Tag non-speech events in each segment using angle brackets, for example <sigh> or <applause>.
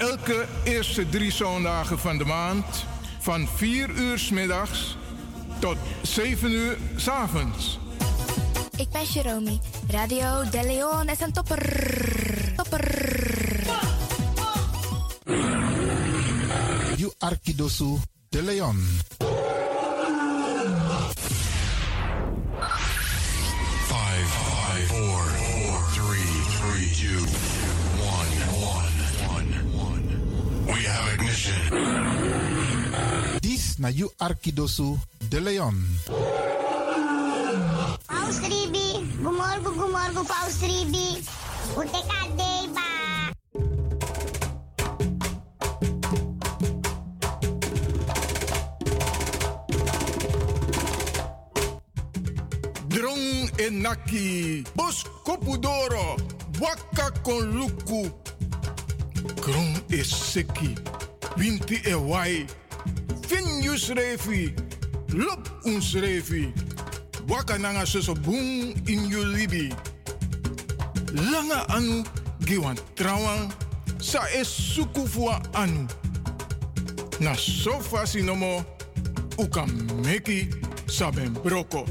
elke eerste drie zondagen van de maand van 4 uur s middags tot 7 uur s avonds. Ik ben Jerome. Radio De Leon is een topper. Topper. You Arkidosu de Leon. Na you Arkidosu de Leon. Paus Ribi, gumorgo, gumorgo, Paus Ribi. Uteka deba. Drong enaki, bos kopudoro, waka kon luku. Kron is seki, winti e wai. Finjus refi, lop uns refi. Waka nanga soso boom in you libi. Langa anu, giwan trawan, sa fua anu. Na sofa sinomo, uka meki saben broko.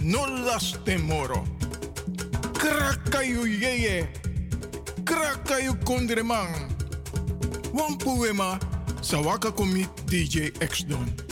No las temoro. Krakayu yeye. Krakayu kondreman. Wampuema, sawaka komi DJ X Don.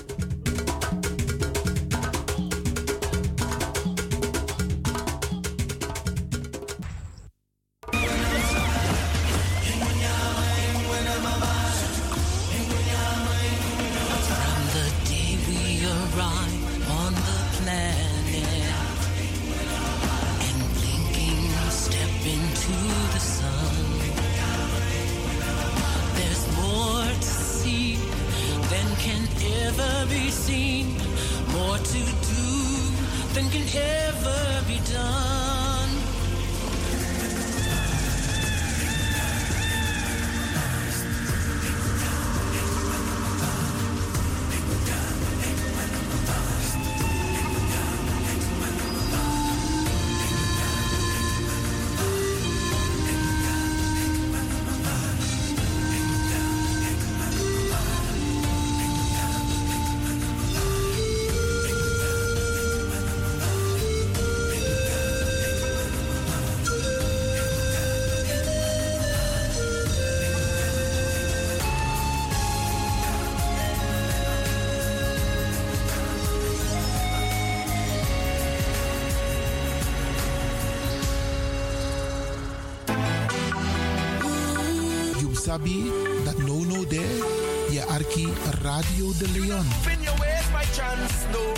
De Leon. Spin your ways by chance, no.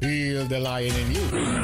Heal the lion in you.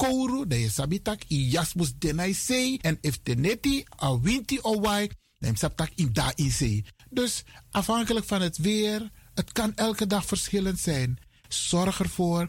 kouru, dan je sabitak i jasmus denai sei. En if teneti a winti o wai, dan sabtak in da in sei. Dus afhankelijk van het weer, het kan elke dag verschillend zijn. Zorg ervoor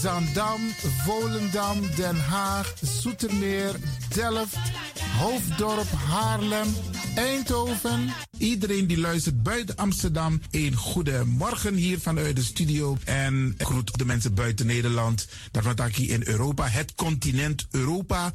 Zandam, Volendam, Den Haag, Zoetermeer, Delft, Hoofddorp, Haarlem, Eindhoven. Iedereen die luistert buiten Amsterdam, een goede morgen hier vanuit de studio. En groet de mensen buiten Nederland. Daarvan hier in Europa, het continent Europa.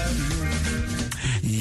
glad you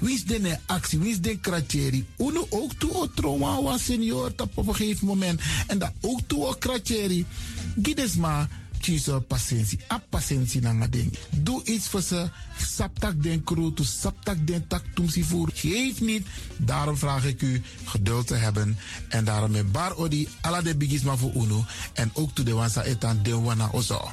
Wie is de actie? Wie is de kratjeri? Uno ook toe o trauma was senior op een gegeven moment. En dat ook toe o kratjeri. Gides maar kiezen patiëntie. A patiëntie na ding. Doe iets voor ze. Saptak den kroto, saptak den tak tumsi voer. Geef niet. Daarom vraag ik u geduld te hebben. En daarom met bar odi ala de bigisma voor uno. En ook toe de wansa etan de wana ozo.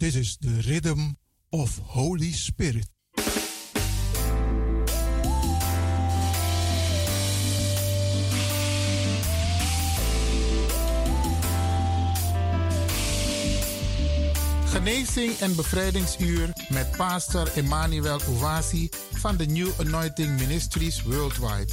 This is the rhythm of Holy Spirit. Genezing en bevrijdingsuur met pastor Emmanuel Owasi van de New Anointing Ministries Worldwide.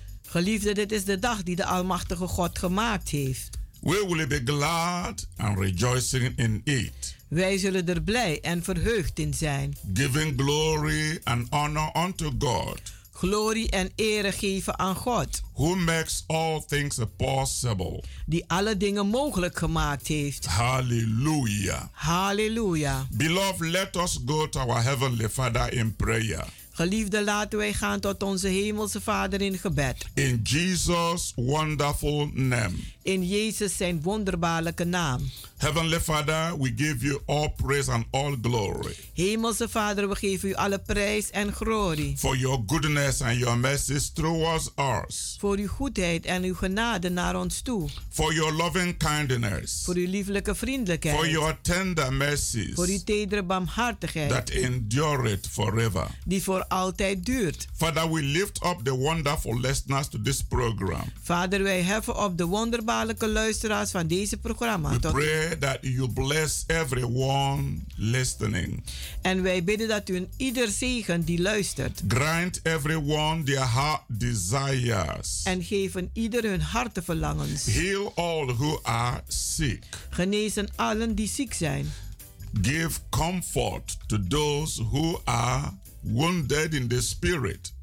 Geliefde, dit is de dag die de Almachtige God gemaakt heeft. We will be glad and rejoicing in it, Wij zullen er blij en verheugd in zijn. giving glory and honor unto God, Glorie en ere geven aan God, who makes all things possible. die alle dingen mogelijk gemaakt heeft. Hallelujah. Halleluja. Beloved, let us go to our Heavenly Father in prayer. Geliefde, laten wij gaan tot onze Hemelse Vader in gebed. In Jesus' wonderful name. In Jezus zijn wonderbaarlijke naam. Heavenly Father, we give you all praise and all glory Hemelse Vader, we geven u alle prijs en glorie. for your goodness and your mercies towards us, Voor uw goedheid en uw genade naar ons toe. for your loving kindness, Voor uw lieflijke for vriendelijkheid. your tender Voor uw mercies tedere barmhartigheid. that endure it forever. Die voor altijd duurt. Father, we lift up the wonderful listeners to this program. Vader, wij heffen op de wonderbaarlijke luisteraars van deze programma. We Tot- pray that you bless everyone listening. En wij bidden dat u ieder zegen die luistert. Grant everyone their heart desires. En geven ieder hun harteverlangens. Heal all who are sick. Genezen allen die ziek zijn. Give comfort to those who are wounded in the spirit.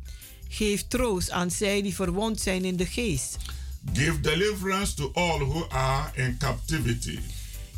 Geef troost aan zij die verwond zijn in de geest. Give deliverance to all who are in captivity.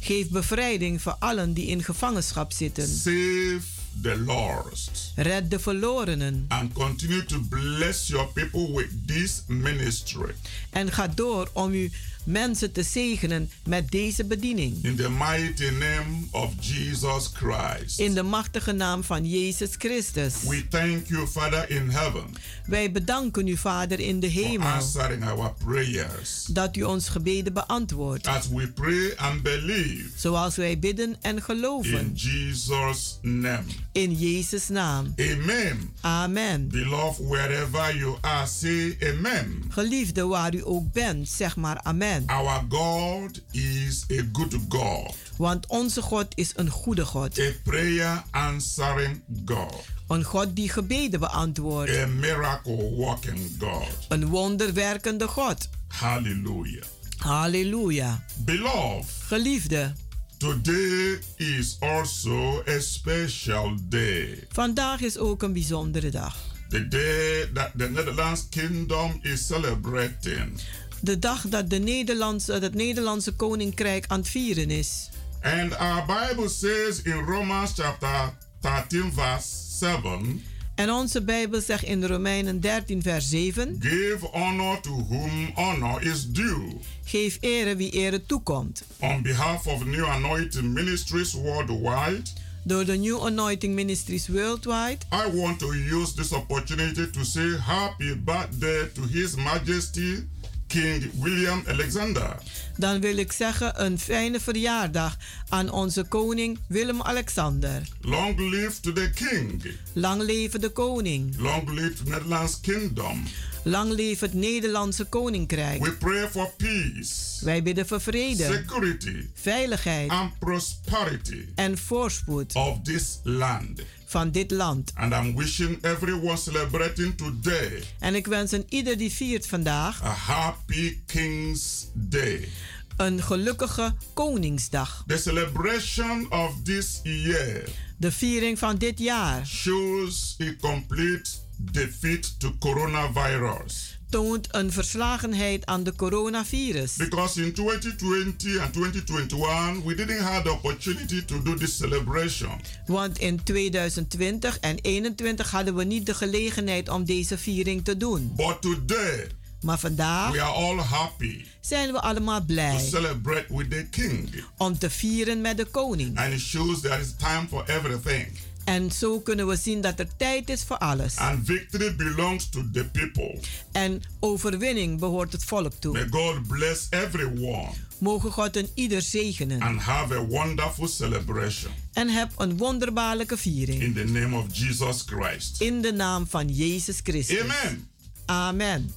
Geef bevrijding voor allen die in gevangenschap zitten. Save the lost. Red de verlorenen. And continue to bless your people with this ministry. En ga door om uw mensen te zegenen met deze bediening. In the mighty name of Jesus Christ. In de machtige naam van Jezus Christus. We thank you, Father in heaven, Wij bedanken u, Vader in de for hemel, answering our prayers. dat u ons gebeden beantwoordt. As we pray and believe Zoals wij bidden en in geloven. Jesus' name. In Jezus' naam. Amen. Amen. Beloved, wherever you are, say amen. Geliefde, waar u ook bent, zeg maar amen. Our God is a good God, Want onze God is een goede God. a prayer answering God, Een God die gebeden beantwoordt. a miracle working God. Een wonderwerkende God. Hallelujah. Halleluja. Beloved, Geliefde, today is also a special day. vandaag is ook een bijzondere dag. The day that the Netherlands Kingdom is celebrating. De dag dat de Nederlandse, het Nederlandse Koninkrijk aan het vieren is. And our Bible says in Romans chapter 13, verse 7 En onze Bijbel zegt in Romeinen 13, vers 7: Give honor to whom honor is due. Geef ere wie ere toekomt. On behalf of New Anointing Ministries worldwide, Door de New Anointing Ministries Worldwide I want to use this opportunity to say happy birthday to His Majesty King William Alexander. dan wil ik zeggen een fijne verjaardag aan onze koning Willem-Alexander. Long live to the King. Lang leven de koning. Long live the Netherlands Kingdom. Lang leven het Nederlandse koninkrijk. We pray for peace, Wij bidden voor vrede, security, veiligheid and prosperity en voorspoed of this land. Van dit land. And I'm wishing everyone celebrating today En ik wens een ieder die viert vandaag a happy King's Day. een gelukkige Koningsdag. The celebration of this year De viering van dit jaar shows a complete defeat to coronavirus. Toont een verslagenheid aan de coronavirus. Because in 2020 and 2021, we didn't have the opportunity to do this celebration. Want in 2020 en 2021 hadden we niet de gelegenheid om deze viering te doen. But today, Maar vandaag we are all happy zijn we allemaal to blij celebrate with the King. om te vieren met de koning. And it shows there is time for everything. En zo kunnen we zien dat er tijd is voor alles. And victory belongs to the people. En overwinning behoort het volk toe. May God bless everyone Mogen God een ieder zegenen. and have a wonderful celebration. En heb een wonderbaarlijke viering. In the name of Jesus Christ. In de naam van Jezus Christus. Amen. Amen.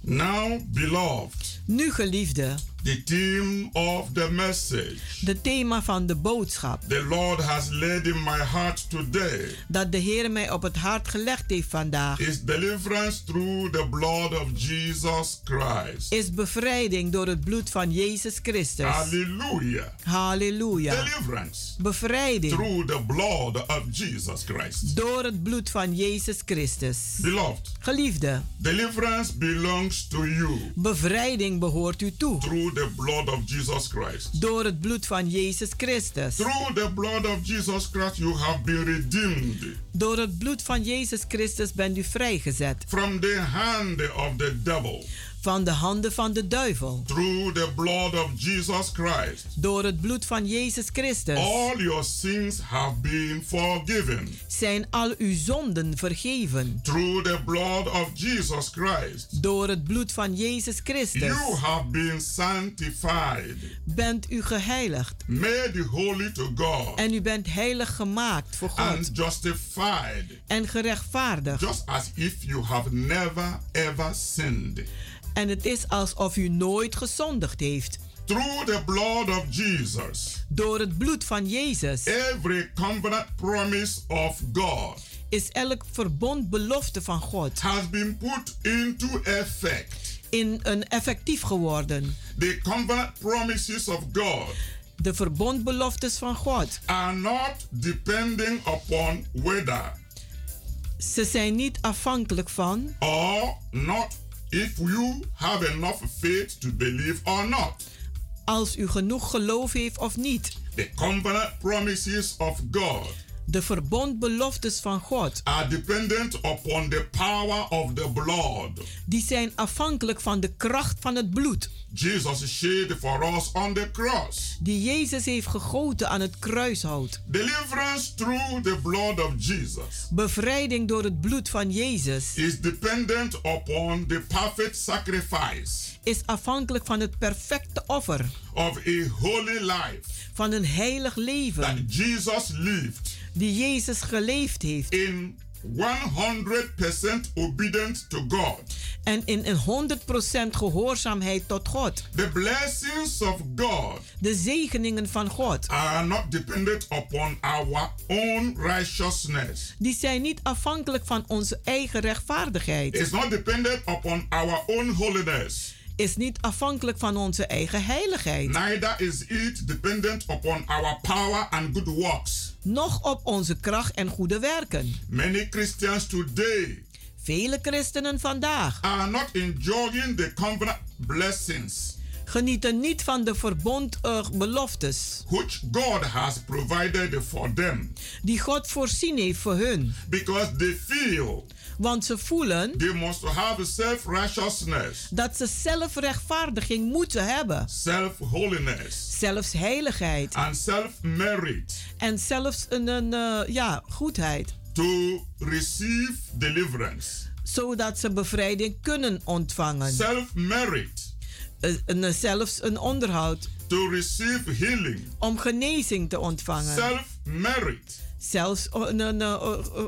Now, beloved, Nu geliefde, the theme of the message de thema van de boodschap the Lord has laid in my heart today dat de Heer mij op het hart gelegd heeft vandaag is deliverance through the blood of Jesus Christ. is bevrijding door het bloed van Jezus Christus. Hallelujah. Halleluja. Deliverance Bevrijding through the blood of Jesus Christ. door het bloed van Jezus Christus. Beloved, Geliefde, deliverance belongs to you bevrijding behoort u toe through the blood of Jesus Christ. door het bloed van Jezus Christus. Through the blood of Jesus Christ, you have been redeemed Door het bloed van Jezus Christus bent u vrijgezet from the hand of the devil. Van de handen van de duivel. Through the blood of Jesus Christ, Door het bloed van Jezus Christus all your sins have been forgiven. zijn al uw zonden vergeven. Through the blood of Jesus Christ, Door het bloed van Jezus Christus you have been sanctified, bent u geheiligd made holy to God, en u bent heilig gemaakt voor God and justified, en gerechtvaardigd. just as if you have never ever sinned. En het is alsof u nooit gezondigd heeft. Through the blood of Jesus, Door het bloed van Jezus every covenant promise of God is elk verbond belofte van God has been put into effect. in een effectief geworden. The covenant promises of God De verbondbeloftes van God. are not depending upon whether Ze zijn niet afhankelijk van or not if you have enough faith to believe or not. als u genoeg geloof heeft of niet. The covenant promises of God De verbondbeloftes van God, are dependent upon the power of the blood. die zijn afhankelijk van de kracht van het bloed. Jesus shed for us on the cross. Die Jezus heeft gegoten aan het kruishout. Deliverance through the blood of Jesus Bevrijding door het bloed van Jezus is dependent upon the perfect sacrifice is afhankelijk van het perfecte offer. of a holy life Van een heilig that leven Jesus lived die Jezus geleefd heeft. in 100% obedience to God. En in een 100% gehoorzaamheid tot God. The blessings of God De zegeningen van God. are not dependent upon our own righteousness. Die zijn niet afhankelijk van onze eigen rechtvaardigheid. It's not dependent upon our own holiness. Is niet afhankelijk van onze eigen heiligheid. Neither is it dependent upon our power and good works. Noch op onze kracht en goede werken. Many Christians today Vele christenen vandaag are not enjoying the covenant blessings genieten niet van de verbondbeloftes which God has provided for them die God voorzien heeft voor hun. because they feel Want ze voelen they must have self-righteousness, dat ze zelfrechtvaardiging moeten hebben. self-holiness, Zelfs heiligheid. and self-merit En zelfs een, een eh, ja, goedheid. to receive deliverance. Zodat ze bevrijding kunnen ontvangen. Self-merit Eh, een- zelfs een onderhoud. to receive healing. Om genezing te ontvangen. Self-merit Zelfs, een, eh, eh, eh,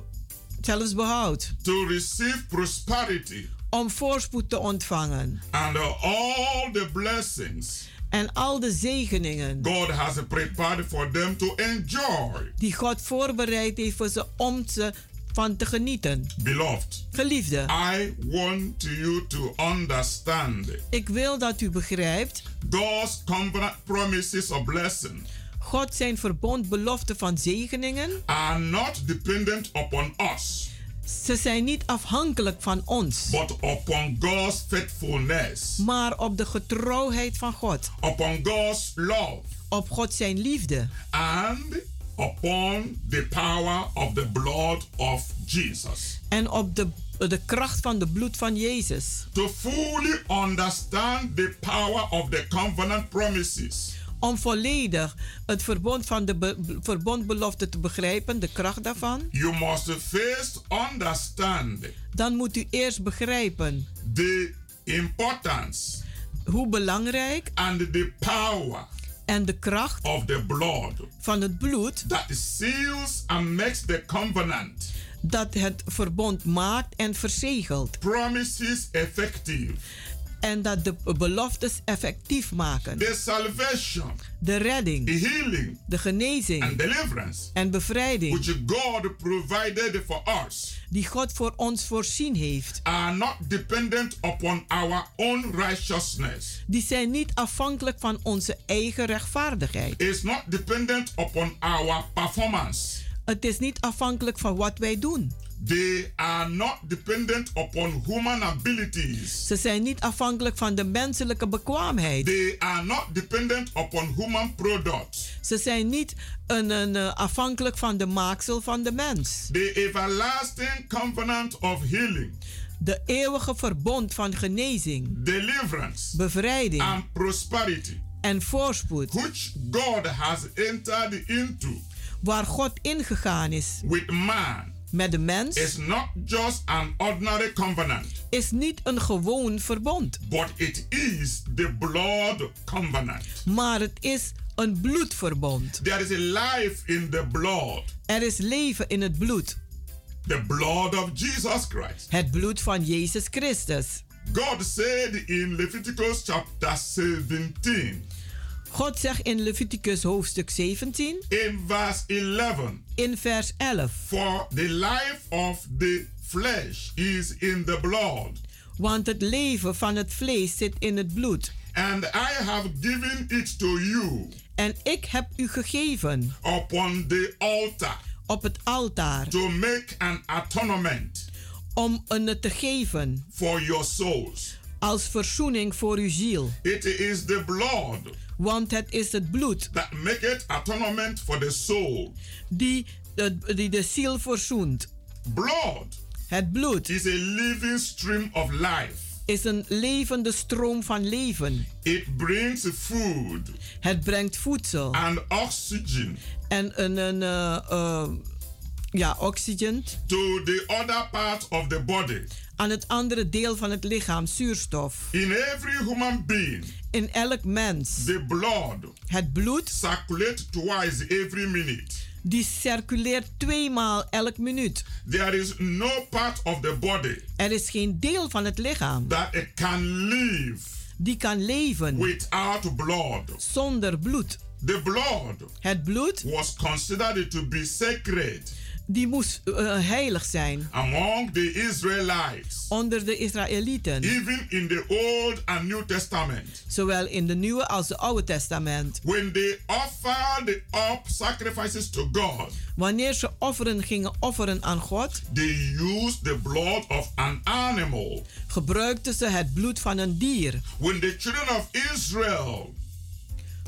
zelfs behoud. to receive prosperity. Om voorspoed te ontvangen. and all the blessings En al de zegeningen God has prepared for them to enjoy. die God voorbereid heeft voor ze om ze van te genieten. Beloved, Geliefde, I want you to understand ik wil dat u begrijpt, God's promises of blessing God zijn verbond belofte van zegeningen, are not dependent upon us, ze zijn niet afhankelijk van ons, but upon God's faithfulness, maar op de getrouwheid van God, upon God's love, op God zijn liefde. And upon the power of the blood of Jesus. en op de, de kracht van de bloed van Jezus. To fully understand the power of the covenant promises, Om volledig het verbond van de be- verbondbelofte te begrijpen, de kracht daarvan, you must first understand dan moet u eerst begrijpen the importance hoe belangrijk and the power en de kracht of the blood van het bloed that seals and makes the covenant dat het verbond maakt en verzegelt. promises effective. En dat de beloftes effectief maken. The salvation, De redding, the healing, de genezing and deliverance en bevrijding which God provided for us die God voor ons voorzien heeft, are not dependent upon our own righteousness. die zijn niet afhankelijk van onze eigen rechtvaardigheid. It's not dependent upon our performance. Het is niet afhankelijk van wat wij doen. They are not dependent upon human abilities. Ze zijn niet afhankelijk van de menselijke bekwaamheid. They are not dependent upon human products. Ze zijn niet een, een, eh, afhankelijk van de maaksel van de mens. The everlasting covenant of healing, De eeuwige verbond van genezing, deliverance, bevrijding and prosperity, en voorspoed, which God has entered into waar God ingegaan is with man, met de mens, is not just an ordinary covenant, is niet een gewoon verbond, but it is the blood covenant. maar het is een bloedverbond. There is a life in the blood, Er is leven in het bloed, the blood of Jesus Christ. het bloed van Jezus Christus. God said in Leviticus chapter 17, God zegt in Leviticus hoofdstuk 17, in verse 11, in vers 11, For the life of the flesh is in the blood, want het leven van het vlees zit in het bloed. and I have given it to you En ik heb u gegeven upon the altar op het altaar to make an atonement om een te geven for your souls. Als verzoening voor uw ziel. It is the blood Want het is het bloed that maketh atonement for the soul. die de, die de ziel verzoent. Blood Het bloed is a living stream of life. is een levende stroom van leven. It brings food Het brengt voedsel and oxygen en een, een eh, eh, ja, oxygen to the other part of the body. aan het andere deel van het lichaam, zuurstof. In every human being, In elk mens. the blood Het bloed circulates twice every minute. die circuleert tweemaal elk minuut. There is no part of the body Er is geen deel van het lichaam that it can live die kan leven without blood. zonder bloed. The blood Het bloed was considered to be sacred die moest eh, heilig zijn among the Israelites, onder de Israëlieten. even in the Old and New Testament. Zowel in de Nieuwe als de Oude Testament. When they offered up sacrifices to God, Wanneer ze offeren gingen offeren aan God, they used the blood of an animal. gebruikten ze het bloed van een dier. When the children of Israel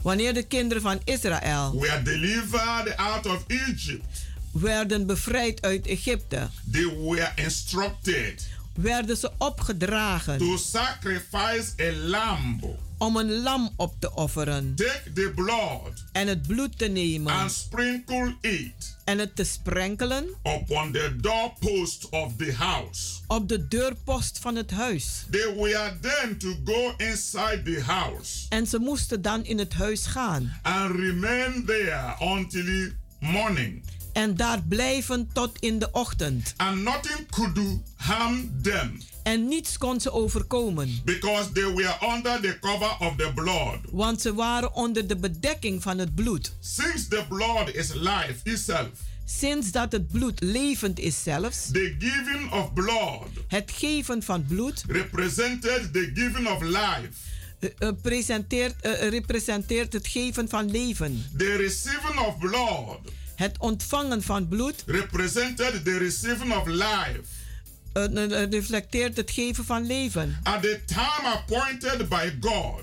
Wanneer de kinderen van Israël were delivered out of Egypt, werden bevrijd uit Egypte, they were instructed werden ze opgedragen to sacrifice a lamb. om een lam op te offeren Take the blood en het bloed te nemen and sprinkle it en het te sprenkelen upon the doorpost of the house. op de deurpost van het huis. They were then to go inside the house En ze moesten dan in het huis gaan and remain there until morning. En daar blijven tot in de ochtend. And nothing could do harm them En niets kon ze overkomen, because they were under the cover of the blood. want ze waren onder de bedekking van het bloed. Since the blood is life itself, Sinds dat het bloed levend is zelfs. The giving of blood. Het geven van bloed. Represented the giving of life. Uh, presenteert, uh, representeert het geven van leven. The receiving of blood. Het ontvangen van bloed. Represented the receiving of life. Uh, reflecteert het geven van leven. At the time appointed by God.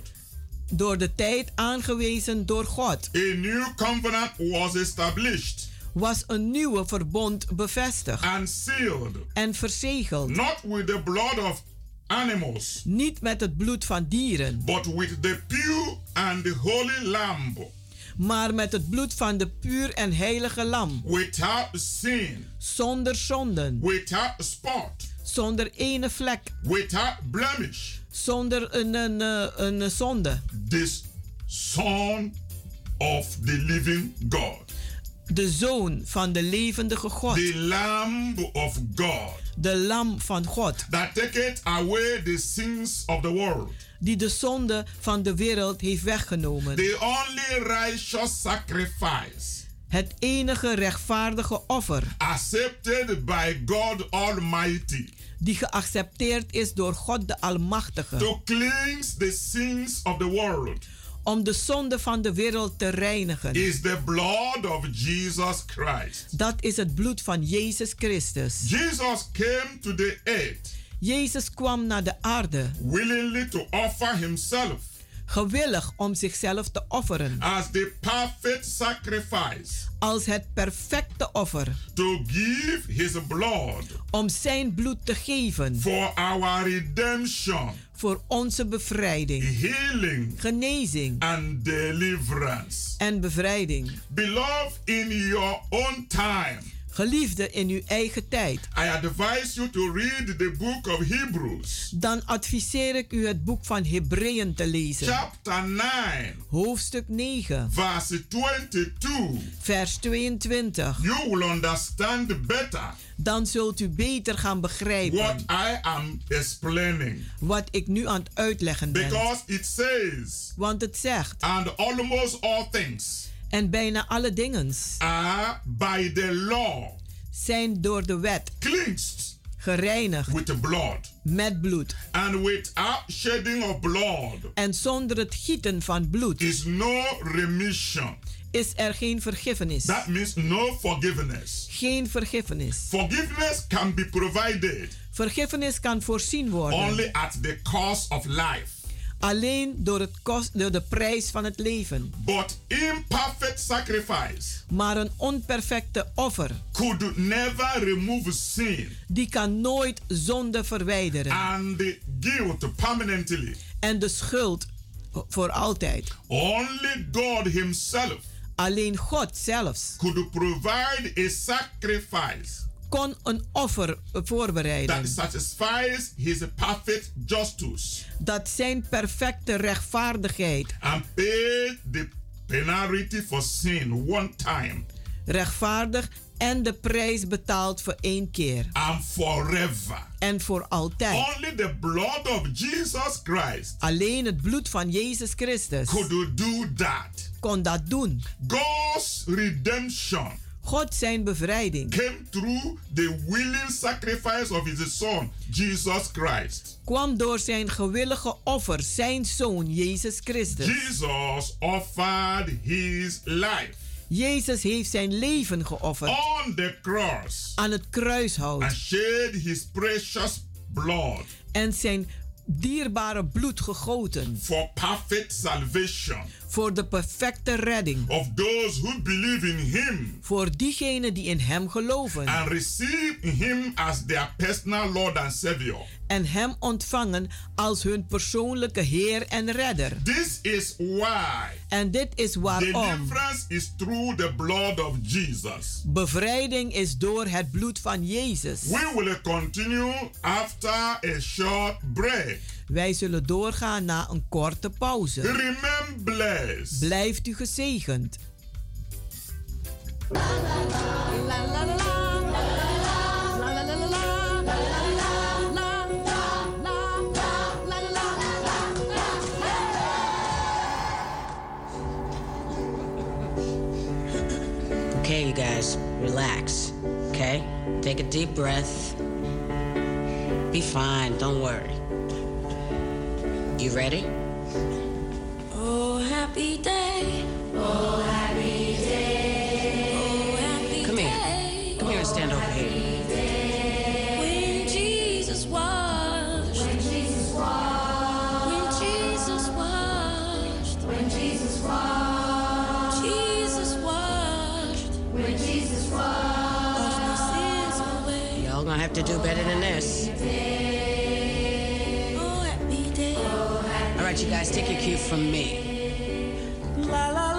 Door de tijd aangewezen door God. A new covenant was established. Was een nieuwe verbond bevestigd. And sealed. En verzegeld. Not with the blood of animals. Niet met het bloed van dieren. But with the pure and the holy lamb. Maar met het bloed van de puur en heilige lam. Without sin. Zonder zonden. Without spot. Zonder ene vlek. Without blemish. Zonder een, een, een, een zonde. This son of the living God. De zoon van de levendige God. The lamb of God. De lam van God. That taketh away the sins of the world. Die de zonde van de wereld heeft weggenomen. The only righteous sacrifice. Het enige rechtvaardige offer. Accepted by God Almighty. Die geaccepteerd is door God de Almachtige. To cleanse the sins of the world om de zonde van de wereld te reinigen. Is the blood of Jesus Christ. Dat is het bloed van Jezus Christus. Jesus came to the earth. Jezus kwam naar de aarde. Willingly to offer himself. Gewillig om zichzelf te offeren. As the perfect sacrifice. Als het perfecte offer. To give his blood. Om zijn bloed te geven. For our redemption voor onze bevrijding, healing, genezing and deliverance. en bevrijding. Beloved in your own time. Geliefde in uw eigen tijd. I advise you to read the book of Hebrews. Dan adviseer ik u het boek van Hebreeën te lezen. Chapter 9. Hoofdstuk 9. Verse 22. Vers 22. You will understand better. Dan zult u beter gaan begrijpen. What I am explaining. Wat ik nu aan het uitleggen ben. Because it says. Want het zegt. And almost all things. En bijna alle dingen are by the law. zijn door de wet cleansed gereinigd with the blood. met bloed. And without shedding of blood en zonder het gieten van bloed is no remission. is er geen vergiffenis. That means no forgiveness. Geen vergiffenis. Forgiveness can be provided vergiffenis kan voorzien worden. only at the cost of life alleen door, het kost, door de prijs van het leven. But imperfect sacrifice maar een onperfecte offer could never remove sin. Die kan nooit zonde verwijderen. And the guilt permanently. En de schuld voor altijd. Only God himself. Alleen God zelfs. Could provide a sacrifice kon een offer voorbereiden. That satisfies his perfect justice. Dat zijn perfecte rechtvaardigheid. And pay the penalty for sin one time. Rechtvaardig en de prijs betaald voor één keer. And forever. En voor altijd. Only the blood of Jesus Christ. Alleen het bloed van Jezus Christus. Could do that. Kon dat doen. God's redemption. God zijn bevrijding came through the willing sacrifice of his son Jesus Christ. Kwam door zijn gewillige offer, zijn zoon Jezus Christus. Jesus offered his life. Jezus heeft zijn leven geofferd. On the cross. Aan het kruishout. And shed his precious blood. En zijn dierbare bloed gegoten. For perfect salvation. Voor de perfecte redding. Of those who believe in him. Voor diegenen die in hem geloven. And receive him as their personal Lord and Savior. En hem ontvangen als hun persoonlijke Heer en Redder. This is why. En dit is waarom. Deliverance is through the blood of Jesus. Bevrijding is door het bloed van Jezus. We will continue after a short break. Wij zullen doorgaan na een korte pauze. Blessed. Blijft u gezegend. Okay, you guys. relax. Okay? Take a deep breath. Be fine, don't worry. You ready? Oh, happy day. Oh, happy day. Oh, happy Come here. day. Come here and stand over here. When Jesus washed. When Jesus washed. When Jesus washed. When Jesus washed. Jesus washed. When Jesus washed. Washed my sins away. Y'all gonna have to do better than this. All right, you guys, take your cue from me. La la la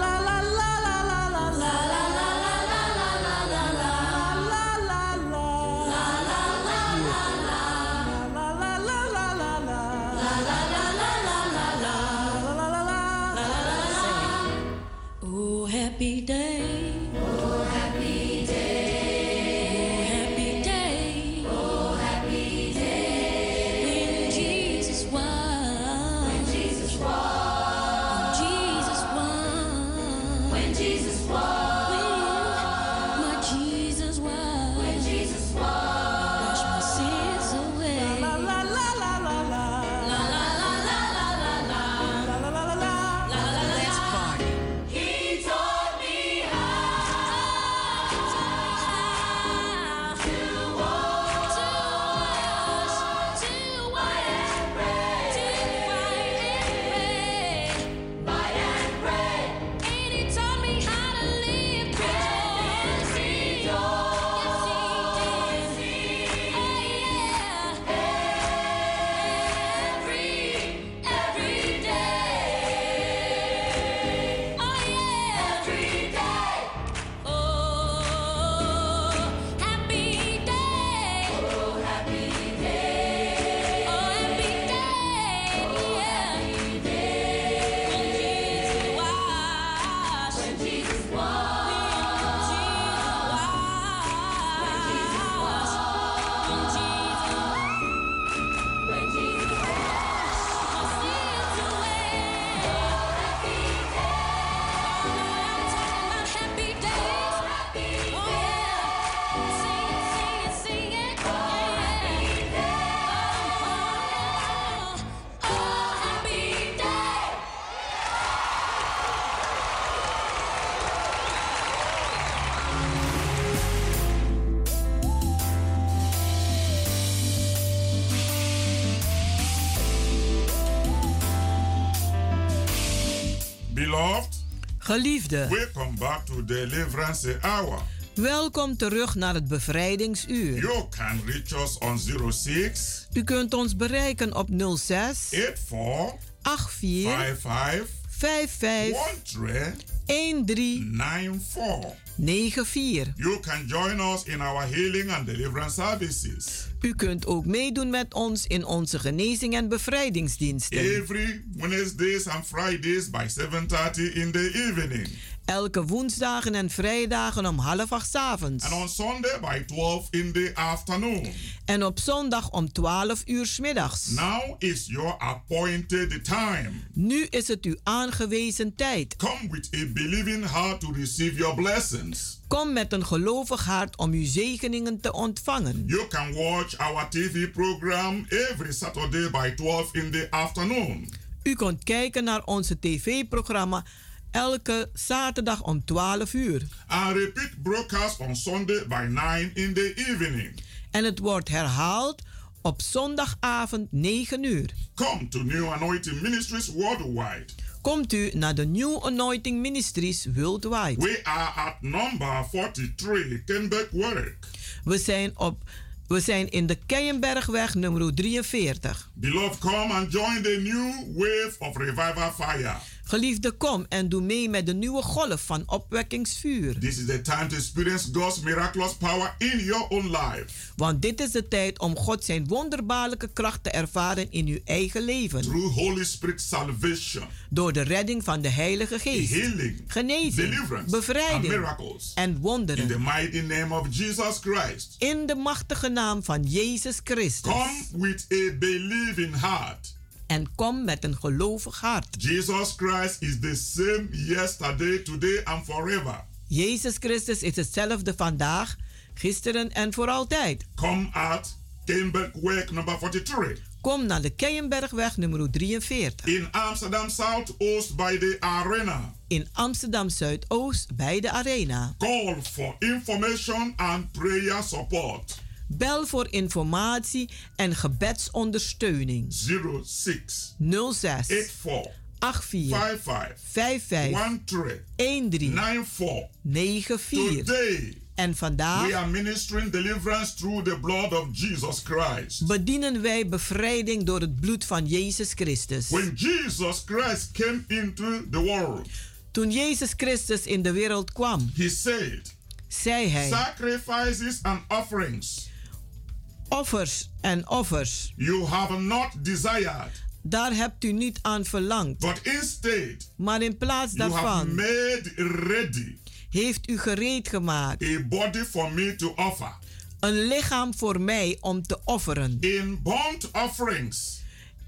Geliefde, welcome back to Deliverance Hour. welkom terug naar het bevrijdingsuur. You can reach us on 06 U kunt ons bereiken op 06 84 84 55 55 13 13 94. 94. You can join us in our healing and deliverance services U kunt ook meedoen met ons in onze genezing en bevrijdingsdiensten. every Wednesdays and Fridays by 7:30 in the evening Elke woensdagen en vrijdagen om half acht 's avonds. and on Sunday by 12 in the afternoon. En op zondag om 12 uur 's middags. Now is your appointed time. Nu is het uw aangewezen tijd. Come with a believing heart to receive your blessings. Kom met een gelovig hart om uw zegeningen te ontvangen. You can watch our TV program every Saturday by 12 in the afternoon. U kunt kijken naar onze tv-programma elke zaterdag om 12 uur. And repeat broadcast on Sunday by 9 in the evening. En het wordt herhaald op zondagavond 9 uur. Come to New Anointing Ministries worldwide. Komt u naar de New Anointing Ministries Worldwide. We are at number 43 Kenbeck Work. We zijn, op, we zijn in de Keienbergweg nummer 43. Beloved, come and join the new wave of revival fire. Geliefde, kom en doe mee met de nieuwe golf van opwekkingsvuur. This is the time to experience God's miraculous power in your own life. Want dit is de tijd om God zijn wonderbaarlijke kracht te ervaren in uw eigen leven. Through Holy Spirit salvation, Door de redding van de Heilige Geest. healing, Genezing, deliverance, and bevrijding miracles. en In the wonderen. mighty name of Jesus Christ. In de machtige naam van Jezus Christus. Come with a believing heart. En kom met een gelovig hart. Jesus Christ is the same yesterday, today, and forever. Jezus Christus is hetzelfde vandaag, gisteren en voor altijd. Come at Keienbergweg number 43. Kom naar de Keienbergweg nummer 43. In Amsterdam Zuidoost bij de Arena. In Amsterdam Zuidoost bij de Arena. Call for information and prayer support. Bel voor informatie en gebedsondersteuning. 06 06 84 84 55 55 13 13 94. 94. Today En we vandaag are ministering deliverance through the blood of Jesus Christ. bedienen wij bevrijding door het bloed van Jezus Christus. When Jesus Christ came into the world, Toen Jezus Christus in de wereld kwam, he said, zei hij: Sacrifices and offerings Offers en offers, you have not desired, daar hebt u niet aan verlangd. but instead Maar in plaats you have daarvan made ready heeft u gereed gemaakt a body for me to offer. een lichaam voor mij om te offeren. In burnt offerings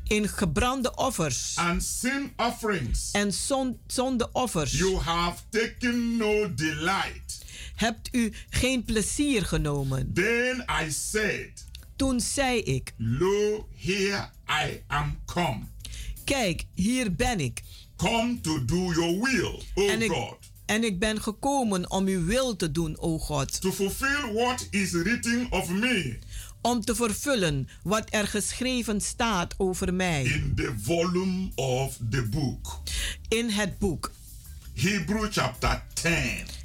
In gebrande offers and sin offerings, en zon- zondeoffers you have taken no delight. hebt u geen plezier genomen. Then I said, Toen zei ik: Lo, here I am come. Kijk, hier ben ik. Come to do your will, O En ik, God. en ik ben gekomen om uw wil te doen, o God. To fulfill what is written of me Om te vervullen wat er geschreven staat over mij in the volume of the book. in het boek. Hebrew chapter 10,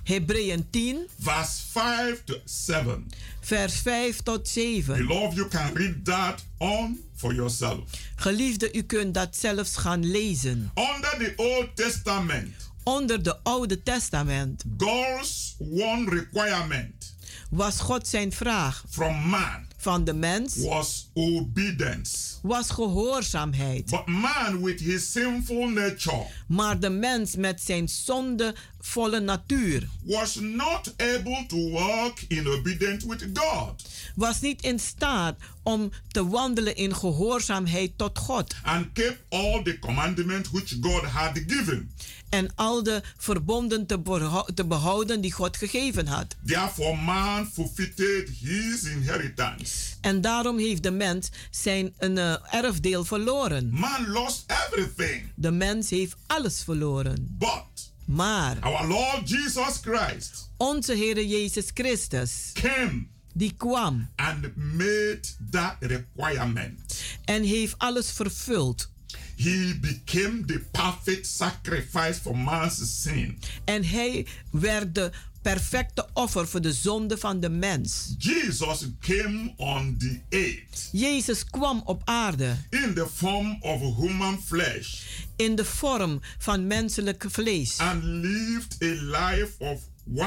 Hebreeën 10, verse 5 to 7. vers 5 tot 7. Beloved, you can read that on for yourself. Geliefde, u kunt dat zelfs gaan lezen. Under the Old Testament, Onder de Oude Testament God's one requirement was God zijn vraag from man van de mens was obedience. was gehoorzaamheid. But man with his sinful nature Maar de mens met zijn zondevolle natuur was not able to walk in obedience with God was niet in staat om te wandelen in gehoorzaamheid tot God and kept all the commandments which God had given. En al de verbonden te, te behouden die God gegeven had. Therefore, man forfeited his inheritance. En daarom heeft de mens zijn een, eh, erfdeel verloren. Man lost everything. De mens heeft alles verloren. But Maar our Lord Jesus Christ onze Heer Jezus Christus, came die kwam and made that requirement. en heeft alles vervuld. He became the perfect sacrifice for man's sin. En hij werd de perfecte offer voor de zonde van de mens. Jesus came on the earth Jezus kwam op aarde in the form of human flesh in de vorm van menselijk vlees and lived a life of 100%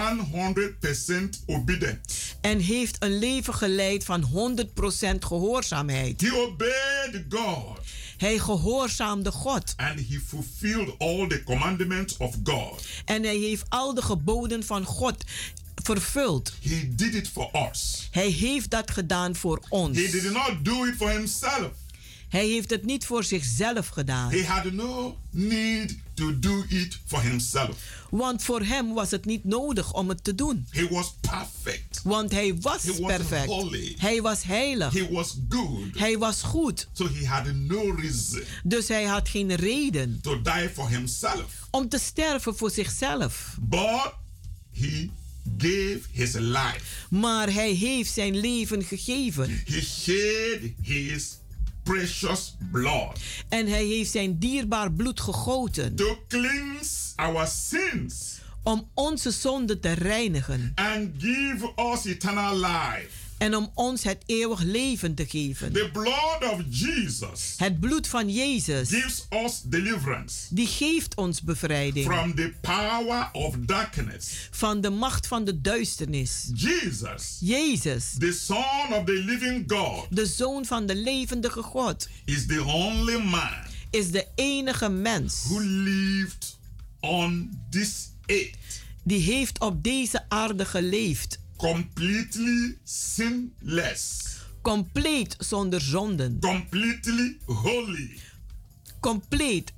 obedience. en heeft een leven geleid van 100% gehoorzaamheid. He obeyed God Hij gehoorzaamde God and he fulfilled all the commandments of God. en hij heeft al de geboden van God vervuld. He did it for us. Hij heeft dat gedaan voor ons. He did not do it for himself. Hij heeft het niet voor zichzelf gedaan. He had no need to do it for himself. Want voor hem was het niet nodig om het te doen. He was perfect. Want hij was He was perfect. holy. Hij was heilig. He was good. Hij was goed. So he had no reason Dus hij had geen reden to die for himself. om te sterven voor zichzelf. But he gave his life. Maar hij heeft zijn leven gegeven. He shed his precious blood En hij heeft zijn dierbaar bloed gegoten. to cleanse our sins Om onze zonde te reinigen. and give us eternal life. En om ons het eeuwig leven te geven. The blood of Jesus Het bloed van Jezus. gives us deliverance Die geeft ons bevrijding. from the power of darkness. Van de macht van de duisternis. Jesus, Jezus. the Son of the living God, De zoon van de levendige God. is the only man Is de enige mens. who lived on this earth Die heeft op deze aarde geleefd. Completely sinless, Compleet zonder zonden. completely holy, Compleet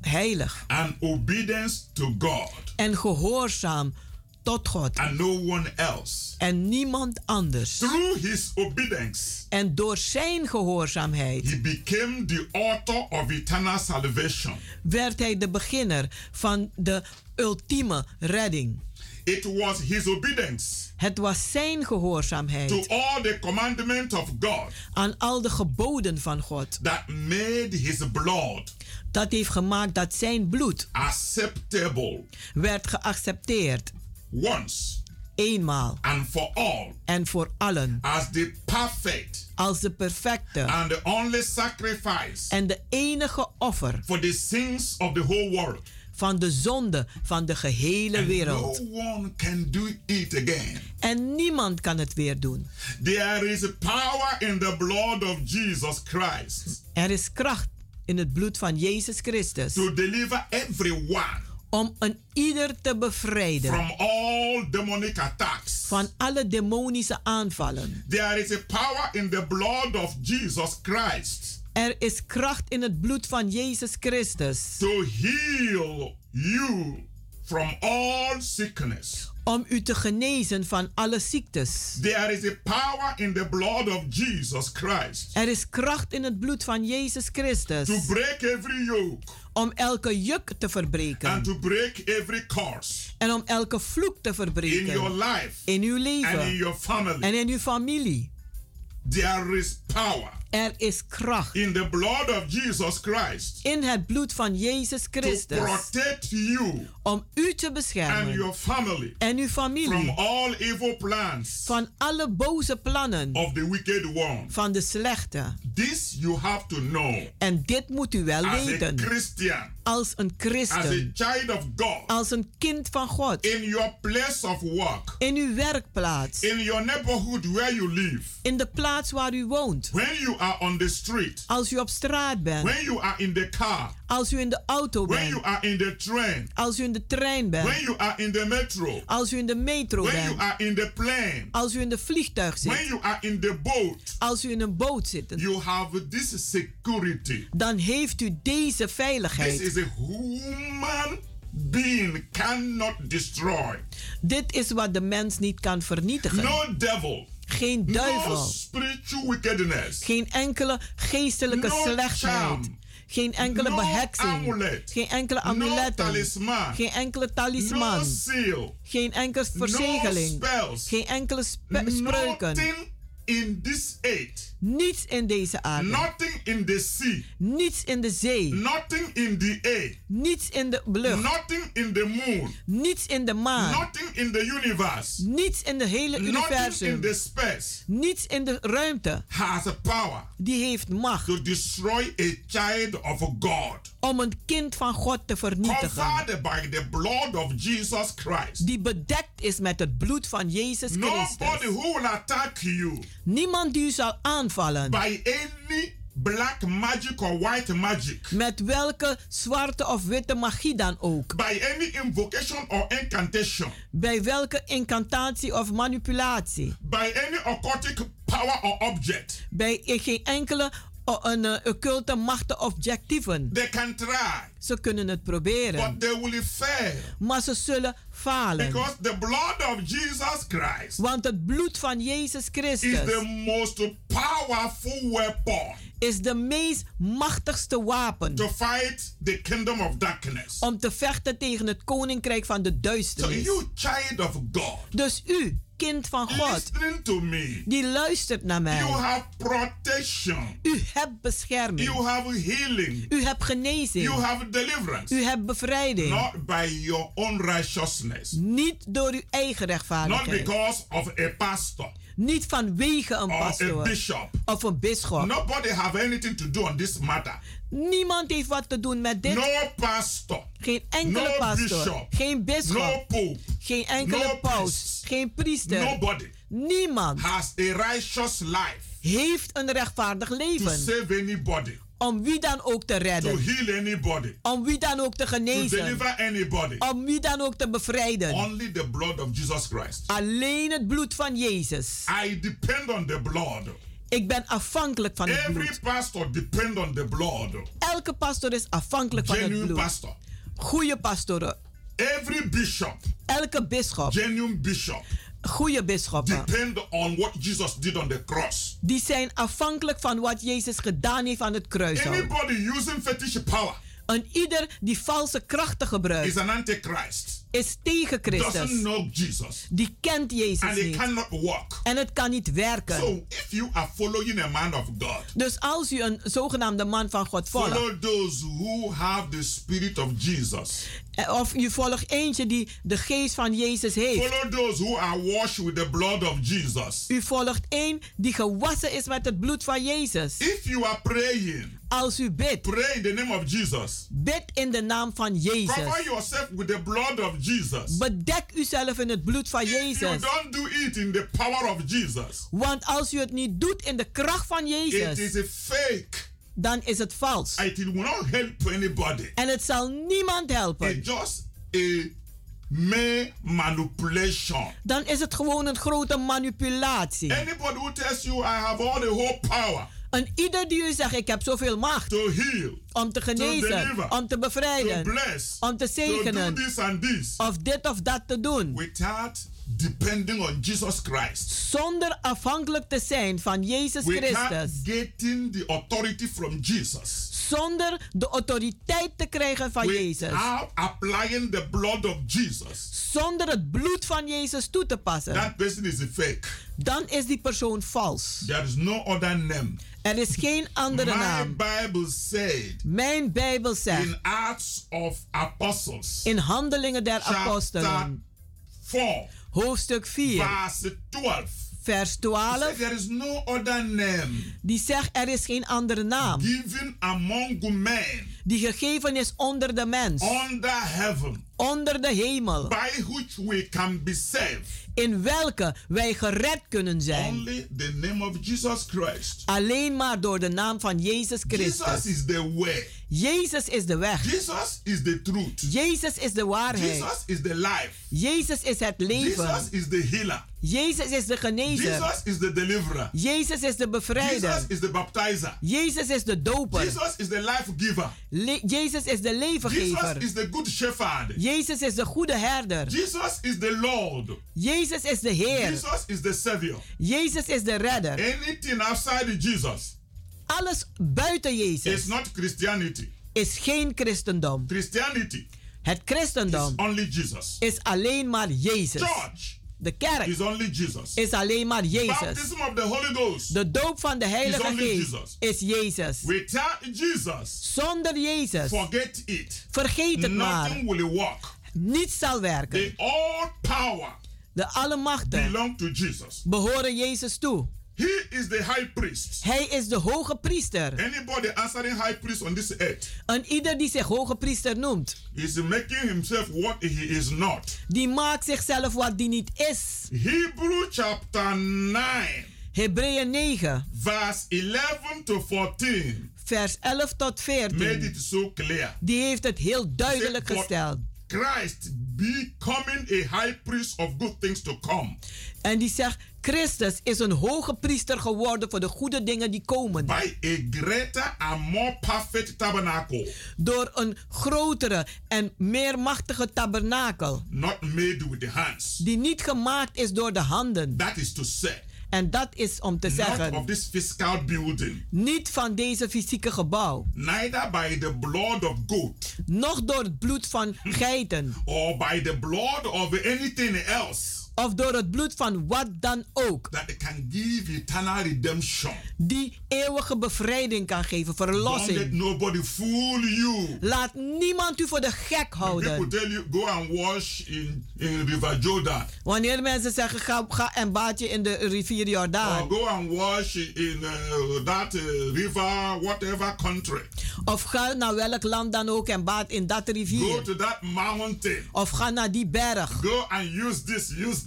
heilig. and obedience to God. En gehoorzaam tot God. and no one else. En niemand anders. Through his obedience, En door zijn gehoorzaamheid he became the author of eternal salvation. werd hij de beginner van de ultieme redding. It was his obedience Het was zijn to gehoorzaamheid all the commandments of God aan al de geboden van God. that made his blood dat heeft gemaakt dat zijn bloed acceptable werd geaccepteerd. once Eenmaal. and for all en voor allen. as the perfect als de perfecte. and the only sacrifice en de enige offer. for the sins of the whole world. Van de zonde van de gehele wereld. no one can do it again. En niemand kan het weer doen. There is power in the blood of Jesus Christ Er is kracht in het bloed van Jezus Christus to deliver everyone om een ieder te bevrijden from all demonic attacks. van alle demonische aanvallen. There is a power in the blood of Jesus Christ Er is kracht in het bloed van Jezus Christus to heal you from all sickness. om u te genezen van alle ziektes. There is a power in the blood of Jesus Christ Er is kracht in het bloed van Jezus Christus to break every yoke om elke juk te verbreken and to break every curse en om elke vloek te in your verbreken life in uw and in leven your family. en in uw familie. There is power Er is kracht. In the blood of Jesus Christ. In het bloed van Jezus to Christus. protect you om u te and beschermen your family en uw from familie all evil plans van alle boze plannen. of the wicked one. van de slechte. This you have to know En dit moet u wel as a weten. Christian, als een as a christen, child of God, als een kind van God, in your place of work, in uw werkplaats, in your neighborhood where you live, in de plaats waar u woont, when you are on the street, als u op straat bent, when you are in the car, als u in de auto when you bent, are in the train, als u in de trein when bent, you are in the metro, als u in de metro when you bent, are in the plane, als u in de vliegtuig when zit, you are in the boat, als u in een boot zit, you have this security. dan heeft u deze This veiligheid. is a human being cannot destroy. Dit is wat de mens niet kan vernietigen. No devil, Geen no duivel, spiritual wickedness, geen enkele geestelijke No slechtheid, charm. geen enkele No beheksing, amulet. geen enkele no talisman, geen enkele no talisman, seal, geen enkele verzegeling, geen enkele spe- spreuken. in this age, Niets in deze aarde, nothing in the sea, niets in de zee, nothing in the air, niets in de lucht, nothing in the moon, niets in de maan, nothing in the universe, niets in de hele nothing in universum, the space niets in de ruimte. has a power Die heeft macht to destroy a child of God. om een kind van God te vernietigen. Covered by the blood of Jesus Christ. Die bedekt is met het bloed van Jezus Nobody Christus. who will attack you Niemand die u zal aanvallen. By any black magic or white magic, Met welke zwarte of witte magie dan ook. by any invocation or incantation, Bij welke incantatie of manipulatie. by any occultic power or object. Bij geen enkele o- een, eh, occulte machten objectieven. They can try, Ze kunnen het proberen. but they will fail. Maar ze zullen falen. Because the blood of Jesus Christ Want het bloed van Jezus is Christus the most powerful weapon is de meest machtigste wapen. to fight the kingdom of darkness. Om te vechten tegen het koninkrijk van de So, duisternis. you child of God, Dus u, kind van God, to me, die luistert naar mij. you have protection, U hebt bescherming. you have healing, U hebt genezing. you have deliverance, U hebt bevrijding. not by your own righteousness, Niet door uw eigen not rechtvaardigheid. because of a pastor Niet vanwege een or a pastoor bishop. of een bisschop. Nobody have anything to do on this matter. Niemand heeft wat te doen met dit. No pastor, Geen enkele no pastor. bishop, Geen no bisschop. pope, Geen enkele no paus. priest. Geen priester. nobody Niemand has a righteous life heeft een rechtvaardig to leven. save anybody, Om wie dan ook te to redden. heal anybody, Om wie dan ook te to genezen. deliver anybody. Om wie dan ook te bevrijden. Only the blood of Jesus Christ. Alleen het bloed van Jezus. I depend on the blood. Ik ben afhankelijk van het Every bloed. pastor depend on the blood. Elke pastor is afhankelijk van het Genuine bloed. pastor. Goede pastoren. Every bishop, Elke bisschop, genuine bishop, goede bisschoppen, on what Jesus did on the cross. die zijn afhankelijk van wat Jezus gedaan heeft aan het kruis. Anybody using fetish power En ieder die valse krachten is gebruikt, an antichrist. Is tegen Christus. know Jesus. Die kent Jezus And it niet. cannot work. En het kan niet werken. So if you are following a man of God, Dus als u een zogenaamde man van God volgt, those who have the spirit of Jesus. eh, of u volgt eentje die de geest van Jezus heeft, Follow those who are washed with the blood of Jesus. u volgt één die gewassen is met het bloed van Jezus. If you are praying, Als u bidt, pray in the name of Jesus. bid in de naam van Cover Jezus. yourself with the blood of Jesus. Bedek uzelf in het bloed van If you Jezus. don't do it in the power of Jesus, Want als u het niet doet in de kracht van it Jezus, is a fake. dan is het vals. It will not help anybody. En het zal niemand helpen. It's just a mere manipulation. Dan is het gewoon een grote manipulatie. Anybody who tells you I have all the whole power En ieder die u zegt, ik heb zoveel macht to heal, om te to genezen, deliver, om te to bevrijden, bless, om te zegenen, this and this, of dit of dat te doen, without depending on Jesus Christ, zonder afhankelijk te zijn van Jezus Christus, getting the authority from Jesus, zonder de autoriteit te krijgen van Jezus, without applying the blood of Jesus, zonder het bloed van Jezus toe te passen, that person is a fake. dan is die persoon vals. There is no other name. Er is geen andere My naam. Bible said Mijn Bijbel zegt in Acts of Apostles, in Handelingen der Apostelen, 4, hoofdstuk 4, verse 12. Vers He 12, said, There is no other name die zegt er is geen andere naam given among men die gegeven is onder de mens, under heaven onder de hemel, by which we can be saved. in welke wij gered kunnen zijn. Only the name of Jesus Christ. Alleen maar door de naam van Jezus Jesus Christus. is the way. Jezus is de weg. Jesus is the truth. Jezus is de waarheid. Jesus is the life. Jezus is het leven. Jesus is the healer. Jezus is de genezer. Jesus is the deliverer. Jezus is de bevrijder. Jesus is the baptizer. Jezus is de doper. Jesus is the life giver. Le- Jezus is de Jesus levengever. is the good shepherd. Jezus is de goede herder. Jesus is the Lord. Jezus is de Heer. Jesus is the Savior. Jezus is de redder. Anything outside Jesus Alles buiten is Jezus not Christianity. is geen christendom. Christianity Het christendom only Jesus. is alleen maar Jezus. Church De kerk is only Jesus. is alleen maar Jezus. Of the Holy Ghost De doop van de Heilige Geest is Jezus. Without Jesus, Zonder Jezus, forget it. vergeet het maar. Will work. Niets zal werken. The all power De to Jesus. behoren Jezus toe. He is the high priest. Hij is de hoge priester. Anybody answering high priest on this earth En ieder die zich hoge priester noemt, is making himself what he is not. die maakt zichzelf wat die niet is. Hebrew chapter 9, Hebreeën 9, verse 11 to 14 vers 11 tot made 14. it so clear. Die heeft het heel duidelijk Say, gesteld. Christ becoming a high priest of good things to come En die zegt, Christus is een hoge priester geworden voor de goede dingen die komen. by a greater and more perfect tabernacle, Door een grotere en meer machtige tabernakel. not made with the hands. Die niet gemaakt is door de handen. That is to say, En dat is om te not of zeggen, this physical building, niet van deze fysieke gebouw. neither by the blood of goat Nog door het bloed van <laughs> geiten. or by the blood of anything else Of door het bloed van wat dan ook. that can give eternal redemption. Die eeuwige bevrijding kan geven, Don't let verlossing. nobody fool you. Laat niemand u voor de gek People houden. tell you go and wash in, in River Jordan. Wanneer mensen zeggen, ga, ga en baad je in de rivier Or Jordaan. go and wash in uh, that uh, river, whatever country. Of ga naar welk land dan ook en baad in dat Go rivier. to that mountain. Of ga naar die berg. Go and use this, use.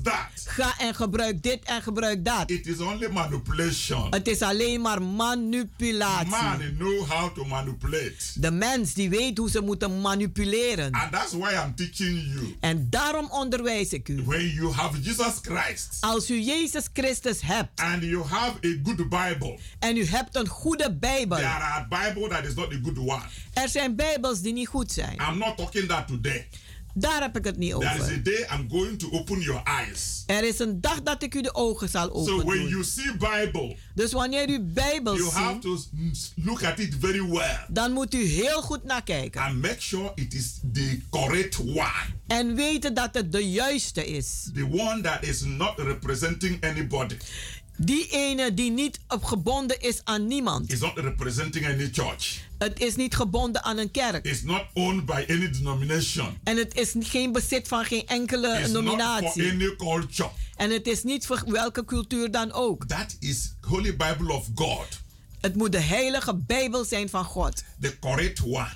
Ga en gebruik dit en gebruik dat. It is only manipulation. Het is alleen maar manipulatie. Man know how to manipulate. De mens die weet hoe ze moeten manipuleren. And that's why I'm teaching you. En daarom onderwijs ik u. When you have Jesus Christ Als u Jezus Christus hebt and you have a good Bible, en u hebt een goede Bijbel. there are Bible that is not a good one. Er zijn Bijbels die niet goed zijn. I'm not talking that today. Daar heb ik het niet There is a over. day I'm going to open your eyes. Er is een dag dat ik u de ogen zal So open when you see Bible, Dus wanneer u Bijbel you have ziet, to s- look at it very well dan moet u heel goed naar kijken. and make sure it is the correct one. En weten dat het de juiste is. The one that is not representing anybody. Die ene die niet gebonden is aan niemand. Is not representing any church. Het is niet gebonden aan een kerk. It's not owned by any denomination. En het is geen bezit van geen enkele It's not for nominatie. any culture. En het is niet voor welke cultuur dan ook. That is Holy Bible of God. Het moet de heilige Bijbel zijn van God. The correct one.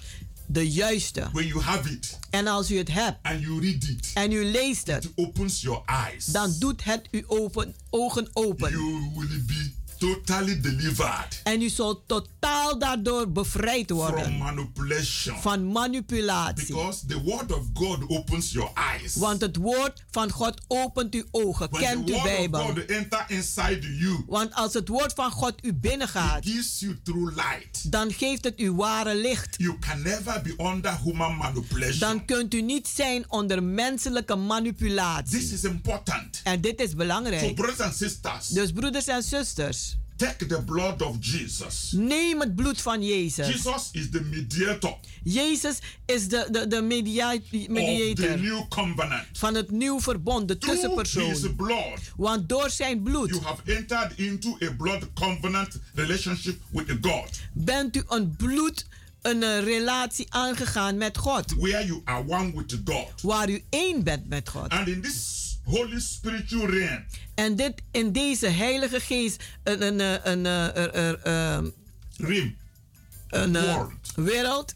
De juiste. When you have it En als u het hebt and you read it, en u leest het, it opens your eyes. dan doet het uw open, ogen open. You will be totally delivered En u zult totaal daardoor bevrijd from worden manipulation. van manipulatie. Because the word of God opens your eyes. Want het woord van God opent uw ogen. When Kent uw Bijbel. God enter inside you, Want als het woord van God u binnengaat, gives you true light. dan geeft het u ware licht. You can never be under human manipulation. Dan kunt u niet zijn onder menselijke manipulatie. This is important. En dit is So belangrijk. brothers and sisters, Dus broeders en zusters, take the blood of Jesus. neem het bloed van Jezus. Jesus is the mediator Jezus is de, de, de media- of the mediator new covenant. van het nieuw verbond, de Through his tussenpersoon. blood, Want door zijn bloed you have entered into a blood covenant relationship with God, bent u een bloed, een eh, relatie aangegaan met God. where you are one with God. Waar u één bent met God. And in this holy spiritual realm, En dit in deze heilige geest, een, een, eh, een, eh, ehm, realm, een eh, wereld,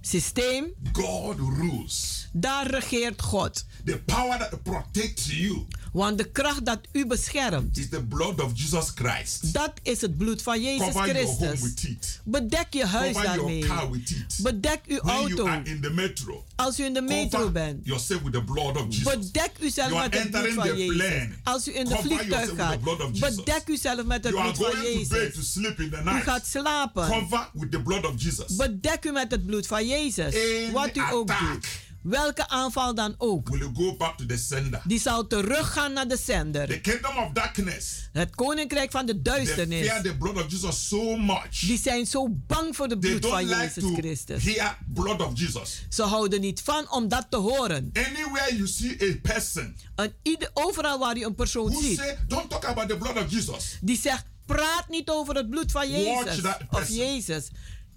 systeem, God rules. Daar regeert God. The power that protects you Want de kracht dat u beschermt, is the blood of Jesus Christ. dat is het bloed van Jezus Cover your home Christus. with it. Bedek je huis Cover your daarmee. car with it. Bedek uw When you auto. are in the metro, Als u in de metro cover bent. yourself with the blood of Jesus. Bedek uzelf You met het bloed van Jezus. plane. Als u in de vliegtuig gaat, bedek uzelf met het You bloed van to Jezus. sleep in the U gaat slapen. Cover with the blood of Jesus. Bedek u met het bloed van Jezus. Any Wat u ook attack doet. Welke aanval dan ook. will go back to the sender. Die zal teruggaan naar de The zender. kingdom of darkness, Het koninkrijk van de they duisternis. fear the blood of Jesus so much. Die zijn zo bang voor de They bloed don't van Jezus Christus. hear blood of Jesus. Ze houden niet van om dat te horen. Anywhere you see a person En ieder, overal waar je een persoon who ziet, say, don't talk about the blood of Jesus. die zegt: praat niet over het bloed van Jezus. Of. Jezus.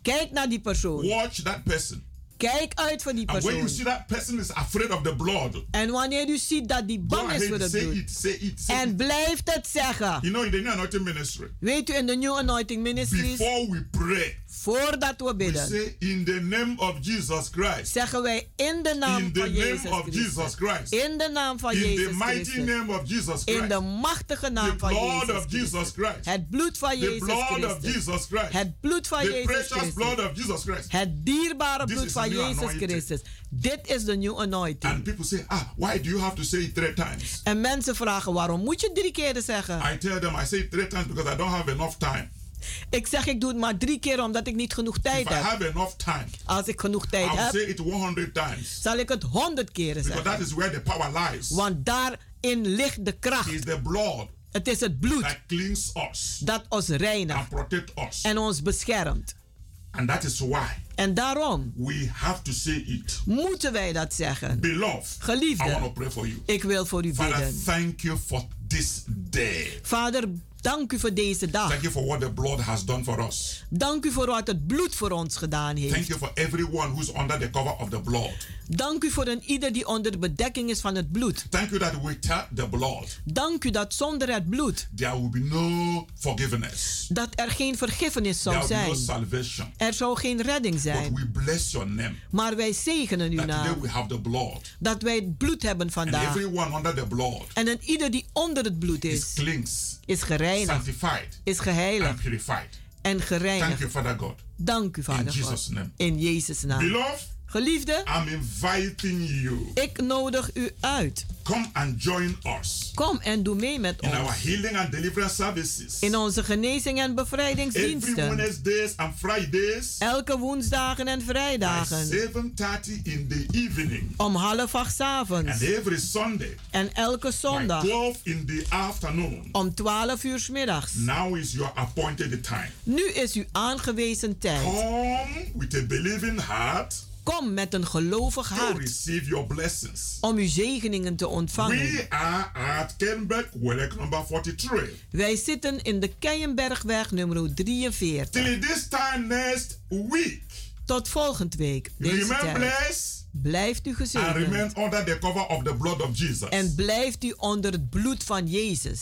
Kijk naar die persoon. Watch that person. Kijk uit voor die And when you persoon. see that person is afraid of the blood, En wanneer u ziet dat die bang is voor het bloed. it, say it, say En it. blijft het zeggen. You know, in the New Anointing Ministry, Weet u, in de New Anointing Ministries, before we pray, voordat we we bidden, say, in the name of Jesus Christ, zeggen wij in de naam in the van name Jezus of Jesus Christus. Christ, In de naam van in the Jezus mighty Christus. name of Jesus In Christ, de machtige the naam van blood Jezus of Jesus Christus. Christ, Het bloed van the Jezus blood of Christus. Jesus Christ, Het bloed van the Jezus precious blood Christus. of Jesus Christ. Het dierbare This bloed van the Jezus anointing. Christus. Dit is de New Anointing. And people say, ah, why do you have to say it three times? En mensen vragen waarom moet je drie keer zeggen? I tell them, I say it three times because I don't have enough time. Ik zeg ik doe het maar drie keer omdat ik niet genoeg tijd If I heb. have enough time, Als ik genoeg tijd I'll heb, say it 100 times. zal ik het honderd keren Because that zeggen. is where the power lies. Want daarin ligt de kracht. It's the blood Het is het bloed that cleans us dat ons reinigt and us. en ons beschermt. And that is why En daarom we have to say it. moeten wij dat zeggen. Beloved, Geliefde. I pray for you. Ik wil voor u Father, bidden. thank you for this day. Vader, dank u voor deze dag. Thank you for what the blood has done for us. Dank u voor wat het bloed voor ons gedaan Thank heeft. you for everyone who's under the cover of the blood. Dank u voor een ieder die onder de bedekking is van het bloed. Thank you that without the blood, Dank u dat zonder het bloed there will be no forgiveness. dat er geen vergiffenis There zou will be no zijn. salvation. Er zou geen redding But zijn. we bless your name. Maar wij zegenen uw naam. we have the blood. Dat wij het bloed hebben And vandaag. everyone under the blood En een ieder die onder het bloed is is, cleansed, is gereinigd, sanctified, is geheiligd en Thank you, gereinigd. Father God. Dank u, Vader In Jesus' God. name. In Jezus' naam. Beloved, Geliefde, I'm inviting you. ik nodig u uit. Come and join us Kom en doe mee met in our ons. healing and deliverance services. In onze genezing en Every bevrijdingsdiensten. Wednesdays and Fridays Elke woensdagen en by vrijdagen. 7.30 in the evening. Om half acht avonds. And every Sunday En elke by zondag 12 in the afternoon. om 12 uur 's middags. Now is your appointed time. Nu is uw aangewezen tijd. Come with a believing heart Kom met een gelovig hart your om uw zegeningen te ontvangen. We are at Kenberg, number 43. Wij zitten in de Keienbergweg nummer 43. Till this time next week. Tot volgend week. Blijft u and gezegend. remain under the cover of the blood of Jesus. En blijft u onder het bloed van Jezus.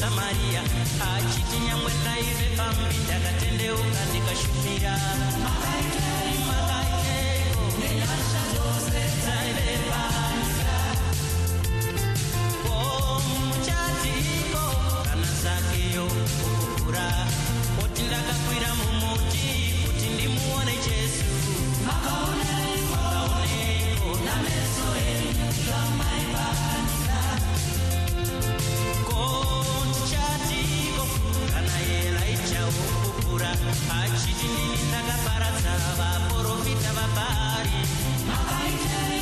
Samaria achichinyamwe naive pambita katendeuka tikashumira ndinopfuura poti ndakakwira mumuti kuti ndimuone jesu. Achiti ndini ndakaparadza vaprofita vabhari makaitei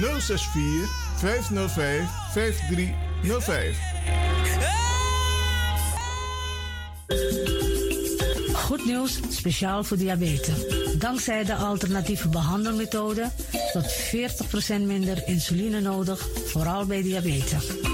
064 505 5305. Goed nieuws, speciaal voor diabetes. Dankzij de alternatieve behandelmethode tot 40% minder insuline nodig, vooral bij diabetes.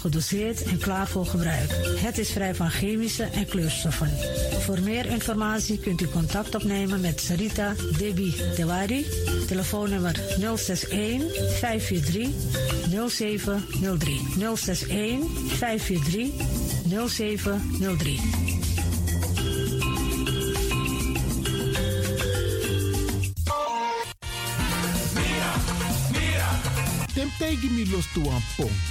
gedoseerd en klaar voor gebruik. Het is vrij van chemische en kleurstoffen. Voor meer informatie kunt u contact opnemen met Sarita Debi Tewari. Telefoonnummer 061 543 0703. 061 543 0703. Tim tegen me los aan pom.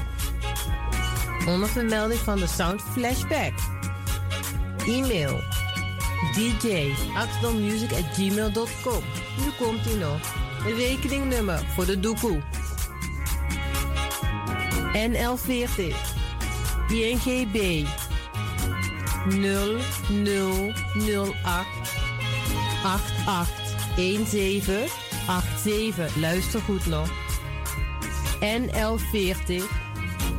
Onder vermelding van de Sound Flashback. E-mail dj at gmail.com. Nu komt ie nog. Een rekeningnummer voor de doekoe. NL40 INGB 0008 881787. Luister goed nog. NL40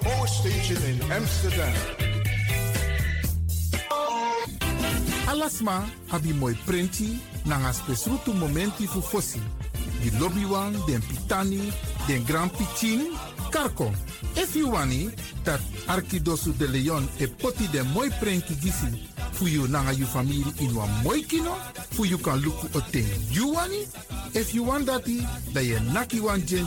Power station in Amsterdam. Alasma abi moi prenti nanga spesrutu momenti fu fosi. Di lobby wan, den pitani, den grand pitin, karko. If you wani, dat Arkidosu de Leon e poti den moi prenki gisi fu you nanga you family in wan moi kino, fu you kan luku o ten you wani. If you want dati, da ye naki wan jen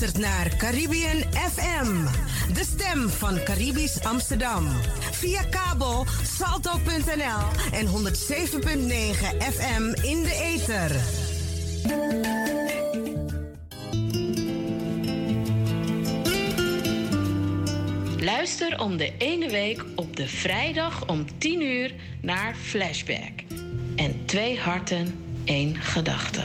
Luistert naar Caribbean FM, de stem van Caribisch Amsterdam. Via kabel salto.nl en 107.9 FM in de ether. Luister om de ene week op de vrijdag om 10 uur naar Flashback. En twee harten, één gedachte.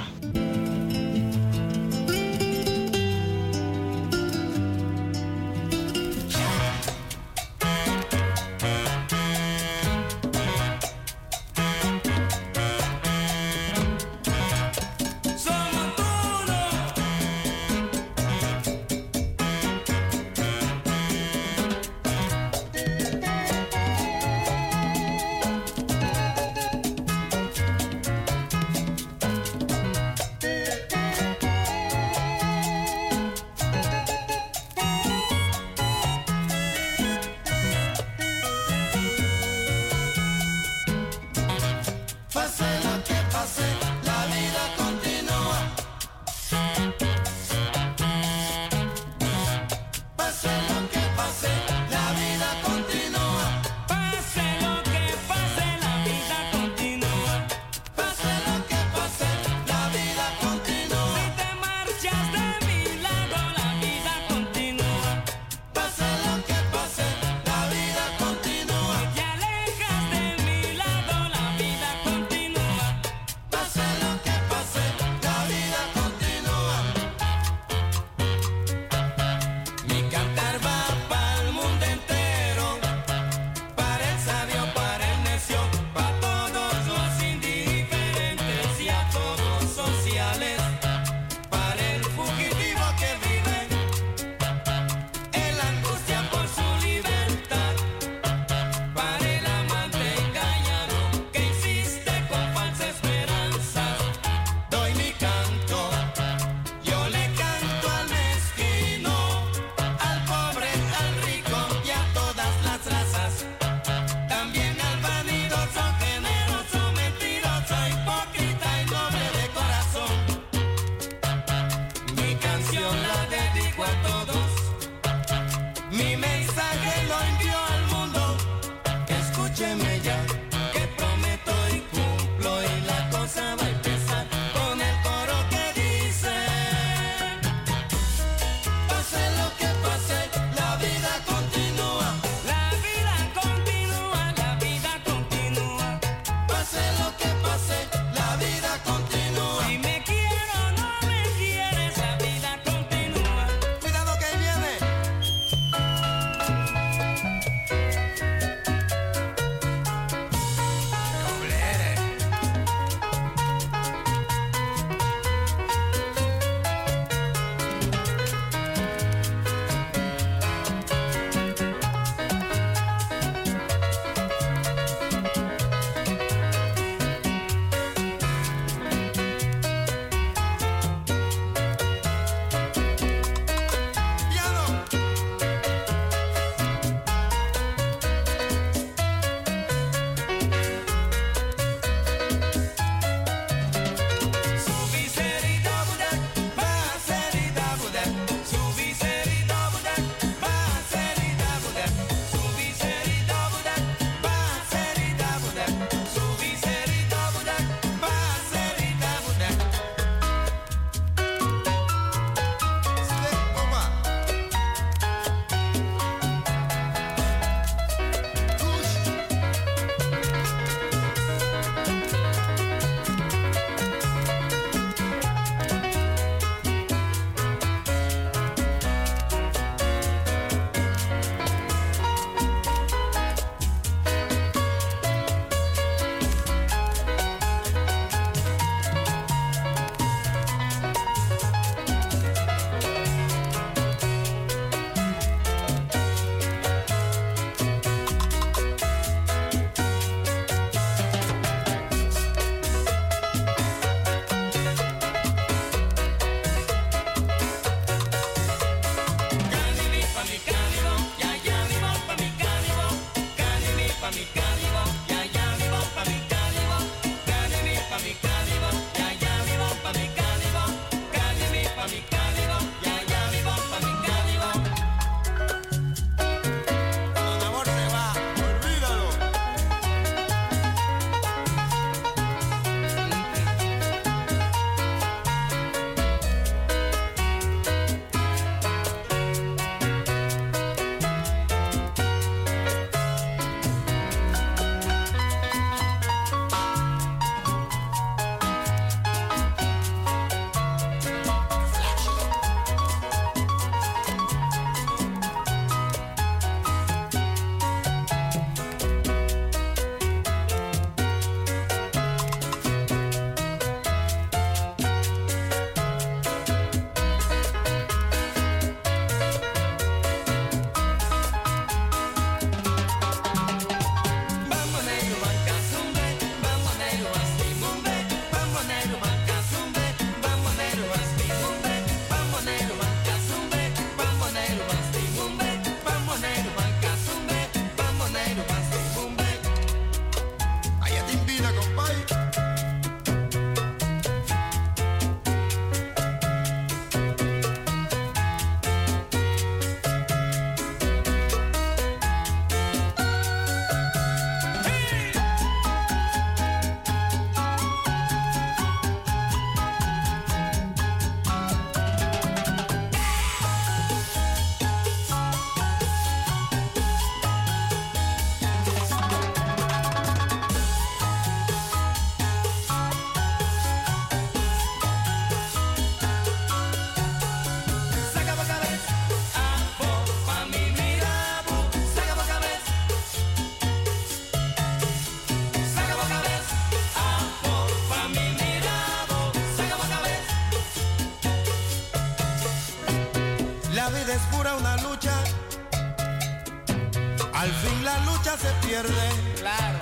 se pierde. Claro.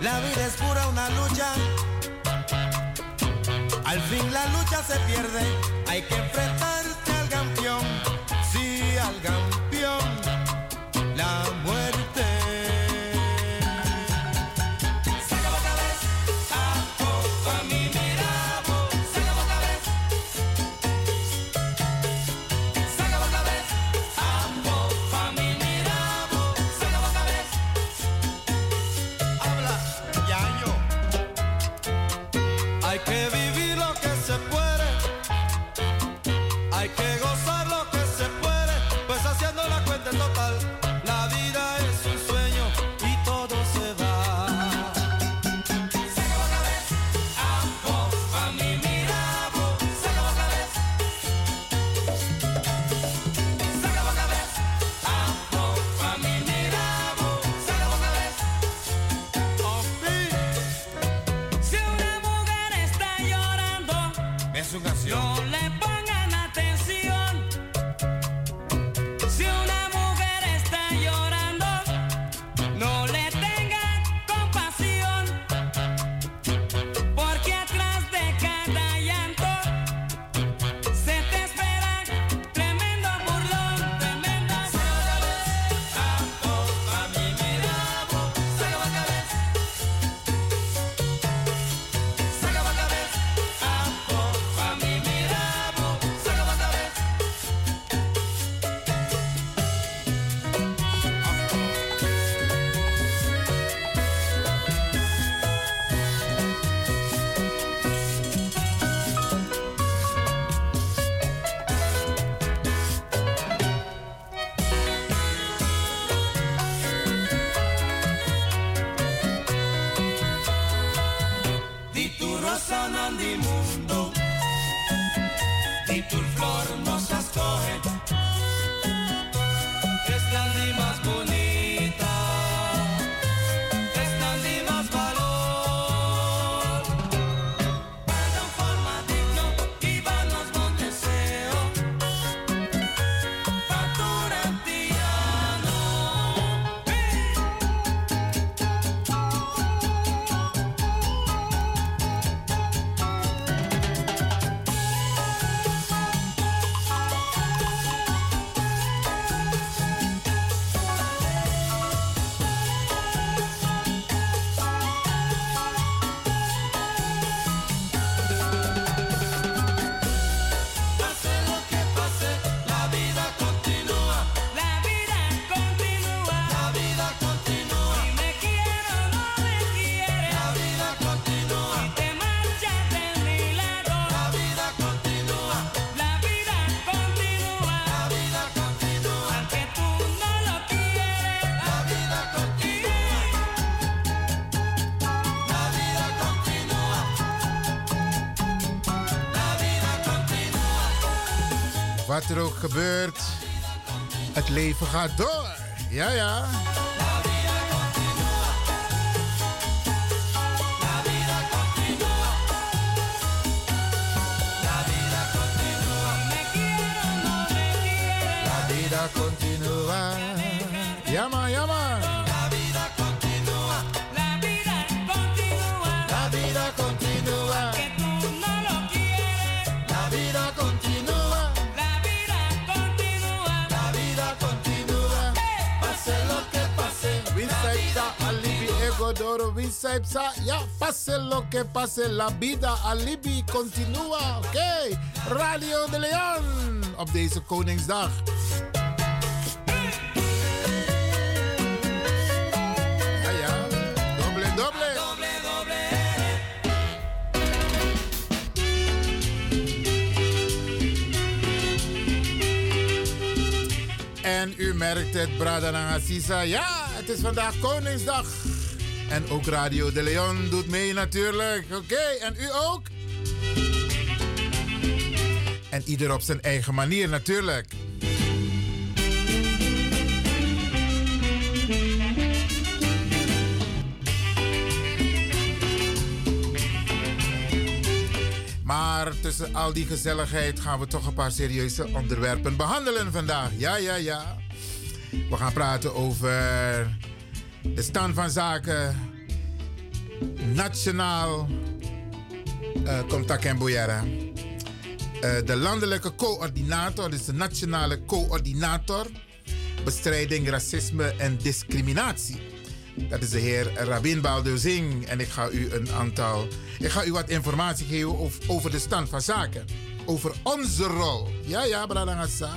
La vida es pura una lucha. Al fin la lucha se pierde. Hay que enfrentar. wat er ook gebeurt, het leven gaat door. Ja, ja. Ja, Ya, pase lo que pase, la vida alibi continua. Oké. Radio de Leon op deze Koningsdag. Ja, ja, doble, doble. En u merkt het, Bradananga Sisa. Ja, het is vandaag Koningsdag. En ook Radio de Leon doet mee natuurlijk. Oké, en u ook? En ieder op zijn eigen manier natuurlijk. Maar tussen al die gezelligheid gaan we toch een paar serieuze onderwerpen behandelen vandaag. Ja, ja, ja. We gaan praten over de stand van zaken nationaal. Uh, en Boyara. Uh, de landelijke coördinator, dus de nationale coördinator bestrijding racisme en discriminatie. Dat is de heer Rabin Balduzing. En ik ga u een aantal. Ik ga u wat informatie geven over, over de stand van zaken. Over onze rol. Ja, ja, Bradangasa.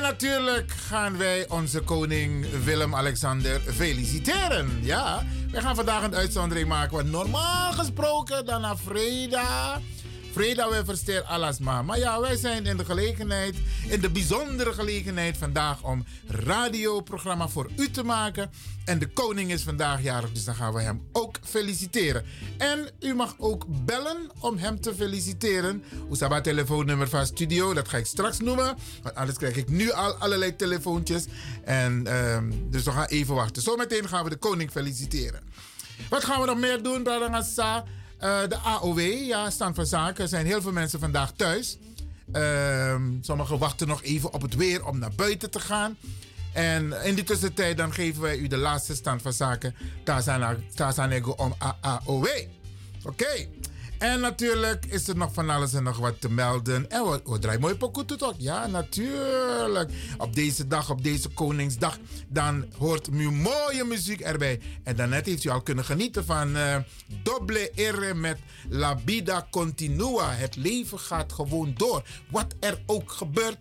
En natuurlijk gaan wij onze koning Willem-Alexander feliciteren. Ja, wij gaan vandaag een uitzondering maken. Want normaal gesproken, dan na vrijdag Vreda we versteer alles maar. Ja, wij zijn in de gelegenheid, in de bijzondere gelegenheid vandaag om radioprogramma voor u te maken. En de koning is vandaag jarig, dus dan gaan we hem ook feliciteren. En u mag ook bellen om hem te feliciteren. Oesaba telefoonnummer van studio, dat ga ik straks noemen. Want anders krijg ik nu al allerlei telefoontjes. En um, dus we gaan even wachten. Zometeen gaan we de koning feliciteren. Wat gaan we nog meer doen, Bradangasa? Uh, de AOW, ja, stand van zaken. Er zijn heel veel mensen vandaag thuis. Uh, sommigen wachten nog even op het weer om naar buiten te gaan. En in die tussentijd dan geven wij u de laatste stand van zaken. Tazanego om AOW. Oké. En natuurlijk is er nog van alles en nog wat te melden. En we, we draaien mooi pokoe toch? Ja, natuurlijk. Op deze dag, op deze Koningsdag, dan hoort mooie muziek erbij. En daarnet heeft u al kunnen genieten van uh, Doble met La Vida Continua. Het leven gaat gewoon door. Wat er ook gebeurt.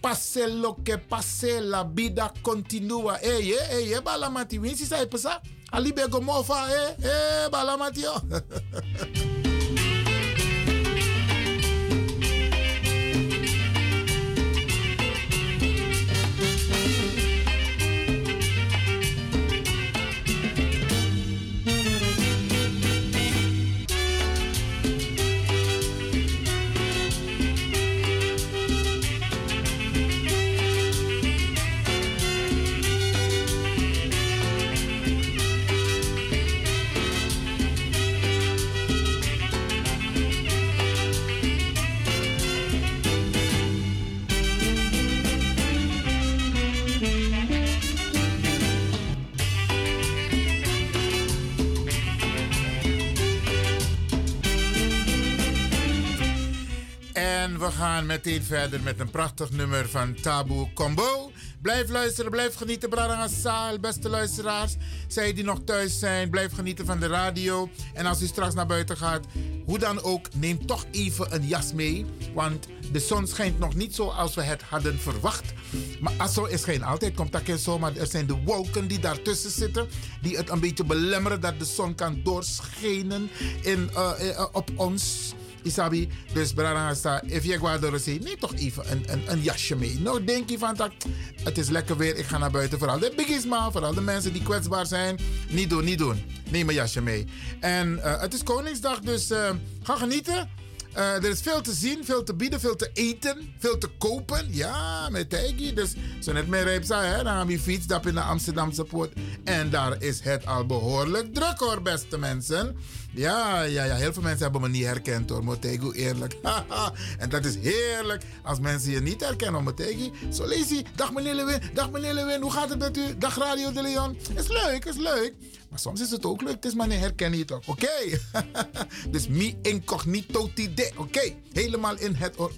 Passe lo que passe, la vida continua. Hey, hey, hey, balamati. Winsi sai pesa? Ali bego mofa, eh, eh, balamati, <laughs> we gaan meteen verder met een prachtig nummer van Tabu Combo. Blijf luisteren, blijf genieten, Bradangasa, beste luisteraars. Zij die nog thuis zijn, blijf genieten van de radio. En als u straks naar buiten gaat, hoe dan ook, neem toch even een jas mee. Want de zon schijnt nog niet zoals we het hadden verwacht. Maar zo is geen altijd, komt dat zo. Maar er zijn de wolken die daartussen zitten. Die het een beetje belemmeren dat de zon kan doorschijnen in, uh, uh, op ons. Isabi, dus Branagasta, if je zei, neem toch even een, een, een, jasje mee. Nou, denk je van dat het is lekker weer, ik ga naar buiten. Vooral de biggies, vooral de mensen die kwetsbaar zijn. Niet doen, niet doen. Neem een jasje mee. En uh, het is Koningsdag, dus uh, ga genieten. Uh, er is veel te zien, veel te bieden, veel te eten, veel te kopen. Ja, met Tijgi. Dus zo net meer zijn, hè? dan gaan we fiets in de Amsterdamse poort. En daar is het al behoorlijk druk hoor, beste mensen. Ja, ja, ja. Heel veel mensen hebben me niet herkend hoor. Motegu, eerlijk. <laughs> en dat is heerlijk als mensen je niet herkennen. Motegi, zo lees je. Dag meneer Lewin. Dag meneer Lewin. Hoe gaat het met u? Dag Radio de Leon. Is leuk, is leuk. Maar soms is het ook leuk. Het is maar niet herkennen je toch. Oké. <laughs> Dus mi incognito tide. Oké. Helemaal in het... Oh,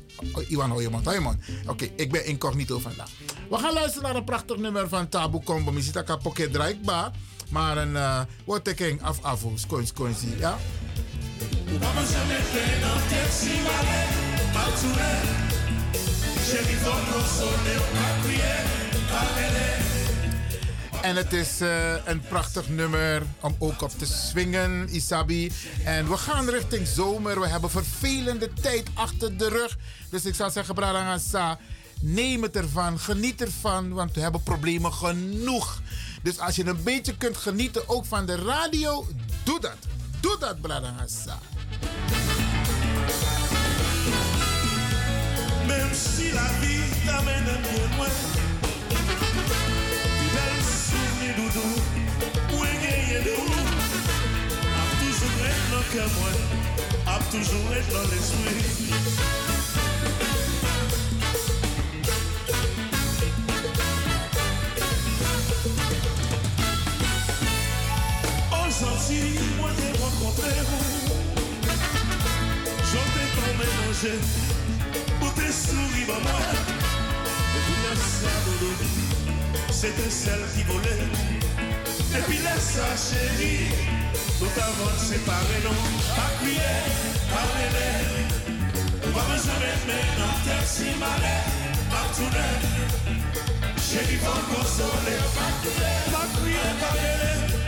Iwan Hoyemond. Hoyemond. Oké, okay. ik ben incognito vandaag. We gaan luisteren naar een prachtig nummer van Tabu Combo. Misita Kapoke Draikba. Maar een uh, wat ik af af skoins skoins ja. En het is uh, een prachtig nummer om ook op te swingen, Isabi. En we gaan richting zomer. We hebben vervelende tijd achter de rug. Dus ik zou zeggen, Bradangasa, neem het ervan, geniet ervan, want we hebben problemen genoeg. Dus als je een beetje kunt genieten ook van de radio, doe dat. Doe dat, Bradangasa. Même si la vie t'amène bien loin, belle souvenir doudou, où est gagné de où, a toujours être que moi, a toujours été dans l'esprit. T'ai rencontré vous. J'en t'ai ton mélanger. Pour tes souris, bah moi. Et puis ça, dodo. C'était celle qui volait. Et puis laisse ça, chérie. Nous t'avons séparé, non. Pas crier, pas rêver. Pas besoin d'être maintenant. Terre si malais, pas tourner. Chérie, consoler. Pas crier, pas crier, pas rêver.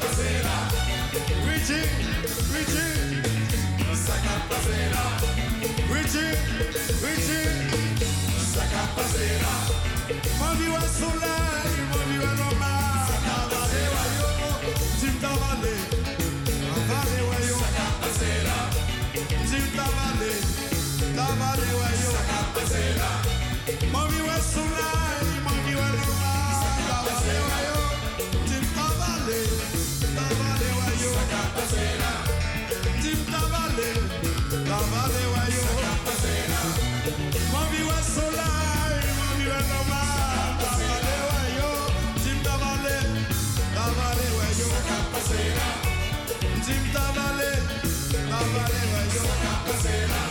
Passer là. Richie, Richie. Passer là. Richie, Richie. Ça va passer là. Mami wa soleil, mami wa loma. Ça va passer là. Tim Tavale. Tavale wa yo. Ça va passer là. Tim Tavale. Tavale wa yo. Ça va passer là. Mami wa soleil, mami wa loma. Tavale wa yo. Tim Tavale. Tavale wa yo. Ça va Là. Tim Tavale. Tavale yo. Ça va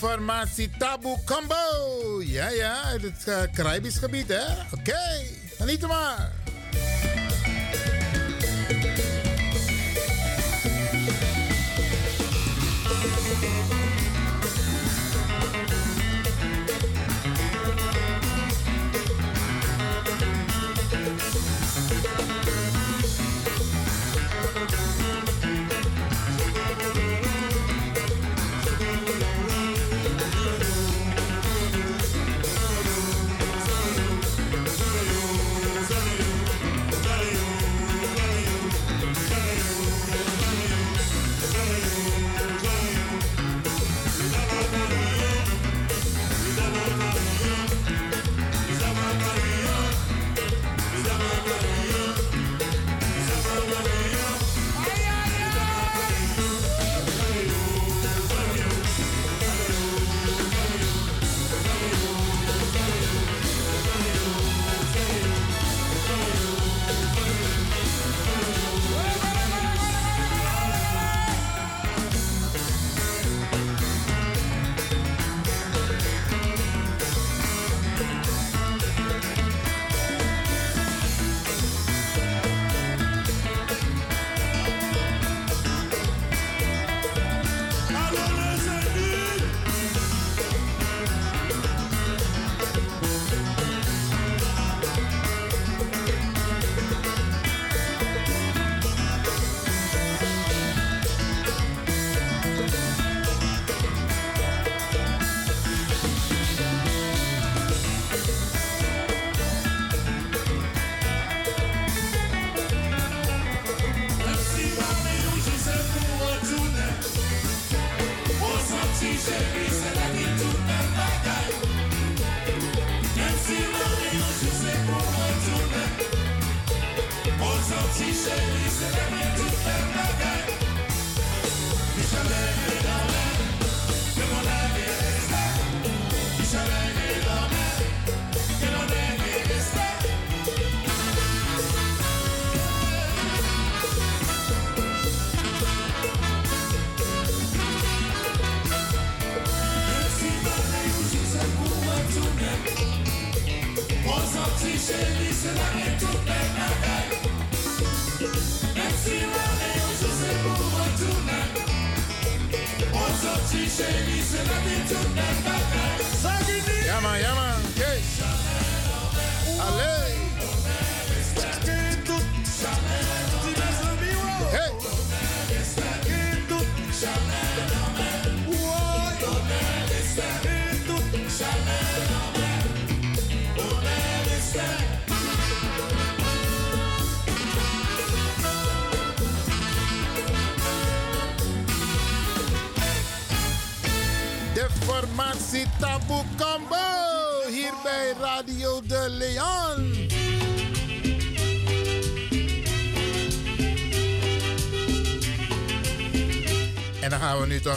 formatie Tabu Combo. Ja, ja, het uh, Caribisch gebied, hè? Oké, okay. geniet maar.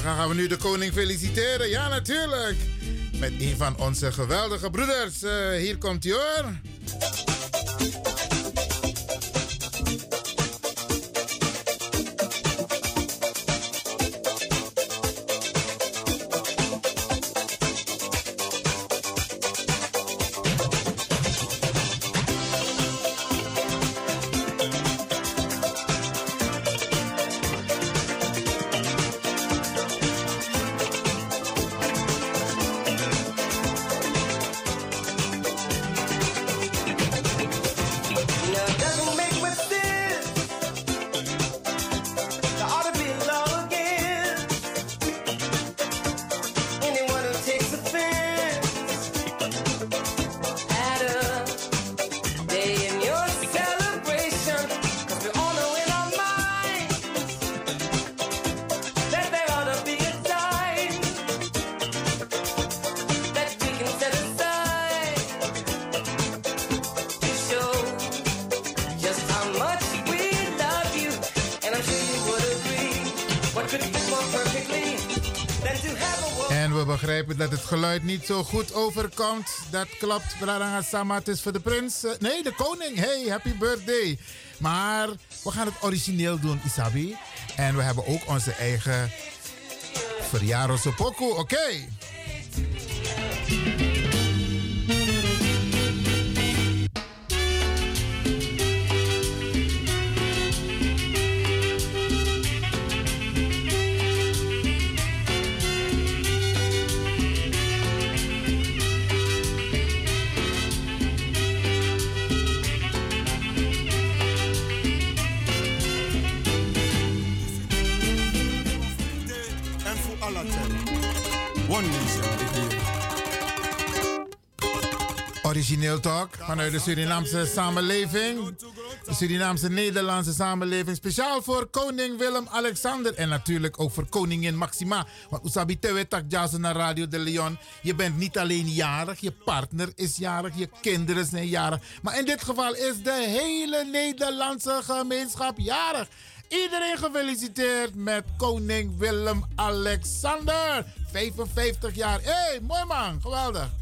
Dan gaan we nu de koning feliciteren. Ja, natuurlijk. Met een van onze geweldige broeders. Uh, hier komt hij hoor. Geluid niet zo goed overkomt. Dat klopt, Braranga Sama. Het is voor de prins. Nee, de koning. Hey, happy birthday. Maar we gaan het origineel doen, Isabi. En we hebben ook onze eigen verjaardagspokoe. Oké. Okay. Origineel talk vanuit de Surinaamse samenleving. De Surinaamse Nederlandse samenleving. Speciaal voor koning Willem-Alexander. En natuurlijk ook voor koningin Maxima. Want Usabi Tewe tak jazen naar Radio de Leon. Je bent niet alleen jarig, je partner is jarig, je kinderen zijn jarig. Maar in dit geval is de hele Nederlandse gemeenschap jarig. Iedereen gefeliciteerd met koning Willem-Alexander. 55 jaar. Hé, hey, mooi man. Geweldig.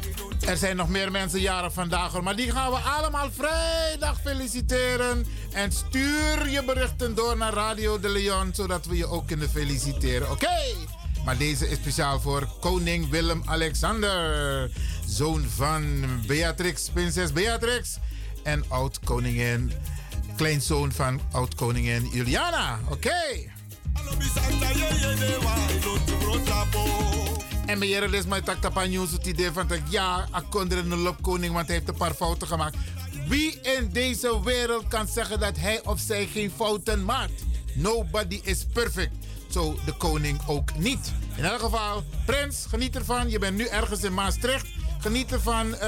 er zijn nog meer mensen jarig vandaag, hoor, maar die gaan we allemaal vrijdag feliciteren. En stuur je berichten door naar Radio de Leon, zodat we je ook kunnen feliciteren. Oké? Maar deze is speciaal voor koning Willem-Alexander. Zoon van Beatrix, prinses Beatrix. En oud-koningin, kleinzoon van oud-koningin Juliana. Oké? Santa En meneer les mij tak tapa nieuws het idee van dat ja, akonderen een koning, want hij heeft een paar fouten gemaakt. Wie in deze wereld kan zeggen dat hij of zij geen fouten maakt? Nobody is perfect. Zo de koning ook niet. In elk geval, prins, geniet ervan. Je bent nu ergens in Maastricht. Geniet ervan eh,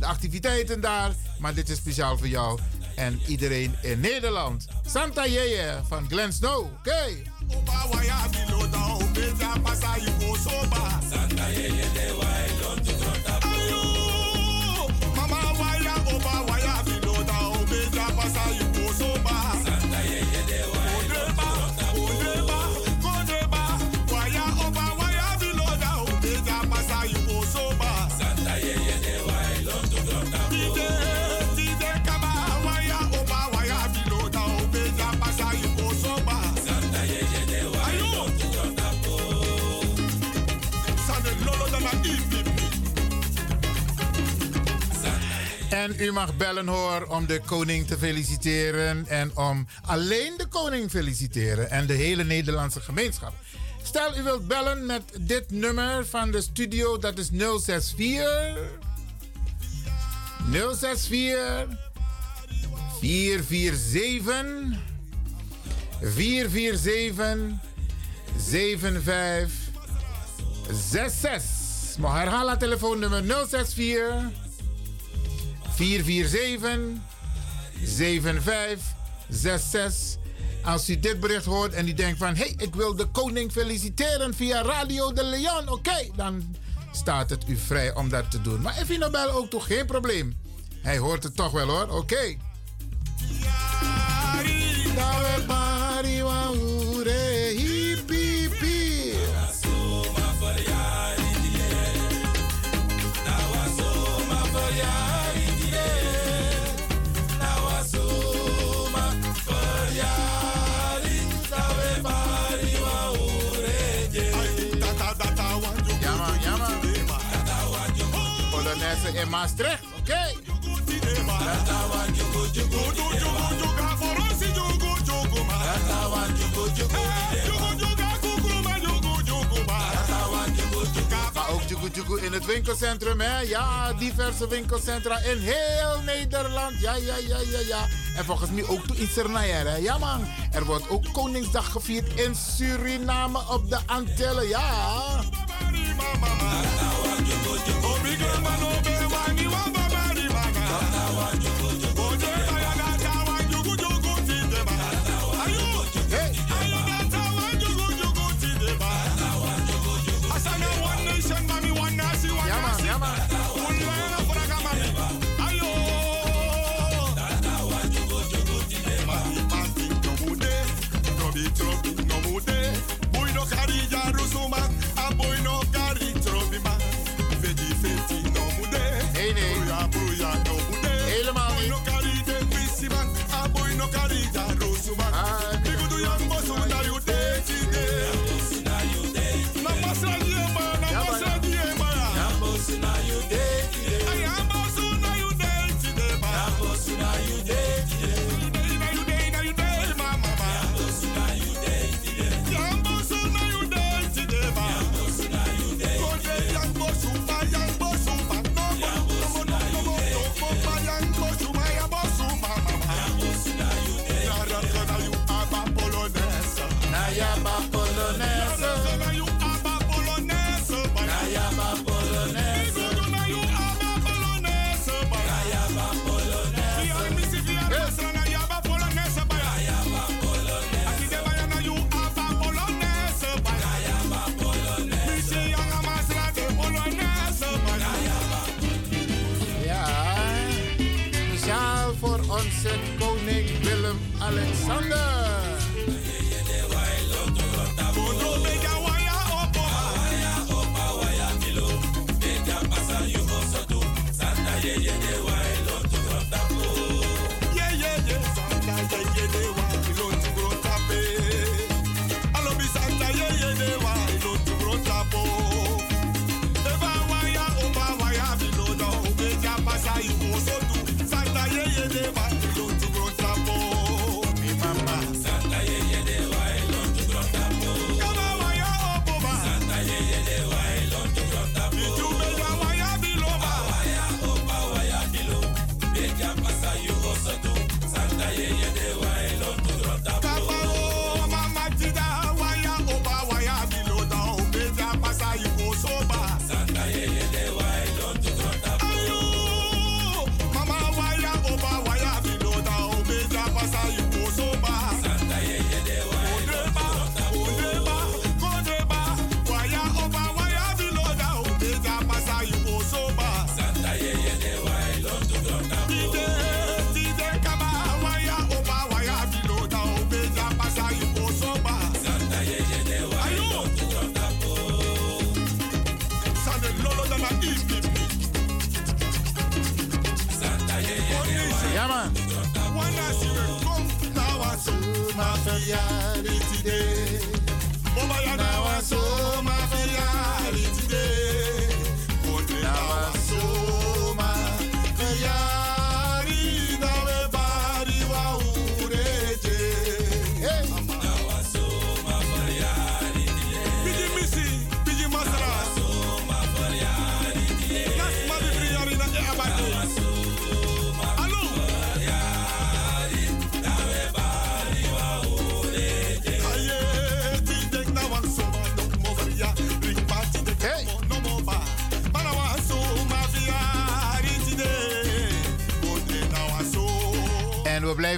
de activiteiten daar. Maar dit is speciaal voor jou en iedereen in Nederland. Santa Yeye van Glen Snow. Oké. En u mag bellen hoor om de koning te feliciteren en om alleen de koning feliciteren en de hele Nederlandse gemeenschap. Stel u wilt bellen met dit nummer van de studio, dat is 064 064 447 447 7566. Maar herhaal telefoonnummer 064 447 7566. Als u dit bericht hoort en u denkt van... hé, hey, ik wil de koning feliciteren via Radio de Leon. Oké, dan staat het u vrij om dat te doen. Maar even Nobel ook toch geen probleem. Hij hoort het toch wel hoor. Oké. In Maastricht, oké. Maar ook Jugu Jugu in het winkelcentrum, hè? Ja, diverse winkelcentra in heel Nederland. Ja, ja, ja, ja, ja. En volgens mij ook toe Sernayer, hè? Ja, man. Er wordt ook Koningsdag gevierd in Suriname op de Antillen. Ja, boy no.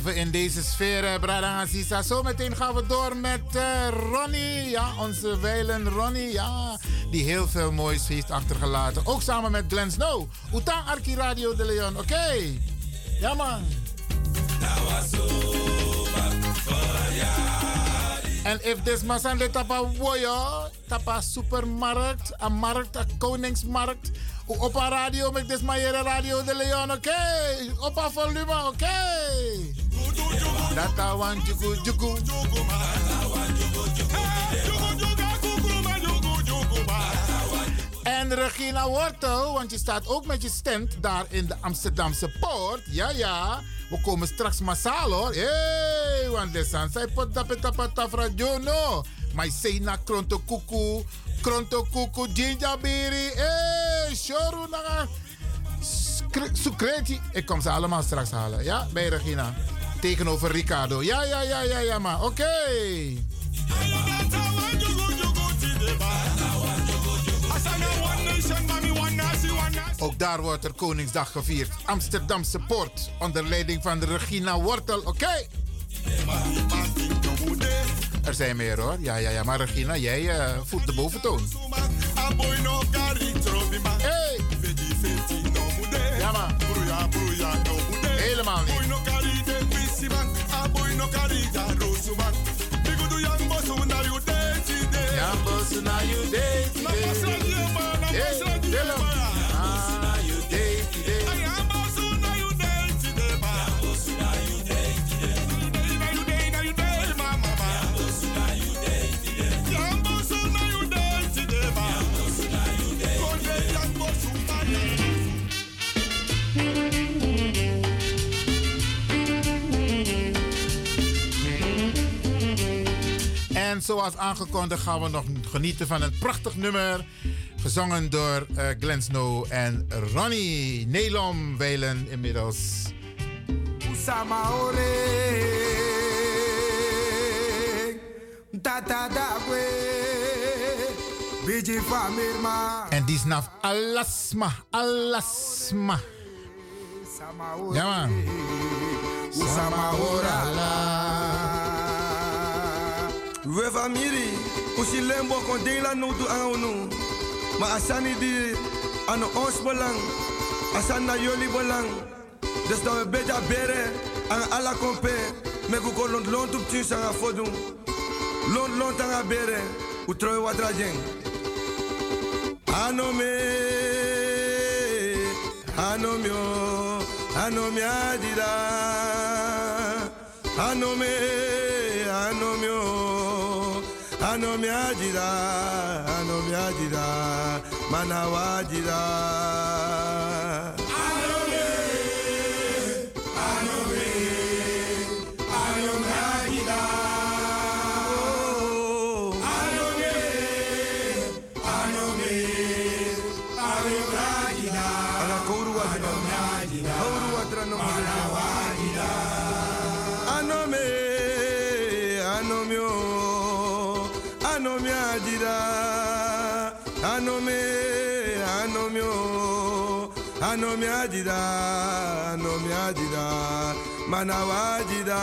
In deze sfeer, eh, Brada Aziza. Zometeen gaan we door met eh, Ronnie. Ja, onze wijlen Ronnie. Ja, die heel veel moois heeft achtergelaten. Ook samen met Glenn Snow. Utang Arki Radio de Leon. Oké. Ja, man. En if this masan de tapa woyo, tapa supermarkt, a markt, a koningsmarkt. Opa radio met this mayere radio de Leon, oké. Opa volume, oké. Data wan jugu jugu. En Regina Wortel, want je staat ook met je stand daar in de Amsterdamse poort. Ja, ja. We komen straks massaal hoor. Hey, want de san sai pot tapet tapat tafra jono. Maar sei na kronto kuku, kronto kuku ginjabiri. Hé, hey, shoru na sukreti. Ik kom ze allemaal straks halen, ja, bij Regina. Tegenover Ricardo. Ja, ja, ja, ja, ja, maar oké. Ook daar wordt er Koningsdag gevierd. Amsterdamse Poort. Onder leiding van Regina Wortel. Oké. Er zijn meer hoor. Ja, ja, ja. Maar Regina, jij eh, voelt de boventoon. Hey. Ja, man. Helemaal niet. Jambosu na you date Hey, En zoals aangekondigd gaan we nog genieten van een prachtig nummer. Gezongen door uh, Glenn Snow en Ronnie Nelom Welen inmiddels. En die is Alasma, Alasma. Ja man. Usama we famiri, usi lembo kon dela no du aunu. Ma asani di ano ons belang, asan na joli belang. Dus dan we beja bere aan alla kompe. Me ku kon lont lont op tien sanga fodum. Lont lont anga bere, utroi wadrajeng. Ano me, ano mio, ano mi adida. Ano me, ano mio. Ano mi ajira, ano mi ajira, manawa ajira. ajira no me ajira mana wajira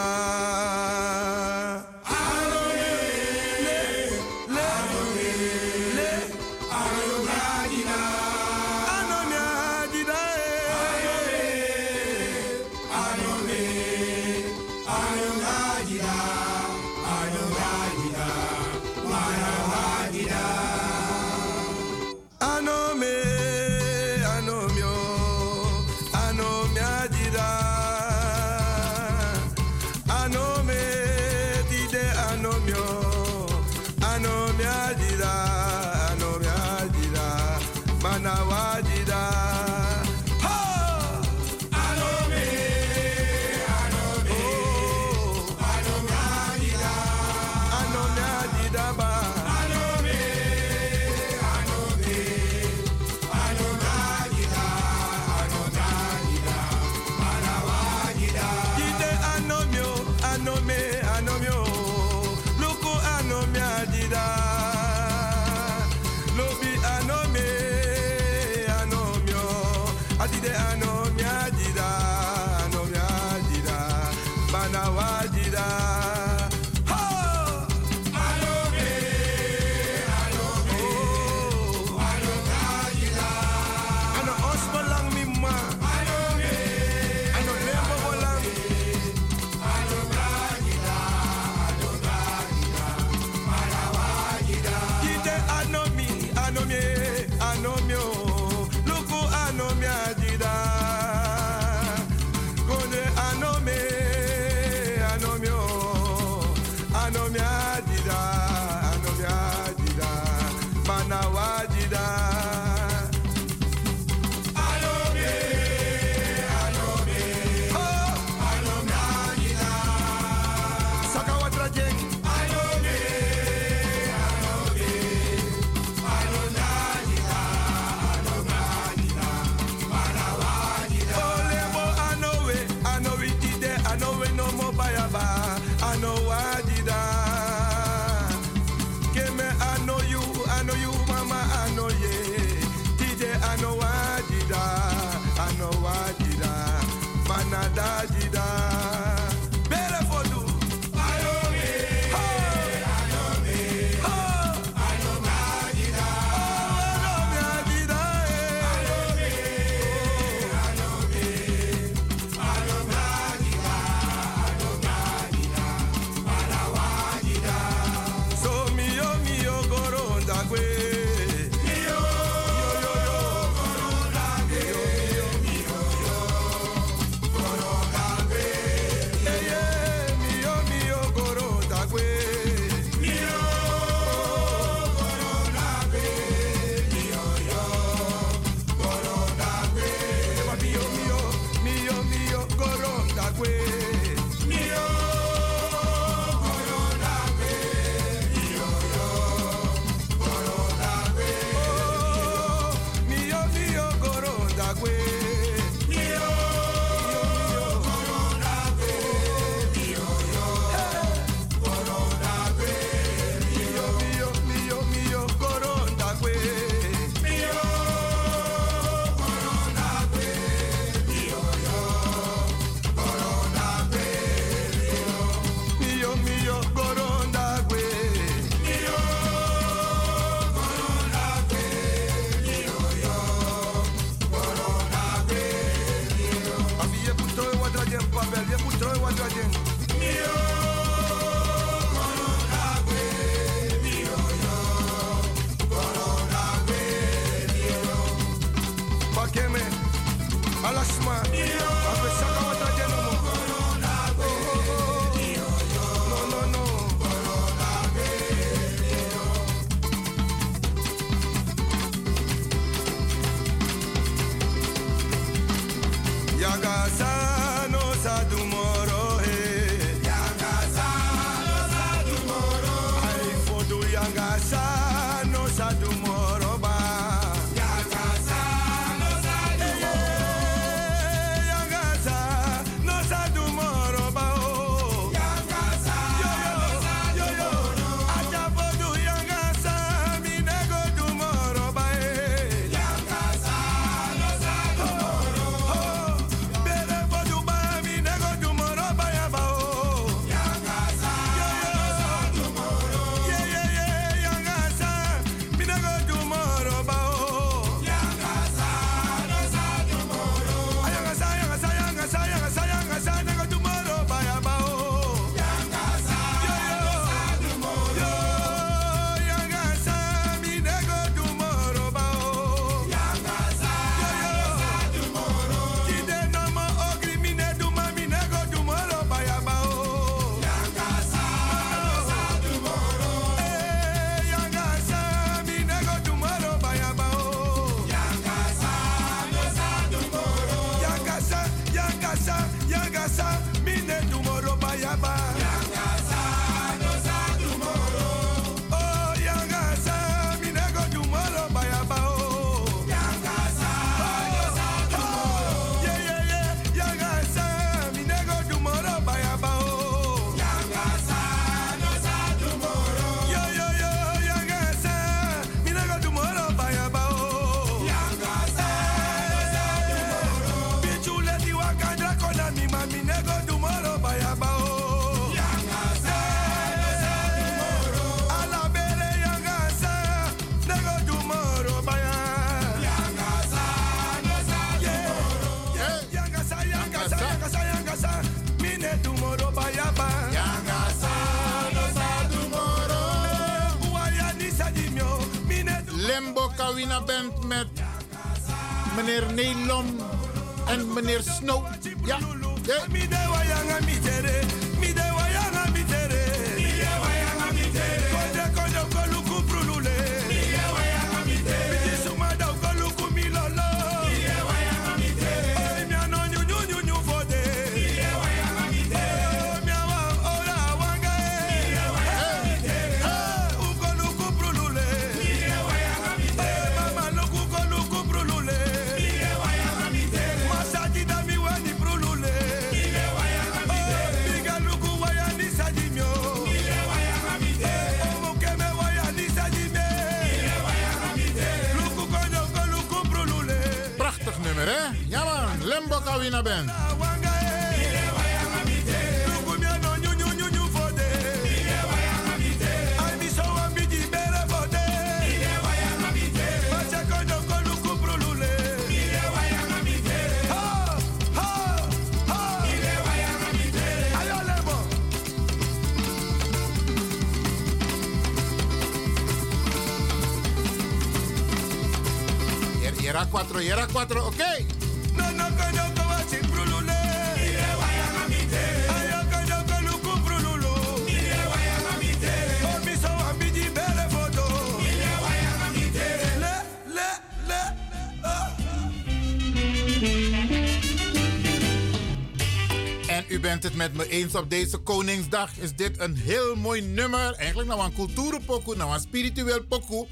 deze Koningsdag. Is dit een heel mooi nummer. Eigenlijk nou een cultuurpokoe, nou een spiritueel pokoe.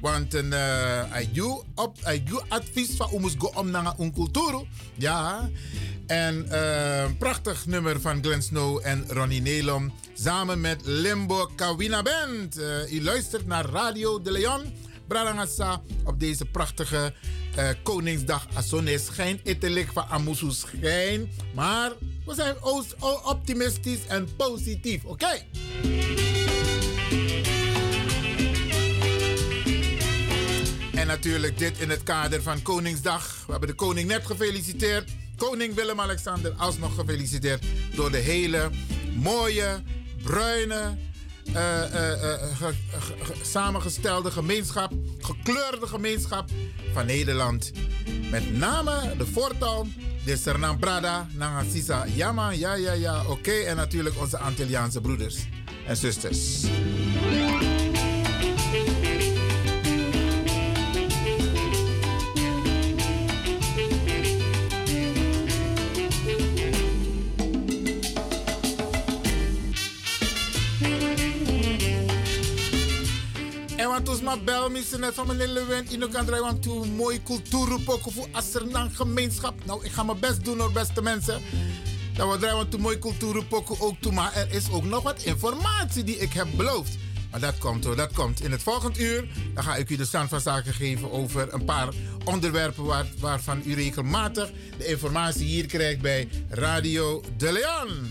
Want een uh, op advies van ons go om naar een cultuur. Ja. En uh, prachtig nummer van Glenn Snow en Ronnie Nelom. Samen met Limbo Kawina Band. Uh, u luistert naar Radio de Leon. Brarangasa op deze prachtige uh, Koningsdag. Asone schijn etelik van Amusu schijn. Maar we zijn optimistisch en positief. Oké? En natuurlijk dit in het kader van Koningsdag. We hebben de koning net gefeliciteerd. Koning Willem-Alexander alsnog gefeliciteerd door de hele mooie, bruine, uh, ge, ge, samengestelde gemeenschap, gekleurde gemeenschap van Nederland. Met name de voortal, de Sernam Prada, Nangasisa Yama, ja, ja, ja, oké. En natuurlijk onze Antilliaanse broeders en zusters. Bel me net van meneer Lewin. In kan draaien want toe mooi cultuurpokken voor Assernang gemeenschap. Nou, ik ga mijn best doen hoor, beste mensen. Dat we draaien want toe mooi cultuurpokken ook toe. Maar er is ook nog wat informatie die ik heb beloofd. Maar dat komt hoor, dat komt. In het volgende uur dan ga ik u de stand van zaken geven over een paar onderwerpen waar, waarvan u regelmatig de informatie hier krijgt bij Radio De Leon.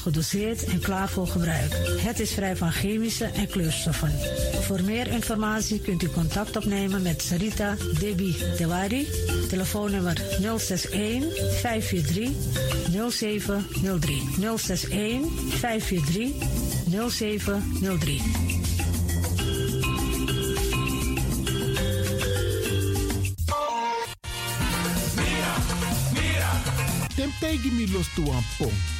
gedoseerd en klaar voor gebruik. Het is vrij van chemische en kleurstoffen. Voor meer informatie kunt u contact opnemen met Sarita Debi Dewari. Telefoonnummer 061 543 0703. 061 543 0703. Tim tegen me los aan pom.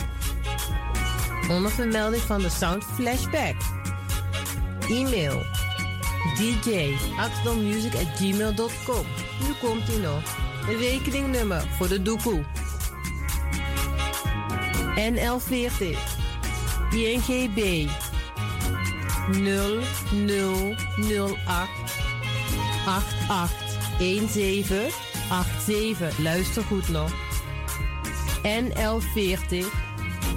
Onder vermelding van de Sound Flashback. E-mail dj at gmail.com. Nu komt ie nog. Een rekeningnummer voor de doekoe. NL40 INGB 0008 881787. Luister goed nog. NL40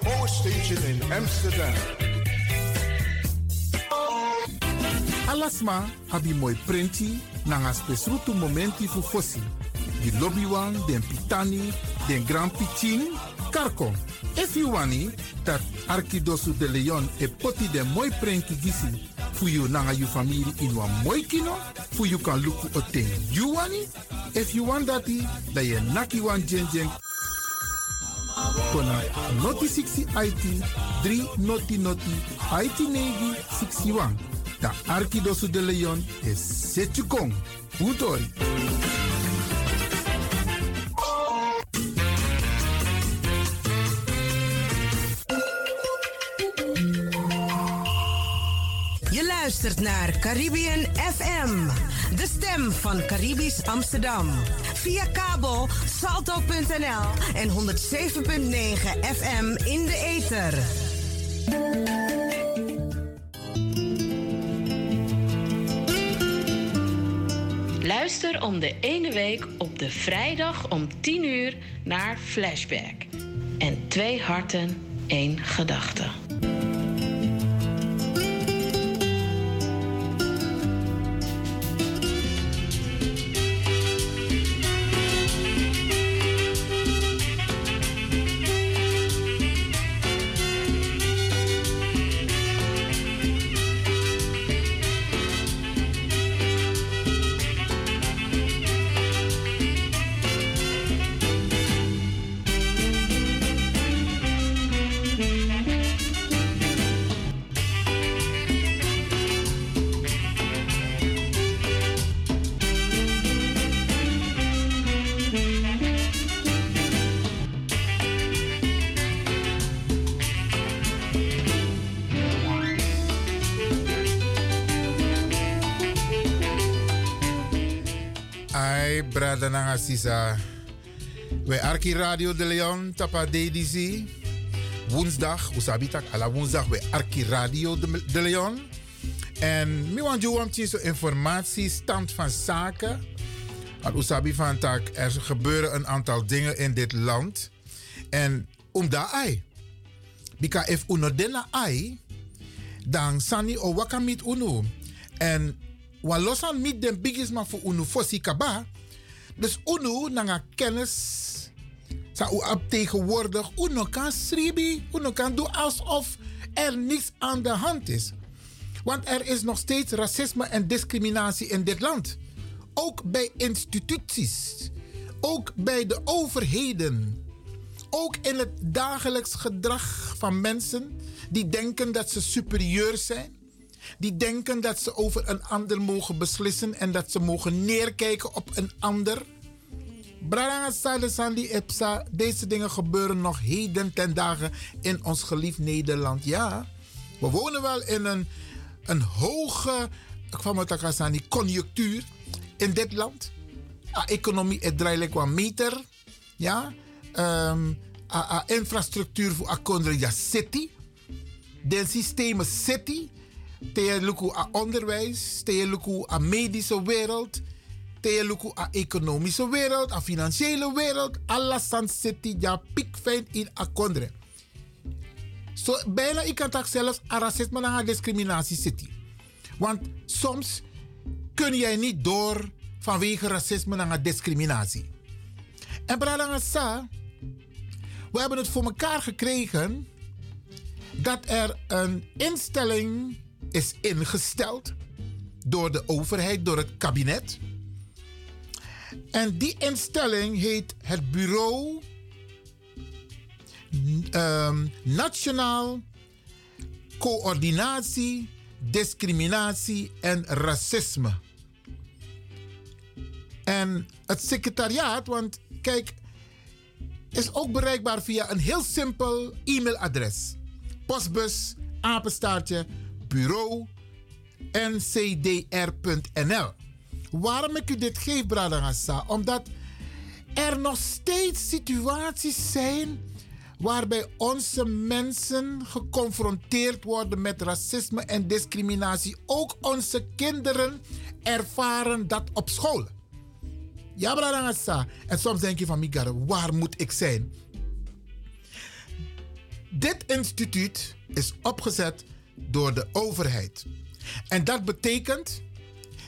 Power station in Amsterdam. Alasma abi moi prenti nanga spesrutu momenti fu fosi. Di lobby wan, den pitani, den grand pitin, karko. If you wani, dat Arkidosu de Leon e poti den moi prenki gisi fu you nanga you family in wan moi kino, fu you kan luku o ten you wani. If you want dati, da ye naki wan jen jen kona noti 60 IT 3 noti noti IT negi 61. Da Arkidosu de Leon is Setchukong. Utori. Luistert naar Caribbean FM, de stem van Caribisch Amsterdam. Via kabel salto.nl en 107.9 FM in de ether. Luister om de ene week op de vrijdag om 10 uur naar Flashback. En twee harten, één gedachte. Sisa. We Arki Radio de Leon, tapa DDC. Woensdag, usabitak ala woensdag, we Arki Radio de, de Leon. En mi you want zo informatie, stand van zaken. Want usabi van tak, er gebeuren een aantal dingen in dit land. En om daar ai. Bika if uno dena ai, dan sani o waka mit uno. En wa losan mit den biggest man voor uno fosi kaba. Dus uno nanga kennis sa u ab tegenwoordig uno kan sribi, uno kan doen alsof er niks aan de hand is. Want er is nog steeds racisme en discriminatie in dit land. Ook bij instituties. Ook bij de overheden. Ook in het dagelijks gedrag van mensen die denken dat ze superieur zijn. Die denken dat ze over een ander mogen beslissen en dat ze mogen neerkijken op een ander. Epsa, deze dingen gebeuren nog heden ten dagen in ons geliefd Nederland. Ja, we wonen wel in een, een hoge conjunctuur in dit land. A economie het draait qua meter. Ja, um, a, a infrastructuur voor Akondria City. De systemen City. Te luku a onderwijs, te luku a medische wereld, te luku a economische wereld, a financiële wereld. Alles san City ja pikfijn in Akondre. So, bijna ik kan zelfs a racisme en discriminatie City. Want soms kun jij niet door vanwege racisme en discriminatie. En Bradanga Sa, we hebben het voor elkaar gekregen dat er een instelling is ingesteld door de overheid, door het kabinet. En die instelling heet het Bureau um, Nationaal Coördinatie, Discriminatie en Racisme. En het secretariaat, want kijk, is ook bereikbaar via een heel simpel e-mailadres. Postbus, apenstaartje, bureau, ncdr.nl. Waarom ik u dit geef, Bradangasa? Omdat er nog steeds situaties zijn waarbij onze mensen geconfronteerd worden met racisme en discriminatie. Ook onze kinderen ervaren dat op school. Ja, Bradangasa. En soms denk je van, Migara, waar moet ik zijn? Dit instituut is opgezet door de overheid. En dat betekent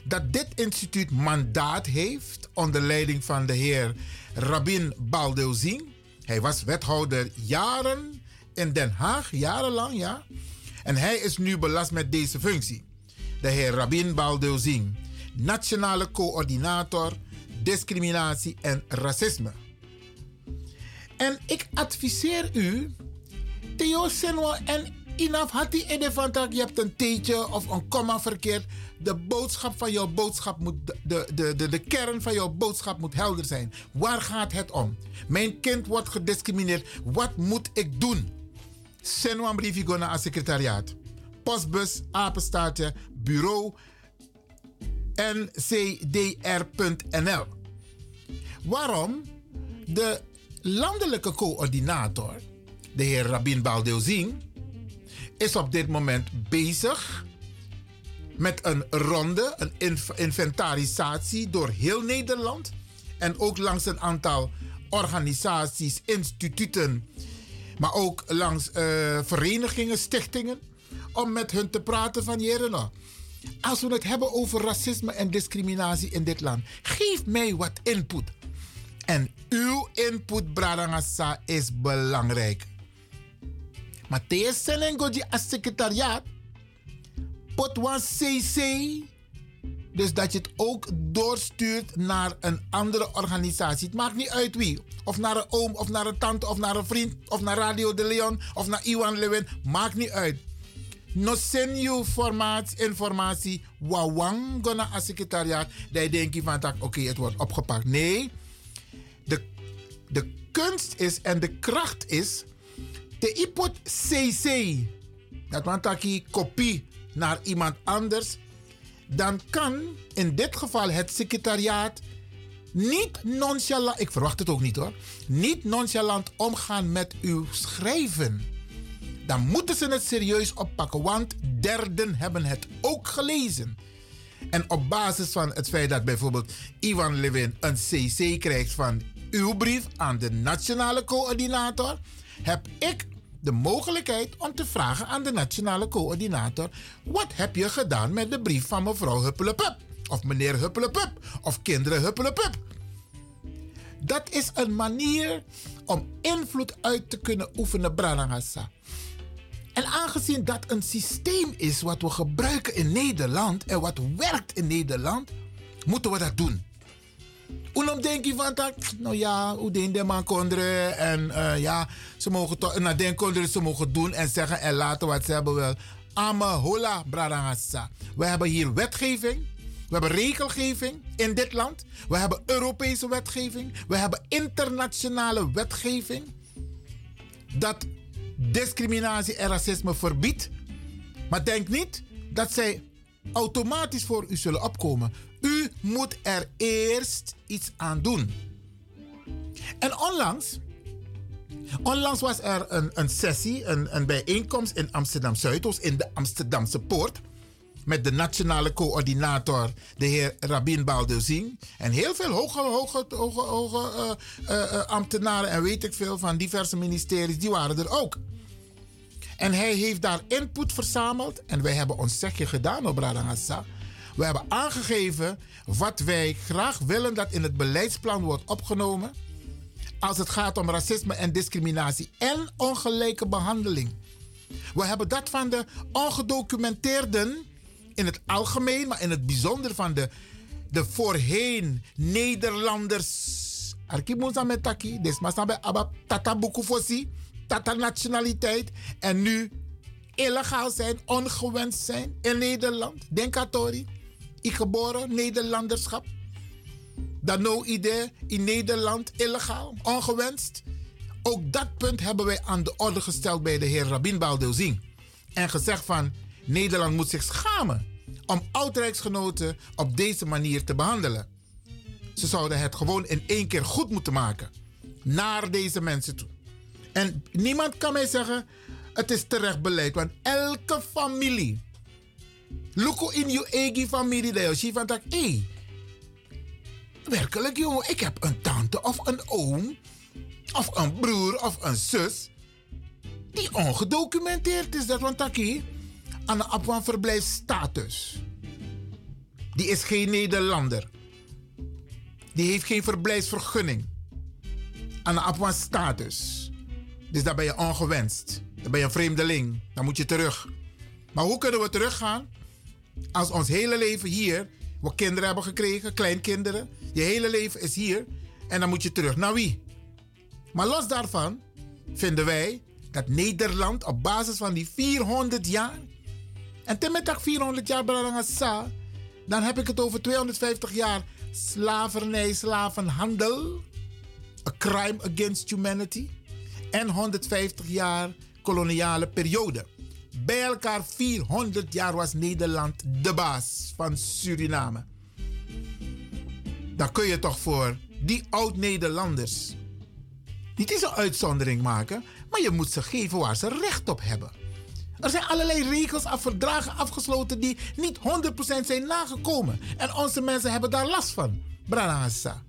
dat dit instituut mandaat heeft onder leiding van de heer Rabin Baldeuzing. Hij was wethouder jaren in Den Haag, jarenlang, ja. En hij is nu belast met deze functie. De heer Rabin Baldeuzing, nationale coördinator discriminatie en racisme. En ik adviseer u, Theo Senwa en Inaf Hati Edefantak, je hebt een theetje of een komma verkeerd. De boodschap van jouw boodschap moet, de, de, de, de kern van jouw boodschap moet helder zijn. Waar gaat het om? Mijn kind wordt gediscrimineerd. Wat moet ik doen? Senwa een briefje naar het secretariaat. postbus apenstaartje bureau ncdr.nl. Waarom? De landelijke coördinator, de heer Rabin Baldeuzing, is op dit moment bezig met een ronde, een inv- inventarisatie door heel Nederland en ook langs een aantal organisaties, instituten, maar ook langs eh, verenigingen, stichtingen, om met hun te praten van jaren. nou, Als we het hebben over racisme en discriminatie in dit land, geef mij wat input. En uw input, Bradangasa, is belangrijk. Maar deze Senengoji als secretariaat, pot CC, dus dat je het ook doorstuurt naar een andere organisatie. Het maakt niet uit wie. Of naar een oom, of naar een tante, of naar een vriend, of naar Radio de Leon, of naar Iwan Lewin. Maakt niet uit. No send you formaat, informatie, wawang gonna als secretariaat. Dat je denkt van, oké, het wordt opgepakt. Nee, de, de kunst is en de kracht is, de ipot CC, dat want taki kopie naar iemand anders, dan kan in dit geval het secretariaat niet nonchalant, ik verwacht het ook niet hoor, niet nonchalant omgaan met uw schrijven. Dan moeten ze het serieus oppakken, want derden hebben het ook gelezen. En op basis van het feit dat bijvoorbeeld Ivan Levin een CC krijgt van uw brief aan de nationale coördinator, heb ik de mogelijkheid om te vragen aan de nationale coördinator: wat heb je gedaan met de brief van mevrouw Huppelepup? Of meneer Huppelepup? Of kinderen Huppelepup? Dat is een manier om invloed uit te kunnen oefenen, Branagasa. En aangezien dat een systeem is wat we gebruiken in Nederland en wat werkt in Nederland, moeten we dat doen. Oenom denk je van dat, nou ja, hoe den de man kondre en eh, ja, ze mogen toch, na den kondre ze mogen doen en zeggen en laten wat ze hebben wil. Ama hola bradangasa. We hebben hier wetgeving. We hebben regelgeving in dit land. We hebben Europese wetgeving. We hebben internationale wetgeving. Dat discriminatie en racisme verbiedt. Maar denk niet dat zij automatisch voor u zullen opkomen. U moet er eerst iets aan doen. En onlangs, onlangs was er een, een sessie, een, een bijeenkomst in Amsterdam Zuidoost, in de Amsterdamse Poort. Met de nationale coördinator, de heer Rabin Baldeuzing. En heel veel hoge, hoge, hoge, hoge eh, eh, eh, ambtenaren en weet ik veel van diverse ministeries, die waren er ook. En hij heeft daar input verzameld. En wij hebben ons zegje gedaan op Radagassa. We hebben aangegeven wat wij graag willen dat in het beleidsplan wordt opgenomen. Als het gaat om racisme en discriminatie en ongelijke behandeling. We hebben dat van de ongedocumenteerden in het algemeen, maar in het bijzonder van de, de voorheen Nederlanders. Arkimunsa met taki, desma bij abba tata bukufosi, tata nationaliteit. En nu illegaal zijn, ongewenst zijn in Nederland. Denk aan Tori. Ik geboren Nederlanderschap. Dan no idee in Nederland illegaal, ongewenst. Ook dat punt hebben wij aan de orde gesteld bij de heer Rabin Baldeuzing. En gezegd van Nederland moet zich schamen om oud-rijksgenoten op deze manier te behandelen. Ze zouden het gewoon in één keer goed moeten maken. Naar deze mensen toe. En niemand kan mij zeggen, het is terecht beleid. Want elke familie. Look in je eigen familie. Dat je van dat, werkelijk jongen, ik heb een tante of een oom. Of een broer of een zus. Die ongedocumenteerd is. Dat want dat aan een op verblijfsstatus. Die is geen Nederlander. Die heeft geen verblijfsvergunning. Aan een op status. Dus dan ben je ongewenst. Dan ben je een vreemdeling. Dan moet je terug. Maar hoe kunnen we teruggaan? Als ons hele leven hier, we kinderen hebben gekregen, kleinkinderen. Je hele leven is hier. En dan moet je terug. Naar wie? Maar los daarvan vinden wij dat Nederland op basis van die 400 jaar. En ten met dat 400 jaar Brarangasa, dan heb ik het over 250 jaar slavernij, slavenhandel. A crime against humanity. En 150 jaar koloniale periode. Bij elkaar 400 jaar was Nederland de baas van Suriname. Dan kun je toch voor die oud-Nederlanders niet eens een uitzondering maken, maar je moet ze geven waar ze recht op hebben. Er zijn allerlei regels en verdragen afgesloten die niet 100% zijn nagekomen. En onze mensen hebben daar last van. Branagasa.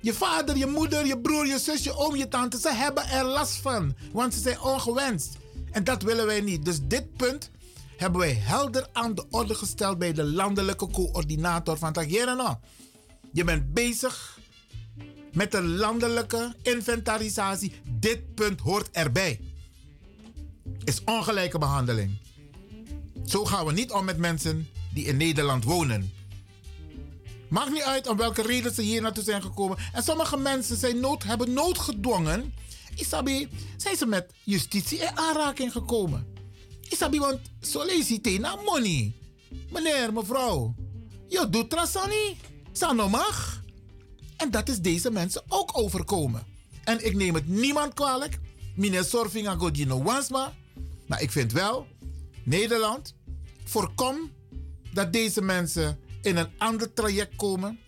Je vader, je moeder, je broer, je zus, je oom, je tante, ze hebben er last van. Want ze zijn ongewenst. En dat willen wij niet. Dus dit punt hebben wij helder aan de orde gesteld bij de landelijke coördinator van Tagerano. Je bent bezig met een landelijke inventarisatie. Dit punt hoort erbij. Is ongelijke behandeling. Zo gaan we niet om met mensen die in Nederland wonen. Maakt niet uit om welke reden ze hier naartoe zijn gekomen. En sommige mensen zijn nood, hebben noodgedwongen. Isabi, zijn ze met justitie in aanraking gekomen. Isabi, want sollicite na money. Meneer, mevrouw, je doet trasani. Mag. En dat is deze mensen ook overkomen. En ik neem het niemand kwalijk. Meneer Sorfinga Godino Wansma. Maar ik vind wel, Nederland, voorkom dat deze mensen in een ander traject komen.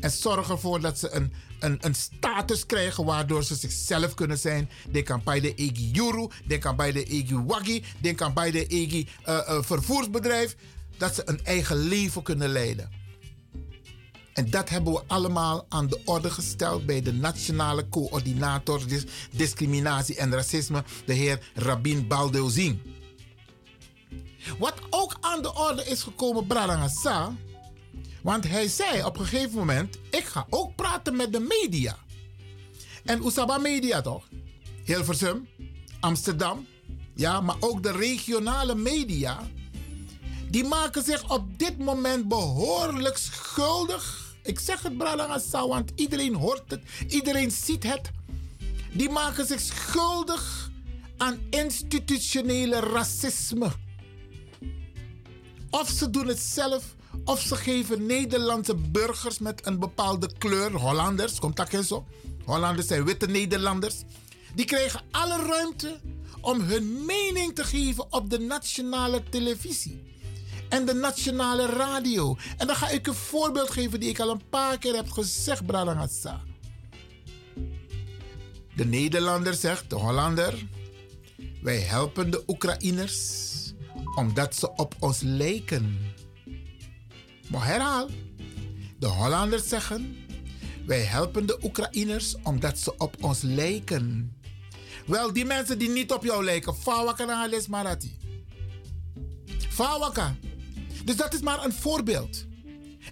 En zorg ervoor dat ze een, een, een status krijgen waardoor ze zichzelf kunnen zijn. Denk aan bij de Egi Juru, denk aan bij de Egi Wagi, denk aan bij de Egi uh, uh, vervoersbedrijf. Dat ze een eigen leven kunnen leiden. En dat hebben we allemaal aan de orde gesteld bij de Nationale Coördinator dis Discriminatie en Racisme, de heer Rabin Baldeuzin. Wat ook aan de orde is gekomen, Brarangasa, want hij zei op een gegeven moment: Ik ga ook praten met de media. En Usaba Media toch? Hilversum, Amsterdam, ja, maar ook de regionale media. Die maken zich op dit moment behoorlijk schuldig. Ik zeg het Bralangasa, want iedereen hoort het, iedereen ziet het. Die maken zich schuldig aan institutionele racisme. Of ze doen het zelf, of ze geven Nederlandse burgers met een bepaalde kleur, Hollanders, komt dat eens zo? Hollanders zijn witte Nederlanders. Die krijgen alle ruimte om hun mening te geven op de nationale televisie en de nationale radio. En dan ga ik een voorbeeld geven die ik al een paar keer heb gezegd, Bralangasa. De Nederlander zegt, de Hollander, wij helpen de Oekraïners omdat ze op ons lijken. Maar herhaal, de Hollanders zeggen, wij helpen de Oekraïners omdat ze op ons lijken. Wel, die mensen die niet op jou lijken, Fawaka na Halis Marati. Fawaka. Dus dat is maar een voorbeeld.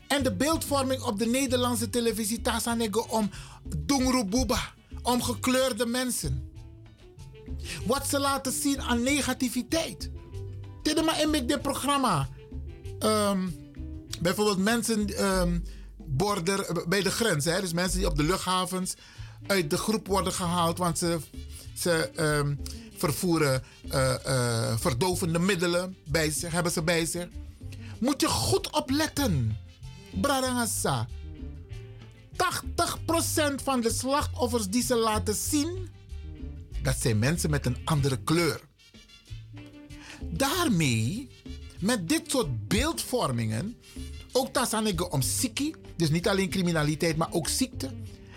En de beeldvorming op de Nederlandse televisie Tasanego om Dungrububa, om gekleurde mensen. Wat ze laten zien aan negativiteit. Dit maar in dit programma. Um, bijvoorbeeld mensen um, border, bij de grens. Hè? Dus mensen die op de luchthavens uit de groep worden gehaald. Want ze, ze um, vervoeren uh, uh, verdovende middelen bij zich, hebben ze bij zich moet je goed opletten. Bradangasa. 80% van de slachtoffers die ze laten zien, dat zijn mensen met een andere kleur. Daarmee, met dit soort beeldvormingen, ook tasanige om ziekte, dus niet alleen criminaliteit, maar ook ziekte,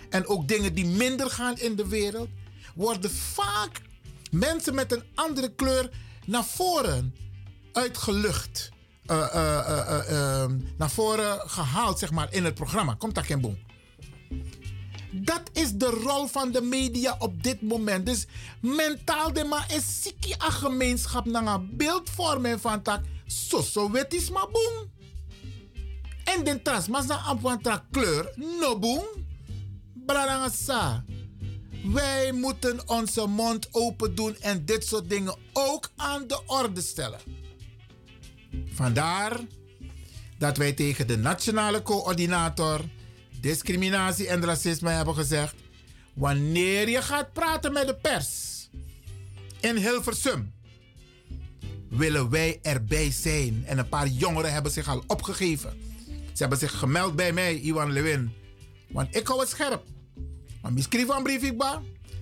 en ook dingen die minder gaan in de wereld, worden vaak mensen met een andere kleur naar voren uitgelucht uh, uh, uh, naar voren gehaald zeg maar, in het programma. Komt dat geen boom? Dat is de rol van de media op dit moment. Dus mentaal de ma is ziek a gemeenschap naar een beeldvorming van tak. Zo zo is maar boom. En den tras mas na kleur no. Bradangasa. Wij moeten onze mond open doen en dit soort dingen ook aan de orde stellen. Vandaar dat wij tegen de nationale coördinator discriminatie en racisme hebben gezegd: wanneer je gaat praten met de pers in Hilversum, willen wij erbij zijn. En een paar jongeren hebben zich al opgegeven. Ze hebben zich gemeld bij mij, Iwan Lewin. Want ik hou het scherp. Maar misschien van brief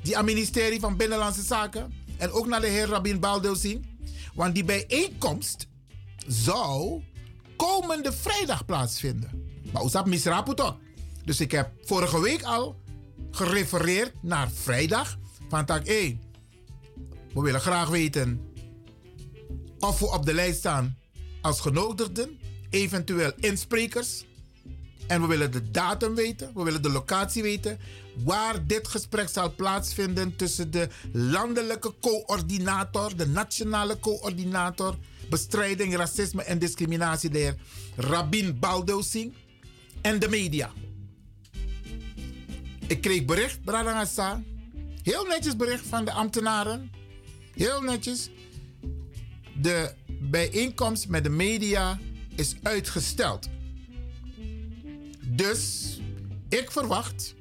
die aan ministerie van Binnenlandse Zaken en ook naar de heer Rabin Baldeuzin. Want die bijeenkomst zou komende vrijdag plaatsvinden. Maar Oesap toch? Dus ik heb vorige week al gerefereerd naar vrijdag. Van tak 1. We willen graag weten of we op de lijst staan als genodigden, eventueel insprekers. En we willen de datum weten, we willen de locatie weten, waar dit gesprek zal plaatsvinden tussen de landelijke coördinator, de nationale coördinator bestrijding racisme en discriminatie, de heer Rabin Baldosing, en de media. Ik kreeg bericht, Bradangasa, heel netjes bericht van de ambtenaren, heel netjes. De bijeenkomst met de media is uitgesteld. Dus ik verwacht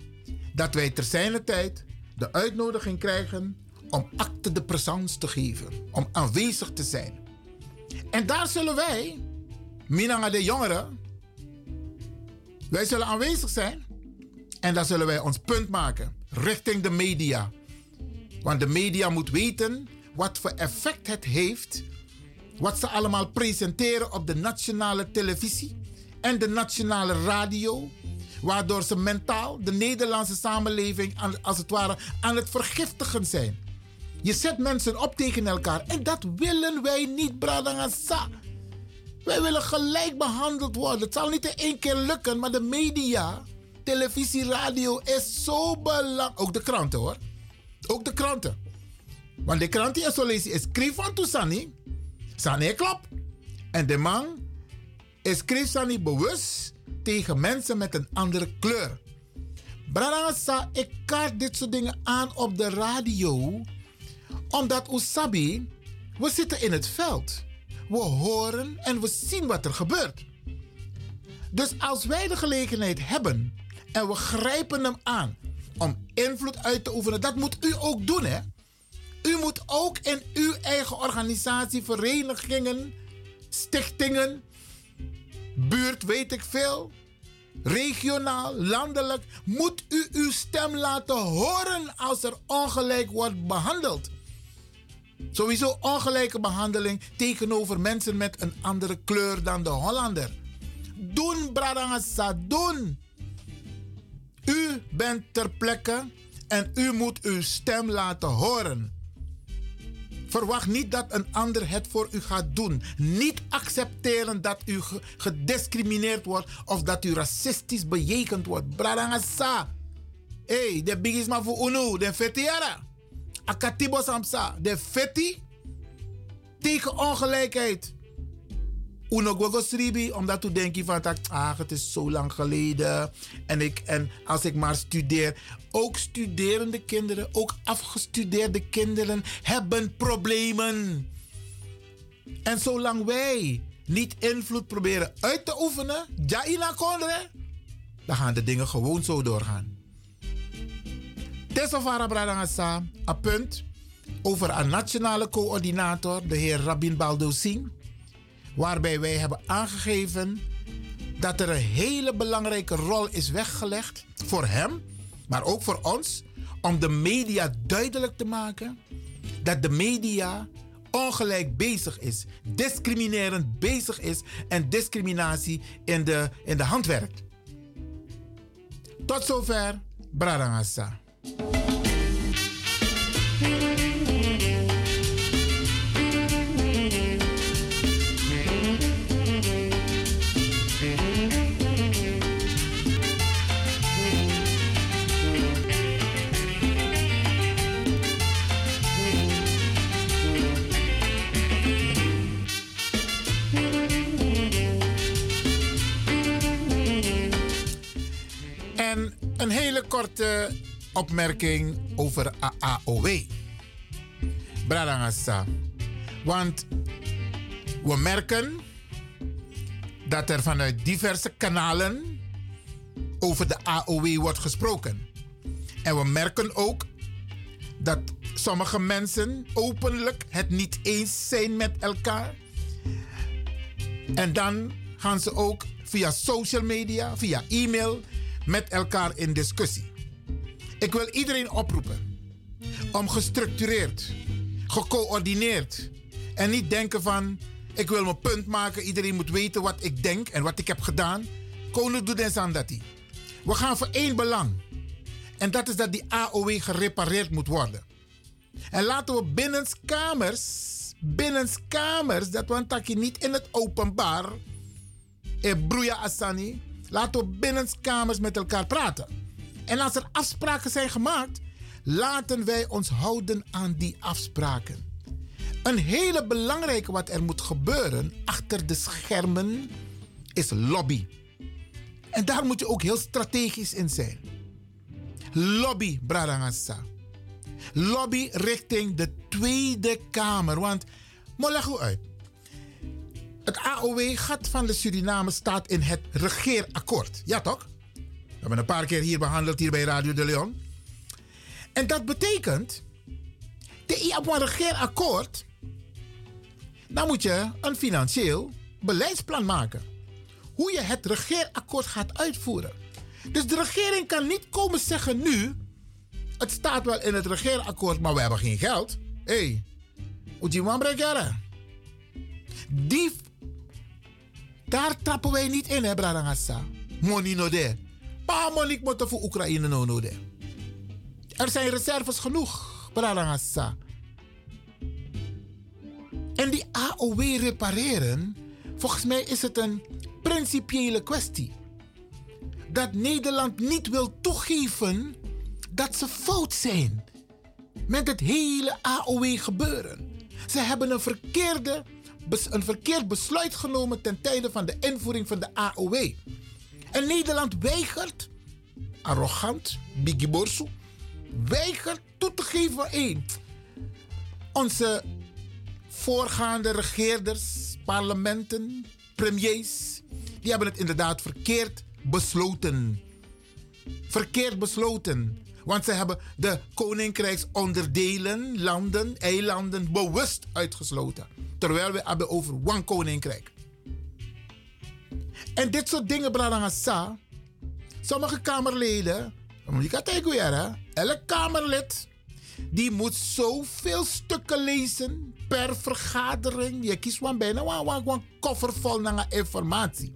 dat wij ter zijner tijd de uitnodiging krijgen om acte de présence te geven, om aanwezig te zijn. En daar zullen wij, Minanga de jongeren, wij zullen aanwezig zijn en daar zullen wij ons punt maken richting de media. Want de media moet weten wat voor effect het heeft, wat ze allemaal presenteren op de nationale televisie en de nationale radio, waardoor ze mentaal de Nederlandse samenleving als het ware aan het vergiftigen zijn. Je zet mensen op tegen elkaar en dat willen wij niet, Bradangasa. Wij willen gelijk behandeld worden. Het zal niet in één keer lukken, maar de media, televisie, radio is zo belangrijk. Ook de kranten hoor. Ook de kranten. Want de kranten is zo lezen is schreef van Tousani. Sani klopt. En de man is Sani bewust tegen mensen met een andere kleur. Bradangasa, ik kaart dit soort dingen aan op de radio omdat Usabi, we zitten in het veld. We horen en we zien wat er gebeurt. Dus als wij de gelegenheid hebben en we grijpen hem aan om invloed uit te oefenen, dat moet u ook doen, hè? U moet ook in uw eigen organisatie, verenigingen, stichtingen, buurt, weet ik veel, regionaal, landelijk, moet u uw stem laten horen als er ongelijk wordt behandeld. Sowieso ongelijke behandeling tegenover mensen met een andere kleur dan de Hollander. Doen, Bradangasa, doen. U bent ter plekke en u moet uw stem laten horen. Verwacht niet dat een ander het voor u gaat doen. Niet accepteren dat u ge- gediscrimineerd wordt of dat u racistisch bejegend wordt. Bradangasa. Hey, de bigisma voor UNO, de fetiara. Akatibo Samsa, de feti tegen ongelijkheid. Uno gogo sribi, omdat u denkt van, ah, het is zo lang geleden. En, ik, en als ik maar studeer. Ook studerende kinderen, ook afgestudeerde kinderen hebben problemen. En zolang wij niet invloed proberen uit te oefenen, jaina kondre, dan gaan de dingen gewoon zo doorgaan. Tesofara Bradangasa, een punt over een nationale coördinator, de heer Rabin Baldosing, waarbij wij hebben aangegeven dat er een hele belangrijke rol is weggelegd voor hem, maar ook voor ons, om de media duidelijk te maken dat de media ongelijk bezig is, discriminerend bezig is en discriminatie in de, in de hand werkt. Tot zover, Bradangasa. Korte opmerking over AAOW. Bradangasa. Want we merken dat er vanuit diverse kanalen over de AOW wordt gesproken. En we merken ook dat sommige mensen openlijk het niet eens zijn met elkaar. En dan gaan ze ook via social media, via e-mail met elkaar in discussie. Ik wil iedereen oproepen om gestructureerd, gecoördineerd En niet denken van, ik wil mijn punt maken. Iedereen moet weten wat ik denk en wat ik heb gedaan. Koning doet en Sandati. We gaan voor één belang. En dat is dat die AOW gerepareerd moet worden. En laten we binnenskamers, binnenskamers, dat want dat je niet in het openbaar, e broeia asani, laten we binnenskamers met elkaar praten. En als er afspraken zijn gemaakt, laten wij ons houden aan die afspraken. Een hele belangrijke wat er moet gebeuren achter de schermen is lobby. En daar moet je ook heel strategisch in zijn. Lobby, Bradangasa. Lobby richting de Tweede Kamer. Want, maar leg uit. Het AOW-gat van de Suriname staat in het regeerakkoord. Ja, toch? We hebben een paar keer hier behandeld, hier bij Radio de Leon. En dat betekent, de, je hebt een regeerakkoord, dan moet je een financieel beleidsplan maken. Hoe je het regeerakkoord gaat uitvoeren. Dus de regering kan niet komen zeggen nu, het staat wel in het regeerakkoord, maar we hebben geen geld. Hé, hey, Ujiman Bregara. Die, daar trappen wij niet in, hè, Bradangassa. Money no de. Pa money moet voor Oekraïne no no de. Er zijn reserves genoeg, Bradangassa. En die AOW repareren, volgens mij is het een principiële kwestie. Dat Nederland niet wil toegeven dat ze fout zijn met het hele AOW gebeuren. Ze hebben een, verkeerde, een verkeerd besluit genomen ten tijde van de invoering van de AOW. En Nederland weigert, arrogant, Biggie Borsu, weigert toe te geven. één. Onze voorgaande regeerders, parlementen, premiers, die hebben het inderdaad verkeerd besloten. Verkeerd besloten. Want ze hebben de koninkrijksonderdelen, landen, eilanden bewust uitgesloten. Terwijl we hebben over one koninkrijk. En dit soort dingen, Bradangasa. Sommige Kamerleden? Elk Kamerlid die moet zoveel stukken lezen per vergadering. Je kiest gewoon bijna een koffer vol naar informatie.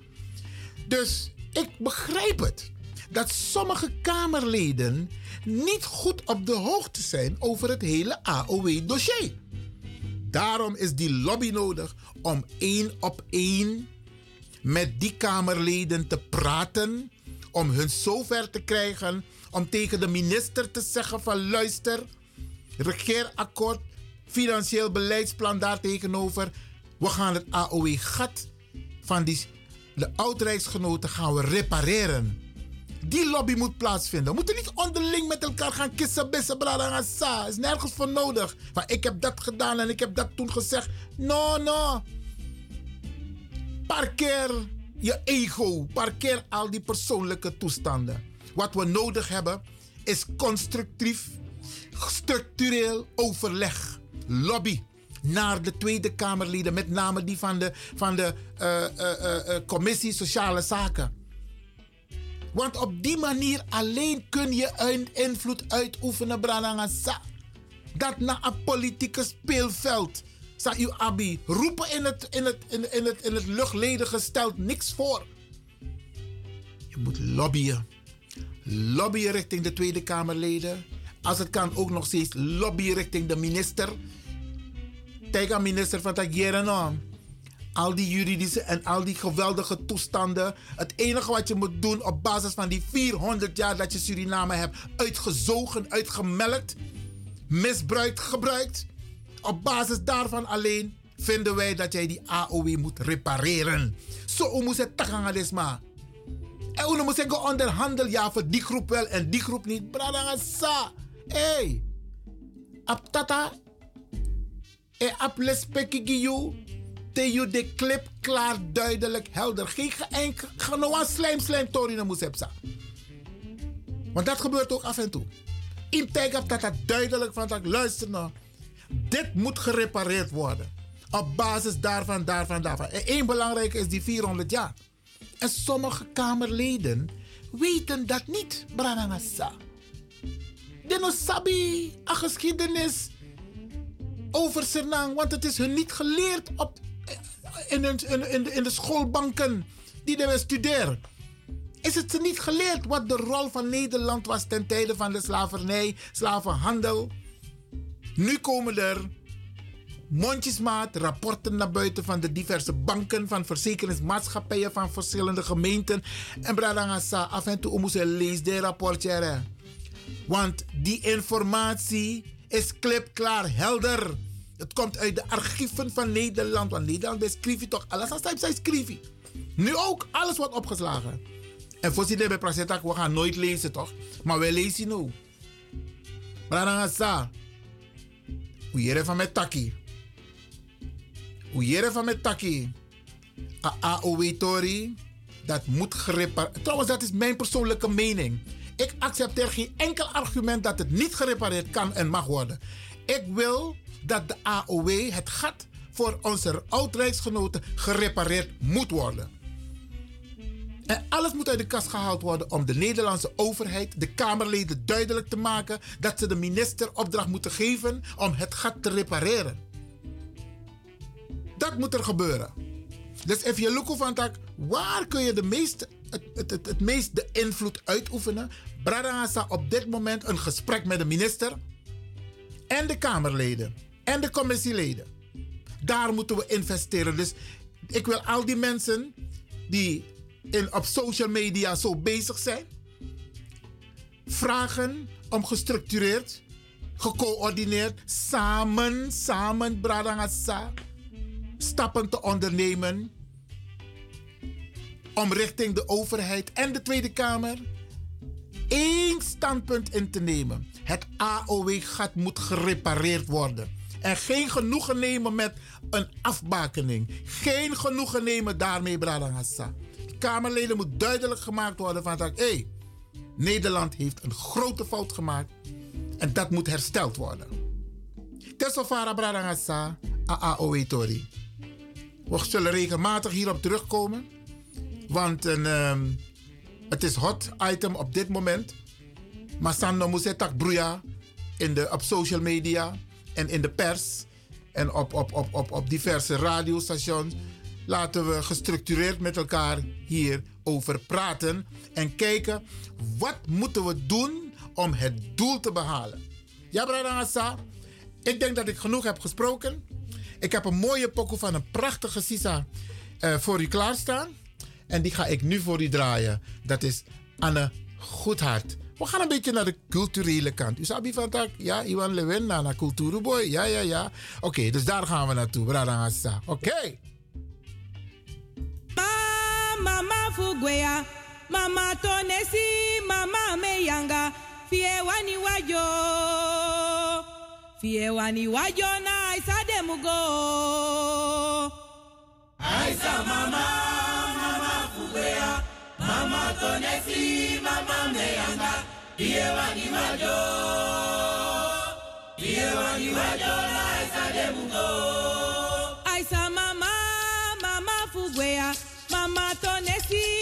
Dus ik begrijp het dat sommige Kamerleden niet goed op de hoogte zijn over het hele AOW-dossier. Daarom is die lobby nodig om één op één met die Kamerleden te praten, om hun zover te krijgen om tegen de minister te zeggen van luister, regeerakkoord, financieel beleidsplan daar tegenover. We gaan het AOW-gat van die, de oud-rijksgenoten gaan we repareren. Die lobby moet plaatsvinden. We moeten niet onderling met elkaar gaan kissen, bissen, braden is nergens voor nodig. Van ik heb dat gedaan en ik heb dat toen gezegd. No, no. Parkeer je ego. Parkeer al die persoonlijke toestanden. Wat we nodig hebben is constructief, structureel overleg. Lobby naar de Tweede Kamerleden, met name die van de, van de uh, uh, uh, Commissie Sociale Zaken. Want op die manier alleen kun je een invloed uitoefenen, Branangasa. Dat na een politieke speelveld. Sa abi. Roepen in het, in, het, in, in, het, in het luchtledige stelt niks voor. Je moet lobbyen. Lobbyen richting de Tweede Kamerleden. Als het kan ook nog steeds lobbyen richting de minister. Tegen minister van Tagierenom al die juridische en al die geweldige toestanden. Het enige wat je moet doen op basis van die 400 jaar dat je Suriname hebt uitgezogen, uitgemelkt, misbruikt, gebruikt. Op basis daarvan alleen vinden wij dat jij die AOW moet repareren. Zo moet het tagangadesma. En hoe moet je onderhandelen ja voor die groep wel en die groep niet. Bradangasa. Hey. Aptata. E ap lespekigiyu te je de clip klaar, duidelijk, helder. Geen genoeg slijm, slijm, torino moet hebben. Want dat gebeurt ook af en toe. In tijd dat duidelijk van dat luister nou. Dit moet gerepareerd worden. Op basis daarvan, daarvan, daarvan. En één belangrijke is die 400 jaar. En sommige Kamerleden weten dat niet, Branagasa. De no sabi, a geschiedenis over Suriname, want het is hun niet geleerd op, in, hun- in, in, in de schoolbanken die we studeren. Is het ze niet geleerd wat de rol van Nederland was ten tijde van de slavernij, slavenhandel? Nu komen er mondjesmaat rapporten naar buiten van de diverse banken, van verzekeringsmaatschappijen, van verschillende gemeenten. En Bradangasa, af en toe moet je lezen de rapportje. hè. Want die informatie is klipklaar helder. Het komt uit de archieven van Nederland. Want Nederland je toch alles als zij schrijft. Nu ook, alles wordt opgeslagen. En voorzitter bij we gaan nooit lezen toch? Maar wij lezen nu. Bradangasa. Jere van met taki. Jere van met taki. AOW Tori. Dat moet gerepareerd. Trouwens, dat is mijn persoonlijke mening. Ik accepteer geen enkel argument dat het niet gerepareerd kan en mag worden. Ik wil dat de AOW, het gat voor onze oud-rijksgenoten, gerepareerd moet worden. En alles moet uit de kast gehaald worden om de Nederlandse overheid, de Kamerleden duidelijk te maken dat ze de minister opdracht moeten geven om het gat te repareren. Dat moet er gebeuren. Dus if je look van tak, waar kun je de meest, het, het, het, meest de invloed uitoefenen? Bradangasa op dit moment een gesprek met de minister en de Kamerleden en de commissieleden. Daar moeten we investeren. Dus ik wil al die mensen die in, op social media zo bezig zijn, vragen om gestructureerd, gecoördineerd, samen, samen, Bradangasa, stappen te ondernemen om richting de overheid en de Tweede Kamer één standpunt in te nemen. Het AOW-gat moet gerepareerd worden. En geen genoegen nemen met een afbakening. Geen genoegen nemen daarmee, Bradangassa. Kamerleden moet duidelijk gemaakt worden van dat, hé, Nederland heeft een grote fout gemaakt en dat moet hersteld worden. Tesofara Bradangassa, AAOW Tori. We zullen regelmatig hierop terugkomen, want een, ehm, het is hot item op dit moment. Maar Sando Musetak Broeia in de, op social media en in de pers en op, op, op, op, op diverse radiostations. Laten we gestructureerd met elkaar hierover praten en kijken wat moeten we doen om het doel te behalen. Ja, Bradangasa, ik denk dat ik genoeg heb gesproken. Ik heb een mooie pokoe van een prachtige Sisa eh, voor u klaarstaan. En die ga ik nu voor u draaien. Dat is Anne Goedhart. We gaan een beetje naar de culturele kant. U sabi van tak? Ja, Iwan Lewin naar Cultuurboy. Ja, ja, ja. Oké, dus daar gaan we naartoe. Bradangasa. Oké. Mama fugwea mama tonesi mama meyanga. Fiewani wajo fiewani wajo na isademugo Aisa mama, mama fugwea, mama tonesi, mama meyanga, iye wani wajo, iye wani wajo na isa demugo. Mama tonesi mama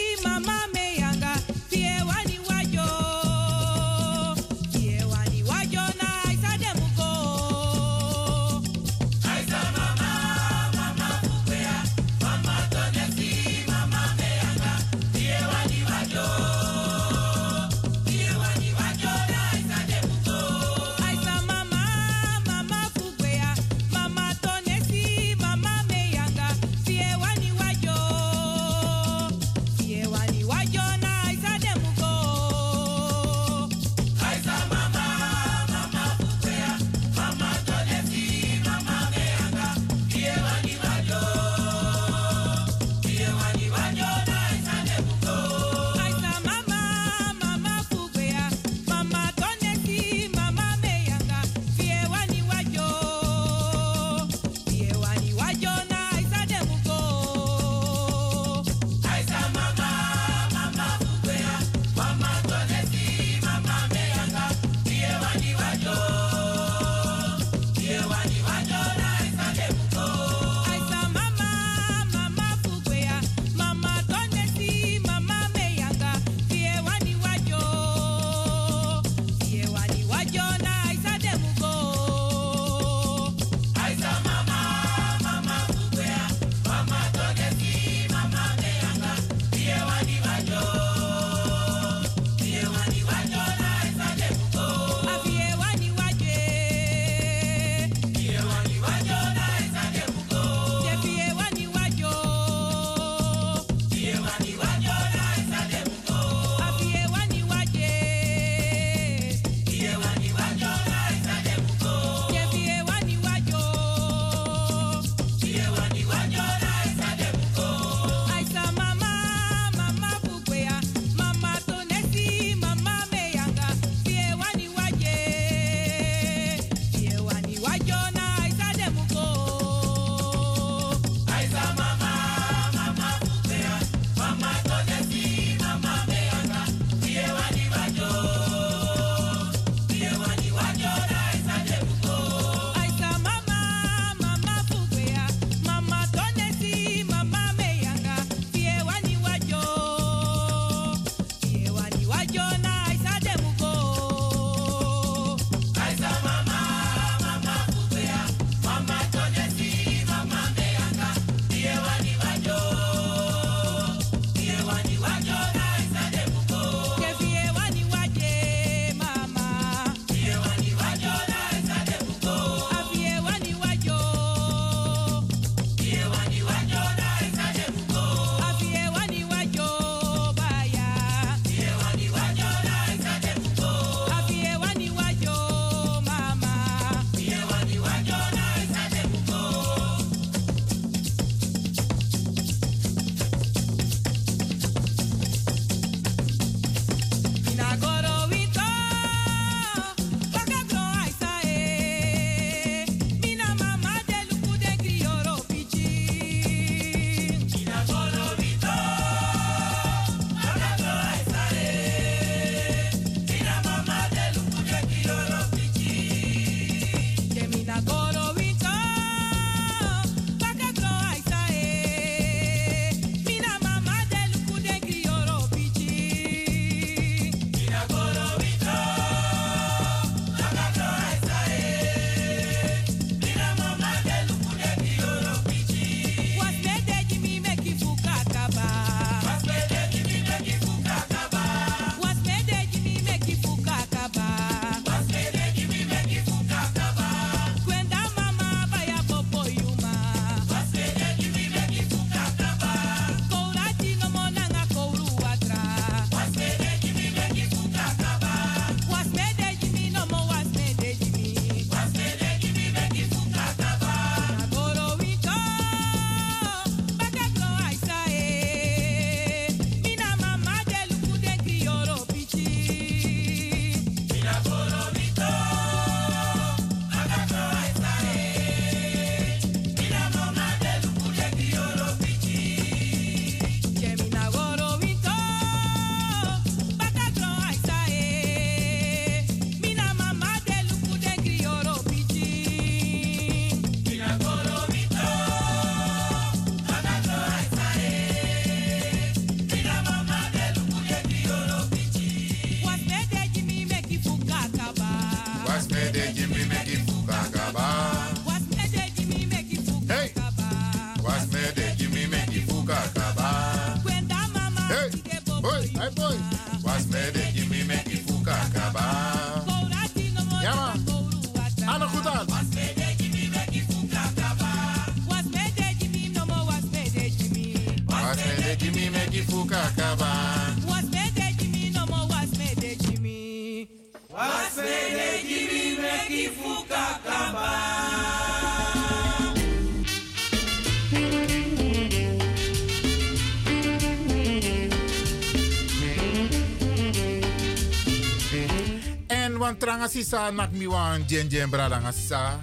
tranga sisa nak mi wan jen jen bradanga sisa.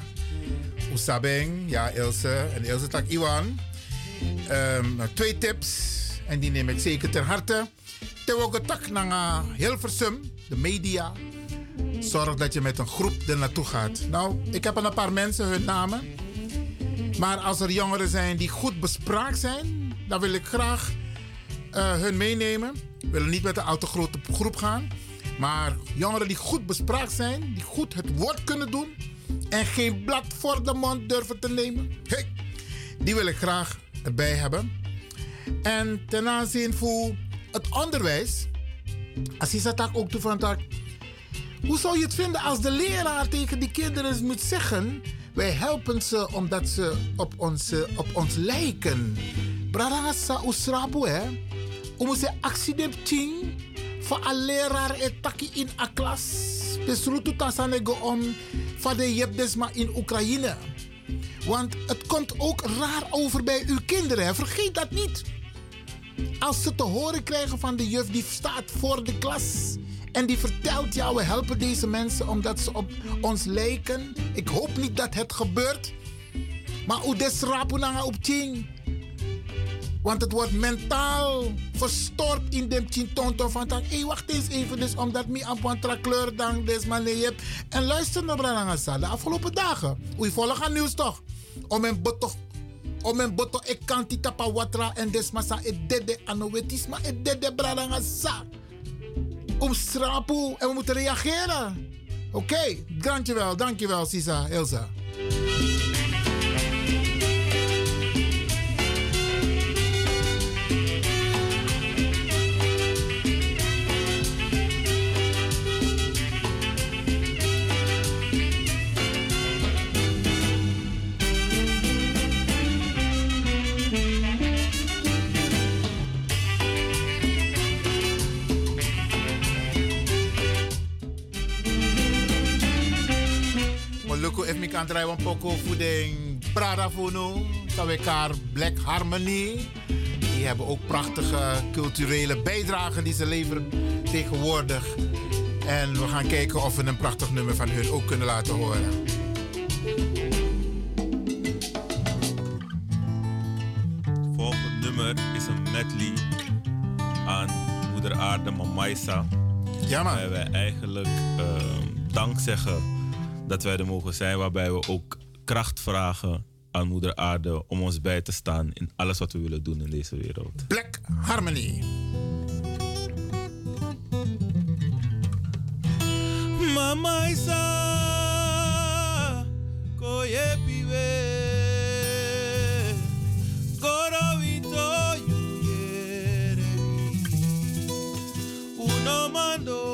Usabeng, ja Ilse. En Ilse tak Iwan. Ehm, twee tips. En die neem ik zeker ter harte. Terwijl tak naar Hilversum, de media. Zorg dat je met een groep er naartoe gaat. Nou, ik heb een paar mensen, hun namen. Maar als er jongeren zijn die goed bespraakt zijn, dan wil ik graag eh, hun meenemen. We willen niet met een al te grote groep gaan. Maar jongeren die goed bespraakt zijn, die goed het woord kunnen doen en geen blad voor de mond durven te nemen, die wil ik graag erbij hebben. En ten aanzien van het onderwijs, als je dat ook toe van hoe zou je het vinden als de leraar tegen die kinderen moet zeggen: wij helpen ze omdat ze op ons, op ons lijken? Bradangasa usrabu hè? Om ze accident van een leraar etaki in a klas. Besrutu tasanego om van de jebdesma in Oekraïne. Want het komt ook raar over bij uw kinderen. Vergeet dat niet. Als ze te horen krijgen van de juf die staat voor de klas. En die vertelt, ja, we helpen deze mensen omdat ze op ons lijken. Ik hoop niet dat het gebeurt. Maar hoe desrapu nanga op ting. Want het wordt mentaal verstoord in de chintonto van tak. Hé, wacht eens even, dus omdat mi ampantra kleur dan des man nee hebt. En luister naar Branagasa, de afgelopen dagen. Hoe volgen aan nieuws toch? Om een boto, om een boto, ik kan tapa watra en des massa, het dede anowetis, maar het dede Branagasa. Om strapu en we moeten reageren. Oké, dankjewel, dankjewel, Sisa, Elsa. Moluku if mi kan draaien een poco voeding Prada Black Harmony. Die hebben ook prachtige culturele bijdragen die ze leveren tegenwoordig. En we gaan kijken of we een prachtig nummer van hun ook kunnen laten horen. volgende nummer is een medley aan Moeder Aarde Mamaisa. Ja, man. Waarbij wij eigenlijk ehm, dank zeggen dat wij er mogen zijn. Waarbij we ook kracht vragen aan Moeder Aarde om ons bij te staan in alles wat we willen doen in deze wereld. Black Harmony. Mama Isa, koye yuyerevi, uno mando,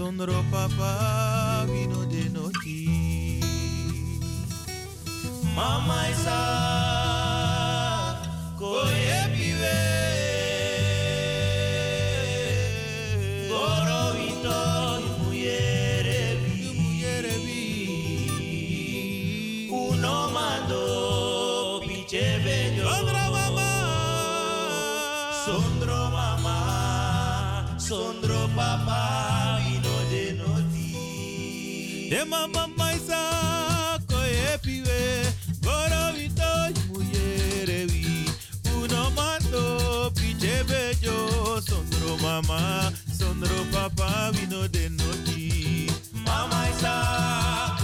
sondro papa, vino de noti. Mama Isa, koye noti. De mama maisa, koye piwe, gorovito yuyerevi, uno mando, piche bello. Sondro mama, sondro papa, vino de noti. Mama isa,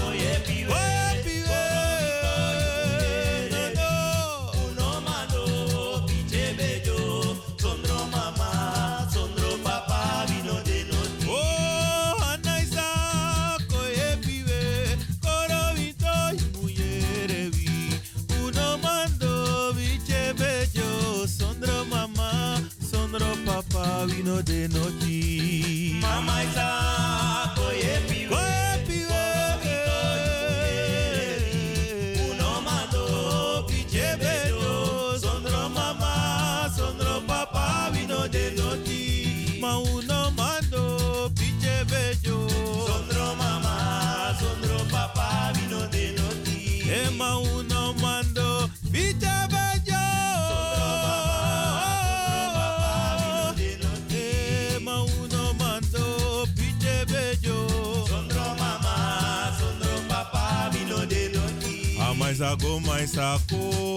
de noche. go maar saco.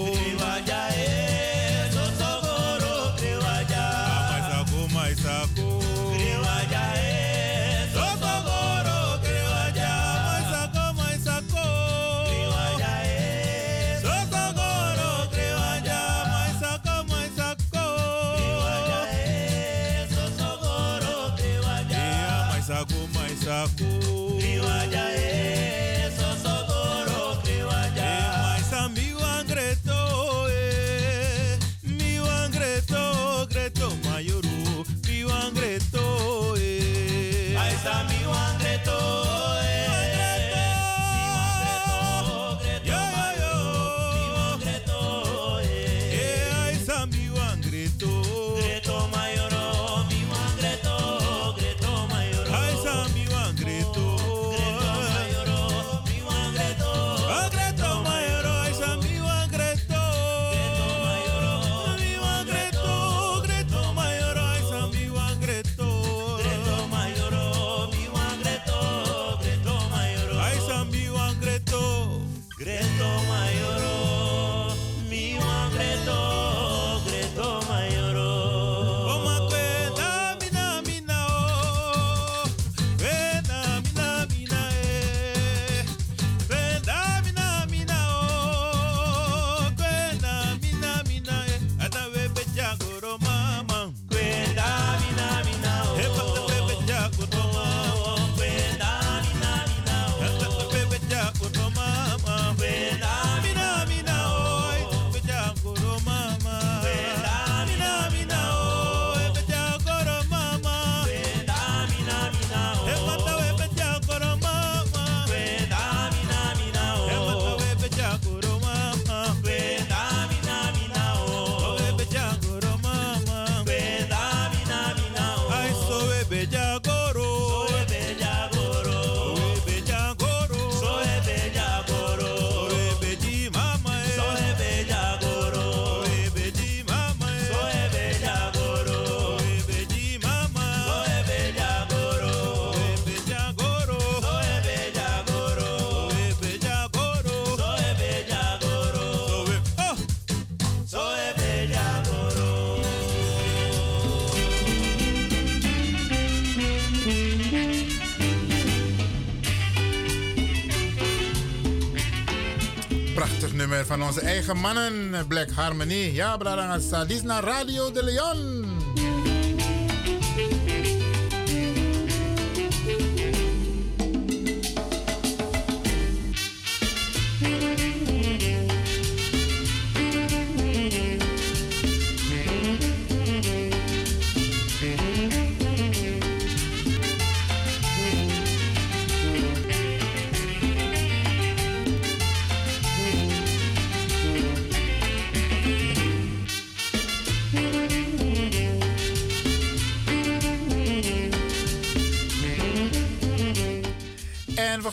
nummer van onze eigen mannen, Black Harmony. Ja, Braga Salisna naar Radio de Leon.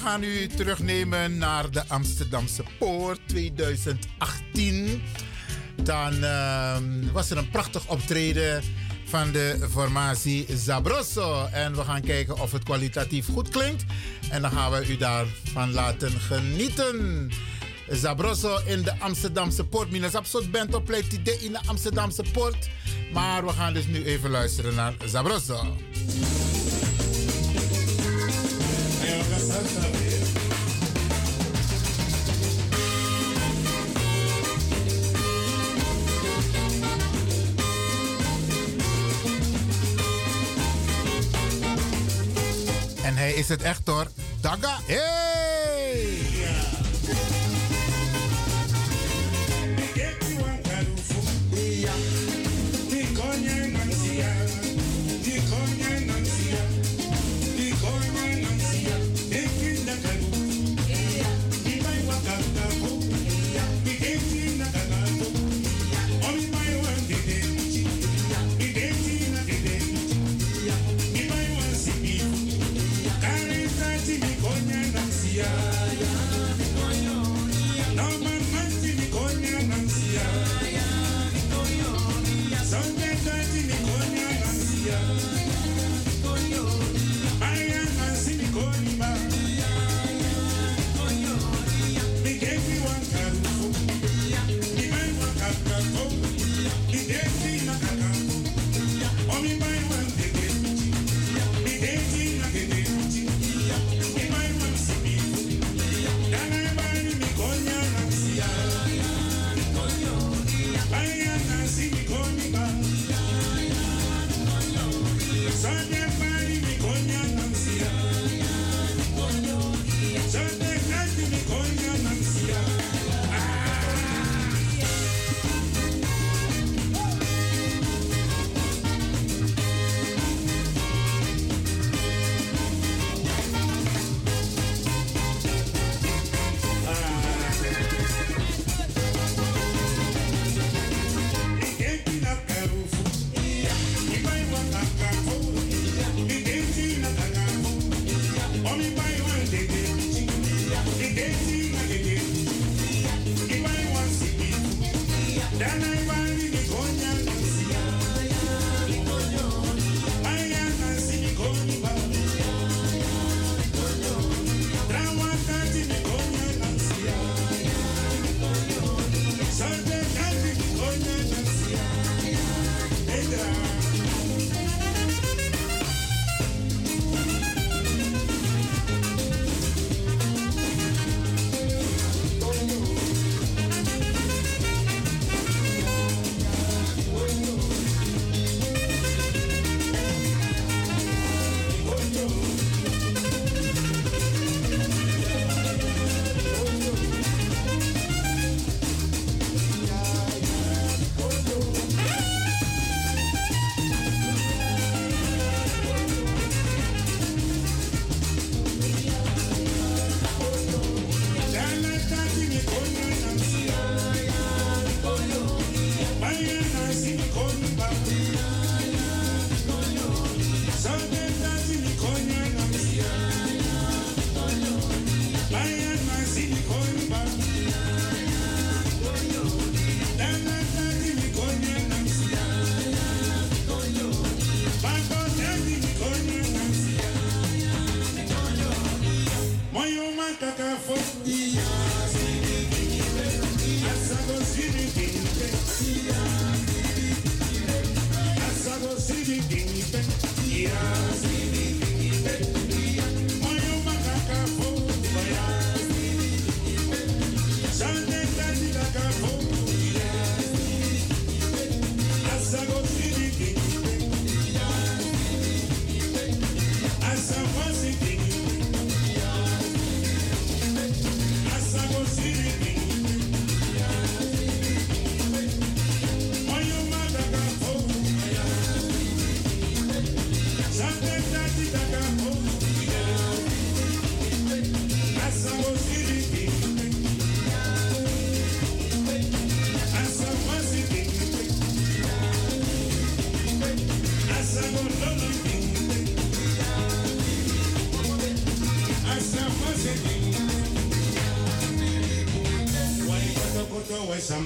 gaan u terugnemen naar de Amsterdamse Poort 2018. Dan ehm, was er een prachtig optreden van de formatie Zabroso. En we gaan kijken of het kwalitatief goed klinkt. En dan gaan we u daarvan laten genieten. Zabroso in de Amsterdamse Poort. Minus Absot bent op in de Amsterdamse Poort. Maar we gaan dus nu even luisteren naar Zabroso. is het echt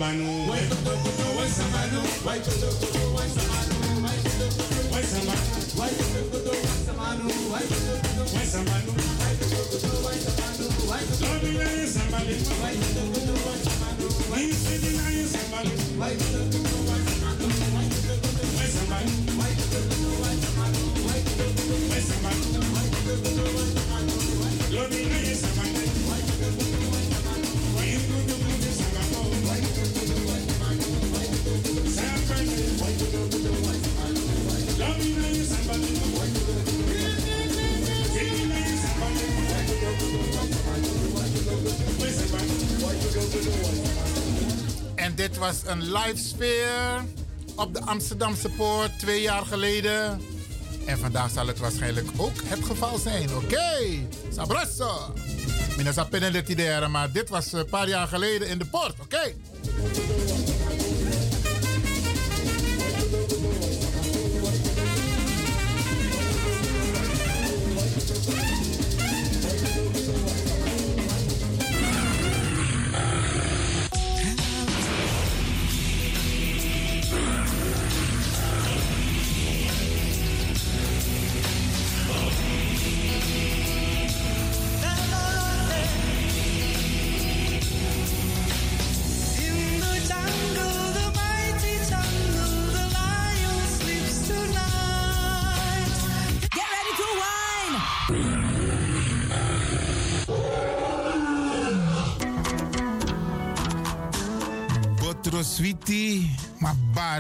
Samanu. Why Toto Toto? Why Samanu? Why Toto Toto? Was een live sfeer op de Amsterdamse Poort twee jaar geleden. En vandaag zal het waarschijnlijk ook het geval zijn. Oké, okay. Sabroso. Mina idee, maar dit was een paar jaar geleden in de Poort. Oké.